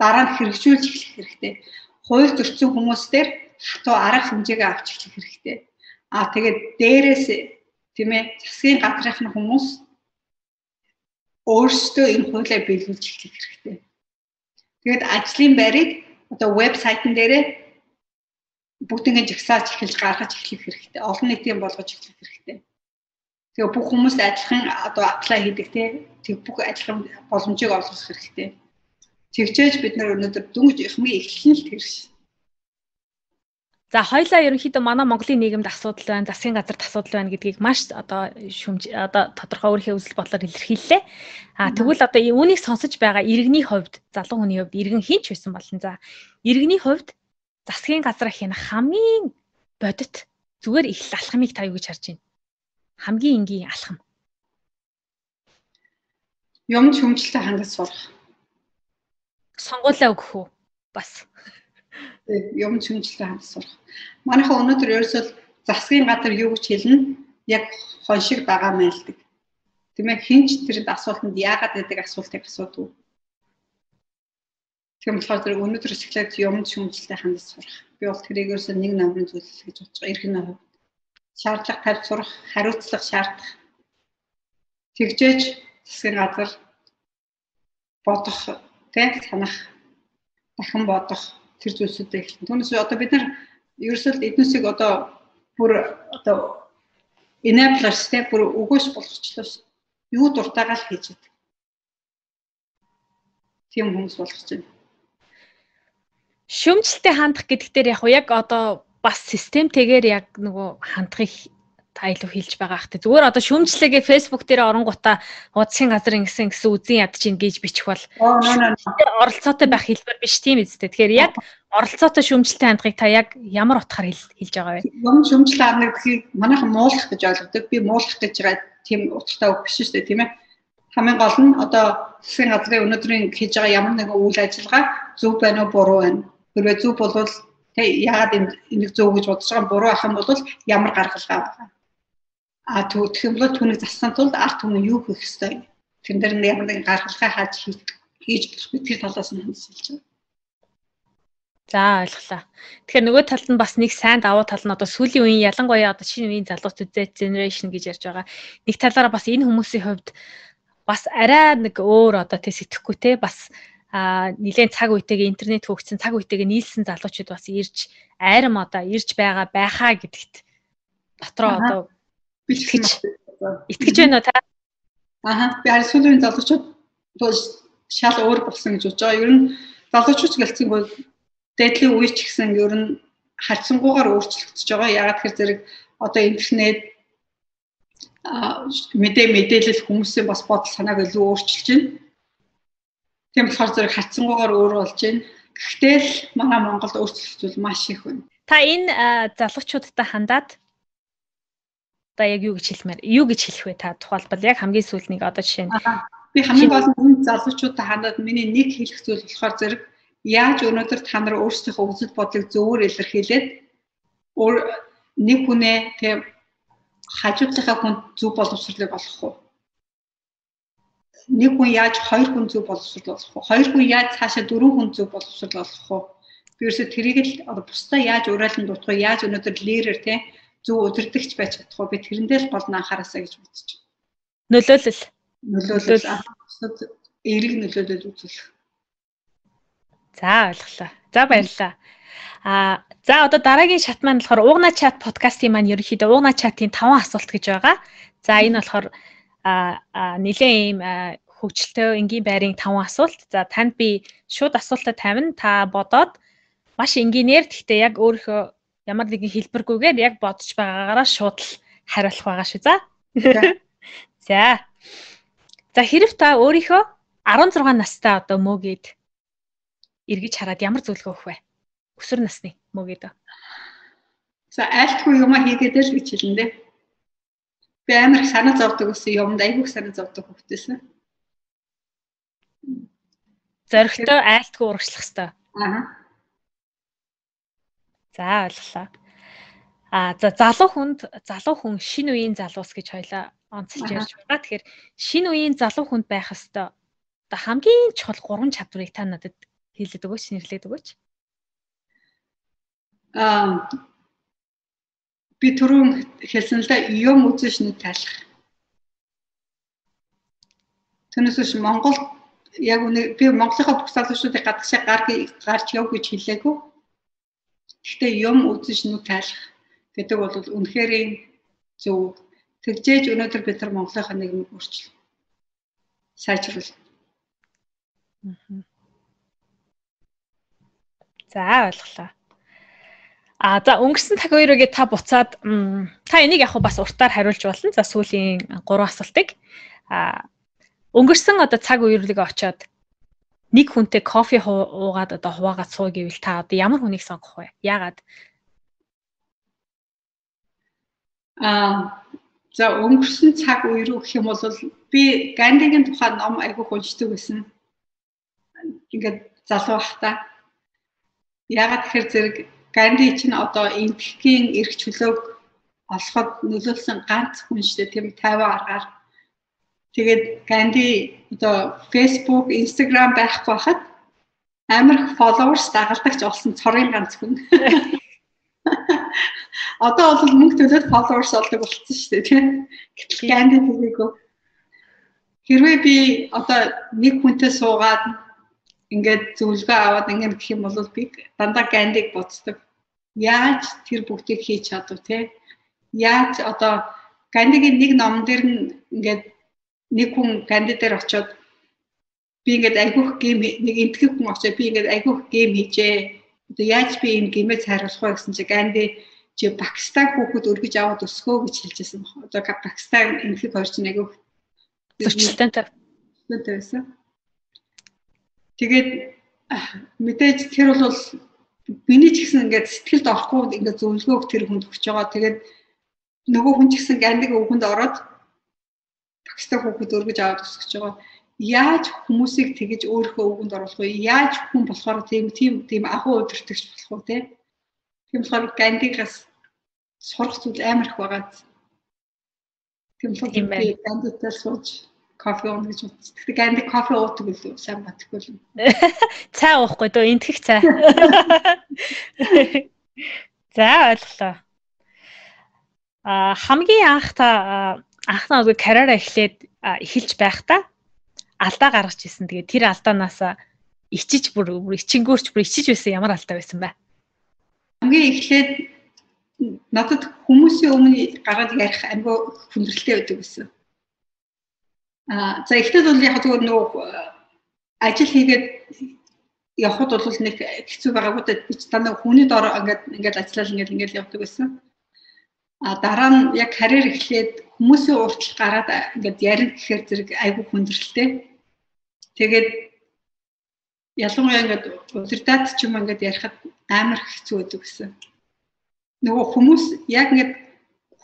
S2: Дараа нь хэрэгжүүлж эхлэх хэрэгтэй. Хууль зөрчсөн хүмүүс дээр хатуу арга хэмжээгээ авч эхлэх хэрэгтэй. Аа тэгээд дээрээс тийм ээ засгийн газрынхны хүмүүс өөрсдөө энэ хуулиа биелүүлж эхлэх хэрэгтэй. Тэгээд ажлын байрыг одоо вебсайтн дээрээ бүгднийг жагсааж эхэлж гаргаж эхлэх хэрэгтэй. Олон нийтийн болгож эхлэх хэрэгтэй. Тэгээ бүх хүмүүст адилхан одоо аплай хийдэг тэг бүх адилхан боломжийг олгох хэрэгтэй. Тэгжээж бид нар өнөөдөр дүнж ихмийн эхлэн л тэрш.
S1: За хоёлаа ерөнхийдөө манай Монголын нийгэмд асуудал байна, засгийн газарт асуудал байна гэдгийг маш одоо шүмж одоо тодорхой өөрийнхөө үзэл бодлоор илэрхийллээ. А тэгвэл одоо үүнийг сонсож байгаа иргэний хувьд, залуу хүний хувьд иргэн хинч байсан болно. За иргэний хувьд засгийн газар хийнх хамгийн бодит зүгээр их алхмыг та юу гэж харж байна? хамгийн энгийн алхам?
S2: Юм чөмжлөлтэй хангаж сурах.
S1: Сонгуулаа өгөх үү? Бас.
S2: Юм чөмжлөлтэй хангаж сурах. Манайхаа өнөөдөр ерөөсөө засгийн газар юу гэж хэлнэ? Яг хоншиг дагаа мэлдэг. Тиймээ хинч тэрэнд асуултанд яагаад гэдэг асуултыг асуудаг. Тийм болохоор тэр өнөөдөр эхлээд юм чөмжлөлтэй хангаж сурах. Би бол тэрийг ерөөсөө нэг номрын зүйлс гэж бодож байгаа. Ирэх нь шаардлага тавьж сурах, хариуцлага шаардах. Тэгжээж засгийн газар бодох, тэ санах, дахин бодох тэр зүйлсүүдээ эхэлнэ. Түүнээс одоо бид нар ерөөсөө эднүсийг одоо бүр одоо enablers тэ бүр өгөөс болгочлоо. Юу дуртайгаа л хийж яадаг. Тийм хүмүүс болгож байна.
S1: Шүмжлэлтэй хандах гэдэг дээр яг яг одоо бас системтэйгээр яг нөгөө хандхыг та илүү хэлж байгаа хэ. Зүгээр одоо шүүмжлэгээ Facebook дээр оронгуудаа удсын газар ингэсэн гэсэн үзэн ядч ин гэж бичих бол оролцоотой байх хэлбэр биш тийм үстэй. Тэгэхээр яг оролцоотой шүүмжлэлтэй хандхыг та яг ямар утгаар хэлж байгаа вэ?
S2: Юм шүүмжлэл арна гэдгийг манайхан муулах гэж ойлгодог. Би муулах гэж байгаа тийм утгатай үг биш шүү дээ, тийм ээ. Хамгийн гол нь одоо засгийн газрын өнөөдрийн хийж байгаа ямар нэгэн үйл ажиллагаа зөв байна уу буруу байна. Хэрвээ зөв болвол Тэ яагаад энэ энийг зөв гэж бодож байгаа буруу ах юм бол ямар гаргалгаа байгаа. А тэгэх юм бол түүнийг зассан тулд арт түмэн юу хийх ёстой. Тэн дээр нь ямар нэгэн гаргалгаа хааж хийж болохгүй тэр талаас нь хандсалж байна.
S1: За ойлголаа. Тэгэхээр нөгөө талд нь бас нэг сайн давуу тал нь одоо сүүлийн үеийн ялангуяа одоо шинэ үеийн залуучууд Z generation гэж ярьж байгаа. Нэг талаараа бас энэ хүмүүсийн хувьд бас арай нэг өөр одоо тэг сэтгэхгүй те бас а нэгэн цаг үетэйгээ интернет хөгжсөн цаг үетэйгээ нийлсэн залуучууд бас ирж айрам одоо ирж байгаа байхаа гэдэгт дотроо одоо итгэж итгэж байна уу та?
S2: Аха би аль сүүлийн залуучууд шал өөр болсон гэж бодож байгаа. Ер нь залуучууд гэлцэн бол дээдлийн үе ч гэсэн ер нь харьцангуйгаар өөрчлөгдөж байгаа. Ягаад гэхээр зэрэг одоо интернет мэдээ мэдээлэл хүмүүсийн бас бодол санааг илүү өөрчилж байна Тийм болохоор зэрэг хатсангуугаар өөр болж байна. Гэхдээ л манай Монголд өөрчлөлт маш их байна.
S1: Та энэ залуучуудтай хандаад одоо яг юу гэж хэлмээр юу гэж хэлэх вэ та тухайлбал яг хамгийн сүүлд нэг одоо жишээ нь
S2: би хамгийн гол нь залуучуудтай хандаад миний нэг хэлэх зүйл болохоор зэрэг яаж өнөөдөр та нар өөрсдийнхөө үзэл бодлыг зөвөр илэрхийлээд нэг хүнээ тийм хажуудлынхаа хүн зөв боловсролыг олох уу нэг хүн яаж хоёр хүн зөв боловсрол болох вэ? Хоёр хүн яаж цаашаа дөрвөн хүн зөв боловсрол болох вэ? Би ерөөсө тэрийг л одоо бусдаа яаж уриалан дутах вэ? Яаж өнөөдөр лидер те зөв удирдахч байж чадах вэ? Би тэрэндээ л гол нь анхаараасаа гэж бодож байна.
S1: Нөлөөлөл.
S2: Нөлөөлөл бусдад эерэг нөлөөлөл үзүүлэх.
S1: За ойлголоо. За баярлалаа. А за одоо дараагийн шат маань болохоор уугна чат подкастын маань ерөнхийдөө уугна чатын 5 асуулт гэж байгаа. За энэ болохоор а нэлээ ийм хөгжилтэй энгийн байрын 5 асуулт. За танд би шууд асуултаа тавина. Та бодоод маш энгийнээр гэхдээ яг өөрийнхөө ямар нэгэн хэлбэргүйгээр яг бодож байгаагаараа шууд л хариулах байгаа шүү. За. За. За хэрэг та өөрийнхөө 16 настай одоо мөөгээд эргэж хараад ямар зөвлөгөө өгөх вэ? Өсвөр насны мөөгээд.
S2: За айлтгүй юм хийгээд л гэж хэлнэ дээ. Би амар санаа зовдөг гэсэн юмд айгүйх санаа зовдөг хөвгтэйсэн.
S1: Зоригтой айлтгүй урагшлах хэвээр.
S2: Аа.
S1: За ойлголоо. А за залуу хүнд залуу хүн шинэ үеийн залуус гэж хоёлаа онцлж ярьж байгаа. Тэгэхээр шинэ үеийн залуу хүнд байх хэвээр одоо хамгийн чухал гурван чадварыг та надад хэлээд өгөөч, нэрлээд өгөөч.
S2: Аа би түрүүн хэлсэн л да юм үзэж нэг тайлах. Түүнээс биш Монгол яг үнэ би Монголынхаа бүх залуучуудыг гадагшаа гар гарч яв гэж хэлээгүй. Гэхдээ юм үзэж нүг тайлах гэдэг бол үнэхээр зөв. Тэгжээж өнөөдөр бид нар Монголынхаа нийгмийг өөрчилнө. Сайжруулна.
S1: За ойлголоо. А за өнгөрсөн цаг үеэрээ та буцаад та энийг яг бас уртаар хариулж болно. За сүүлийн 3 асуултыг. А өнгөрсөн одоо цаг үеэрлэг очоод нэг хүнтэй кофе уугаад одоо хуваагаад суу гэвэл та одоо ямар хүнийг сонгох вэ? Яагаад?
S2: Аа за өнгөрсөн цаг үе рүү гэх юм бол би Гандигийн тухай ном айгүй уншдаг байсан. Ингээд залуу байхдаа. Яагаад тэгэхээр зэрэг Ганди чинь одоо энтхийн эрх чөлөөг олоход нөлөөлсөн ганц хүн шүү дээ тийм 50 аргаар. Тэгээд Ганди одоо Facebook, Instagram байхгүй хахад амар followers дагалдагч болсон цорын ганц хүн. Одоо бол мөнгө төлөөд followers олдог болсон шүү дээ тийм. Гэтэл Ганди тэгээгүй. Хэрвээ би одоо нэг хүнтэй суугаад ингээд зөвлөгөө аваад ингээд гэх юм бол би дандаа гандыг боддог. Яаж тэр бүгдийг хийж чадав те? Яаж одоо гандигийн нэг ном дээр нь ингээд нэг хүн ганди дээр очиод би ингээд айгүйх гейм нэг энтгэх хүн очиод би ингээд айгүйх гейм хийжээ. Одоо яаж би энэ геймээ хайрлах вэ гэсэн чи ганди чи Пакистан хүүхэд өргөж аваад өсгөө гэж хэлжсэн. Одоо Пакистан хоёр чинь айгүйх
S1: зөрчилтэй.
S2: Зөрчилтэй байсан. Тэгээд мэдээж тэр бол миний ч гэсэн ингээд сэтгэлд орохгүй ингээд зөвлөгөөг тэр хүнд өгч байгаа. Тэгээд нөгөө хүн ч гэсэн гандиг өвгөнд ороод Пакистан хүүхэд өргөж аваад өсгөж байгаа. Яаж хүмүүсийг тэгэж өөрийнхөө өвгөнд оруулах вэ? Яаж хүн болохоор тийм тийм тийм агуу өдөртөгч болох вэ? Тийм болохоор гандигаас сурах зүйл амар их байгаа. Тийм болохоор би гандигтаа сууж кофе ууна гэж бодсон. Гэхдээ ганди кофе уудаг үлээ сайн батгүй л.
S1: Цай уухгүй дөө энтгэх цай. За ойлголоо. А хамгийн анх та анхнаа үгүй карьераа эхлээд эхэлж байхдаа алдаа гаргаж ирсэн. Тэгээд тэр алдаанаас ичиж бүр ичингөөрч бүр ичиж байсан ямар алдаа байсан бэ?
S2: Хамгийн эхлээд надад хүмүүсийн өмнө гараад ярих амьгүй хүндрэлтэй байдаг гэсэн. Аа за эхлээд бол яг зүгээр нөгөө ажил хийгээд явхад бол нэг хэцүү байгаагүй би ч дандаа хүний дор ингээд ингээд ажиллал ингээд ингээд явдаг байсан. А дараа нь яг карьер эхлээд хүмүүсийн уртл гараад ингээд ярих гэхээр зэрэг айгүй хүндрэлтэй. Тэгээд ялангуяа ингээд удирдаад ч юм ингээд ярихад амар хэцүү байдаг гэсэн. Нөгөө хүмүүс яг ингээд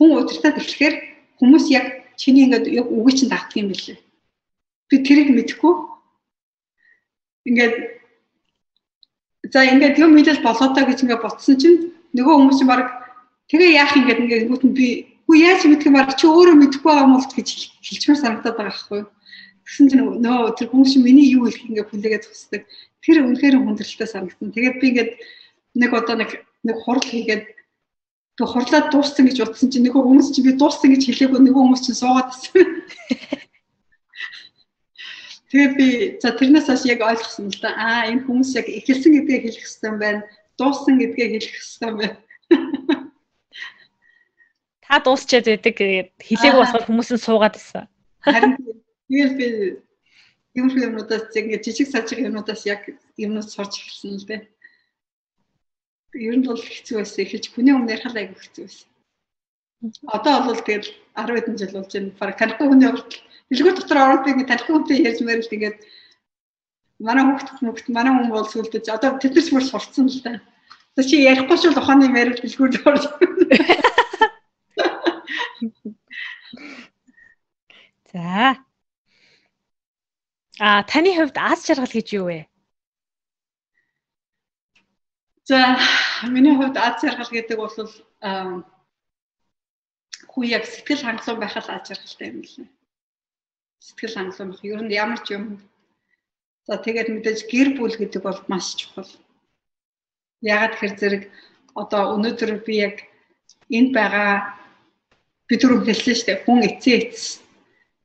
S2: хүн удирдаад эхлэхээр хүмүүс яг чиний ингээд яг үгүй чинь дагдаг юм билээ. Би тэрийг мэдэхгүй. Ингээд за ингээд юм хэлэл болоодоо гэж ингээд ботсон чинь нөгөө хүмүүс чинь баг тэгээ яах ингээд ингээд гүтэн би үгүй яаж мэдэх юм баг чи өөрөө мэдэхгүй байгаа юм бол гэж хэлчмээр санагдаад байгаа байхгүй юу. Тэгсэн чинь нөө тэр хүмүүс чинь миний юу хэлэх ингээд хүлээгээд тусдаг. Тэр үнэхээр хүндрэлтэй санагдсан. Тэгээд би ингээд нэг одоо нэг нэг хурал хийгээд тэг хурлаад дууссан гэж утсан чинь нөгөө хүмүүс чинь би дууссан гэж хэлээгүй нөгөө хүмүүс чинь суугаад байсан. Тэгээ би за тэрнээс хойш яг ойлгосон л да. Аа энэ хүмүүс яг эхэлсэн гэдгээ хэлэх хэрэгтэй байна. Дууссан гэдгээ хэлэх хэрэгтэй байна.
S1: Та дуусчаад байдаг хэлээгүй болохоор хүмүүс нь суугаад байсан.
S2: Харин тэгэл би юм юмнуудаас ингэ жижиг сажиг юмнуудаас яг юмнууд сурч эхэлсэн л дээ. Ер нь бол хэцүү байсан. Эхэлж хүний өмнө ярихад айгүй хэцүү байсан. Одоо бол тэгэл 10 хэдэн жил болж байна. Бараг танихгүй хүний хүртэл Дэлгүүр дотор ороод би ингээд талхи хүнтэй ярьж мэрэл тэгээд манай хүүхд хүүхд манай хүн бол сүлдэж одоо тэд нар ч бүр сурцсан л да. Одоо чи ярихгүй ч ухааны мэрэл дэлгүүр орж.
S1: За. А таны хувьд аз жаргал гэж юу вэ?
S2: За, миний хувьд аз жаргал гэдэг бол хүү яг сэтгэл хангалуун байхад аз жаргалтай юм лээ сэтгэл хангалуун ер нь ямар ч юм за тэгээд мэдээж гэр бүл гэдэг бол маш чухал. Ягаад гэхээр зэрэг одоо өнөөдөр би яг энд байгаа би түрүү хэлсэн шүү дээ хүн эцээ эц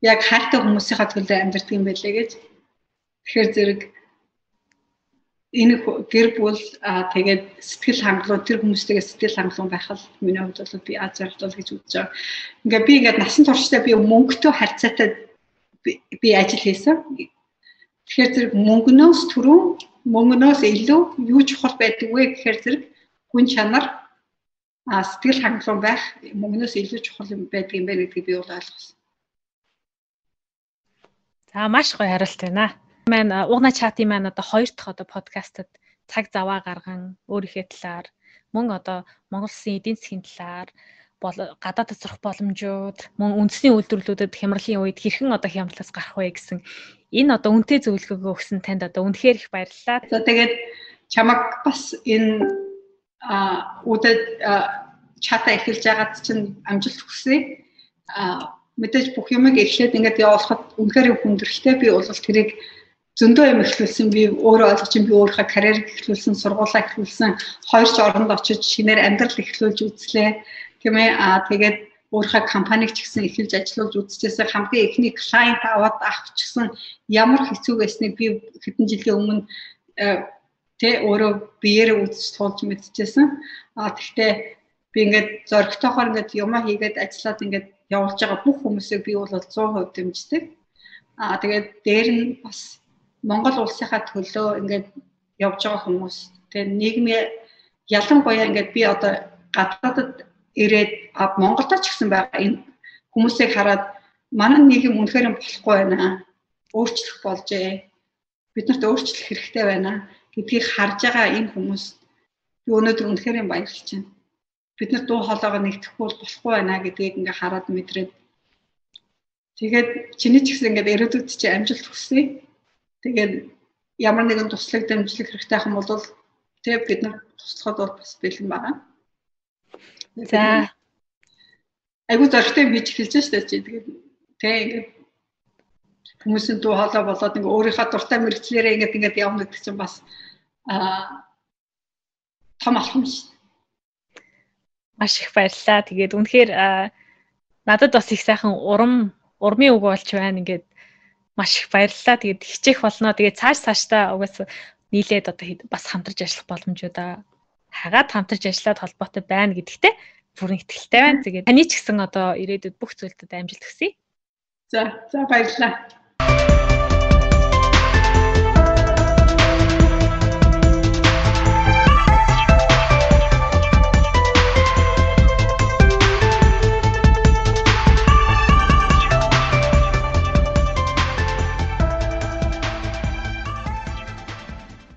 S2: яг хайртай хүмүүсийнхаа төлөө амьдардаг юм байлээ гэж. Тэгэхээр зэрэг энэ гэр бүл тэгээд сэтгэл хангалуун тэр хүмүүстэйгээ сэтгэл хангалуун байх л миний хувьд бол би аз жаргал гэж үзэж байгаа. Ингээ би ингээд насан туршдаа би мөнгөтэй харьцаатай би ажил хийсэн. Тэгэхээр зэрэг мөнгнөөс түрүү мөнгнөөс илүү юу чухал байдаг вэ гэхээр зэрэг хүн чанар а сэтгэл хангалуун байх мөнгнөөс илүү чухал юм байдаг юм байна гэдгийг би бол ойлгосон.
S1: За маш гоё хариулт байна. Маань угна чатын маань одоо хоёр дахь одоо подкастад цаг заваа гарган өөрийнхөө талаар мөн одоо Монгол Улсын эдийн засгийн талаар гадаадд сурах боломжууд мөн үндэсний үйлдвэрлэлүүдэд хямралын үед хэрхэн одоо хямралаас гарах вэ гэсэн энэ одоо үнэтэй зөвлөгөөгөө өгсөн танд одоо үнэхээр их баярлалаа.
S2: За тэгээд чамаг бас энэ а үдэд чата эхэлж байгаад чинь амжилт хүсье. А мэдээж бүх юмыг эхлээд ингээд явуулахад үнэхээр хүндрэлтэй. Би бол тэрийг зөндөө юм эхлүүлсэн. Би өөрөө ойлгож чинь би өөрийнхөө карьерийг эхлүүлсэн сургуулаа эхлүүлсэн. Хоёр ч оронд очиж шинээр амьдрал эхлүүлж үзлээ. Тийм ээ аа тэгээд өөрийнхөө компаниг ч гэсэн эхэлж ажиллуулж үзчихсэн. Хамгийн эхний клиент аваад авчихсан. Ямар хэцүү байсныг би хэдэн жилийн өмнө тэ өөрөө биеэрээ үзэж туулж мэдчихсэн. А тэгтээ би ингээд зоригтойгоор ингээд юмаа хийгээд ажиллаад ингээд явуулж байгаа бүх хүмүүсийг би бол 100% дэмждэг. А тэгээд дээр нь бас Монгол улсынхаа төлөө ингээд явж байгаа хүмүүс тэгээ нийгмийн ялангуяа ингээд би одоо гадаадад ирээд Монголд ч гэсэн байгаа энэ хүмүүсийг хараад манай нийгэм үнэхээр болохгүй байна. Өөрчлөх болжээ. Биднэрт өөрчлөх хэрэгтэй байна гэдгийг харж байгаа энэ хүмүүс өнөөдөр үнэхээр баярлж байна. Бид нар дуу хоолойгоо нэгтгэхгүй болохгүй байна гэдгийг ингээ хараад мэдрээд тэгээд чиний ч гэсэн ингээд өрөөдөд чи амжилт хүсье. Тэгээд ямар нэгэн туслаг дэмжлэг хэрэгтэй хам бол тэг бид нар туслахад бол бас бэлэн байгаа.
S1: За.
S2: Айгу зоригтой бийж эхэлж штэ чи тэгээд тэг ингээд хүмүүсийн дуу хоолой болоод ингээ өөрийнхөө дуртай мэрэгчлэрээ ингээд ингээд явна гэдэг чинь бас аа том алхам шүү.
S1: Маш их баярлалаа. Тэгээд үнэхээр надад бас их сайхан урам урмын үг болж байна. Ингээд маш их баярлалаа. Тэгээд хичээх болно. Тэгээд цааш цаашдаа угаас нийлээд одоо бас хамтарч ажиллах боломжуудаа хагаад хамтарч ажиллаад холбоотой байна гэдэгтээ бүрэн итгэлтэй байна. Тэгээд таны ч гэсэн одоо ирээдүйд бүх зүйлдэд амжилт хүсье.
S2: За, за баярлалаа. Bye.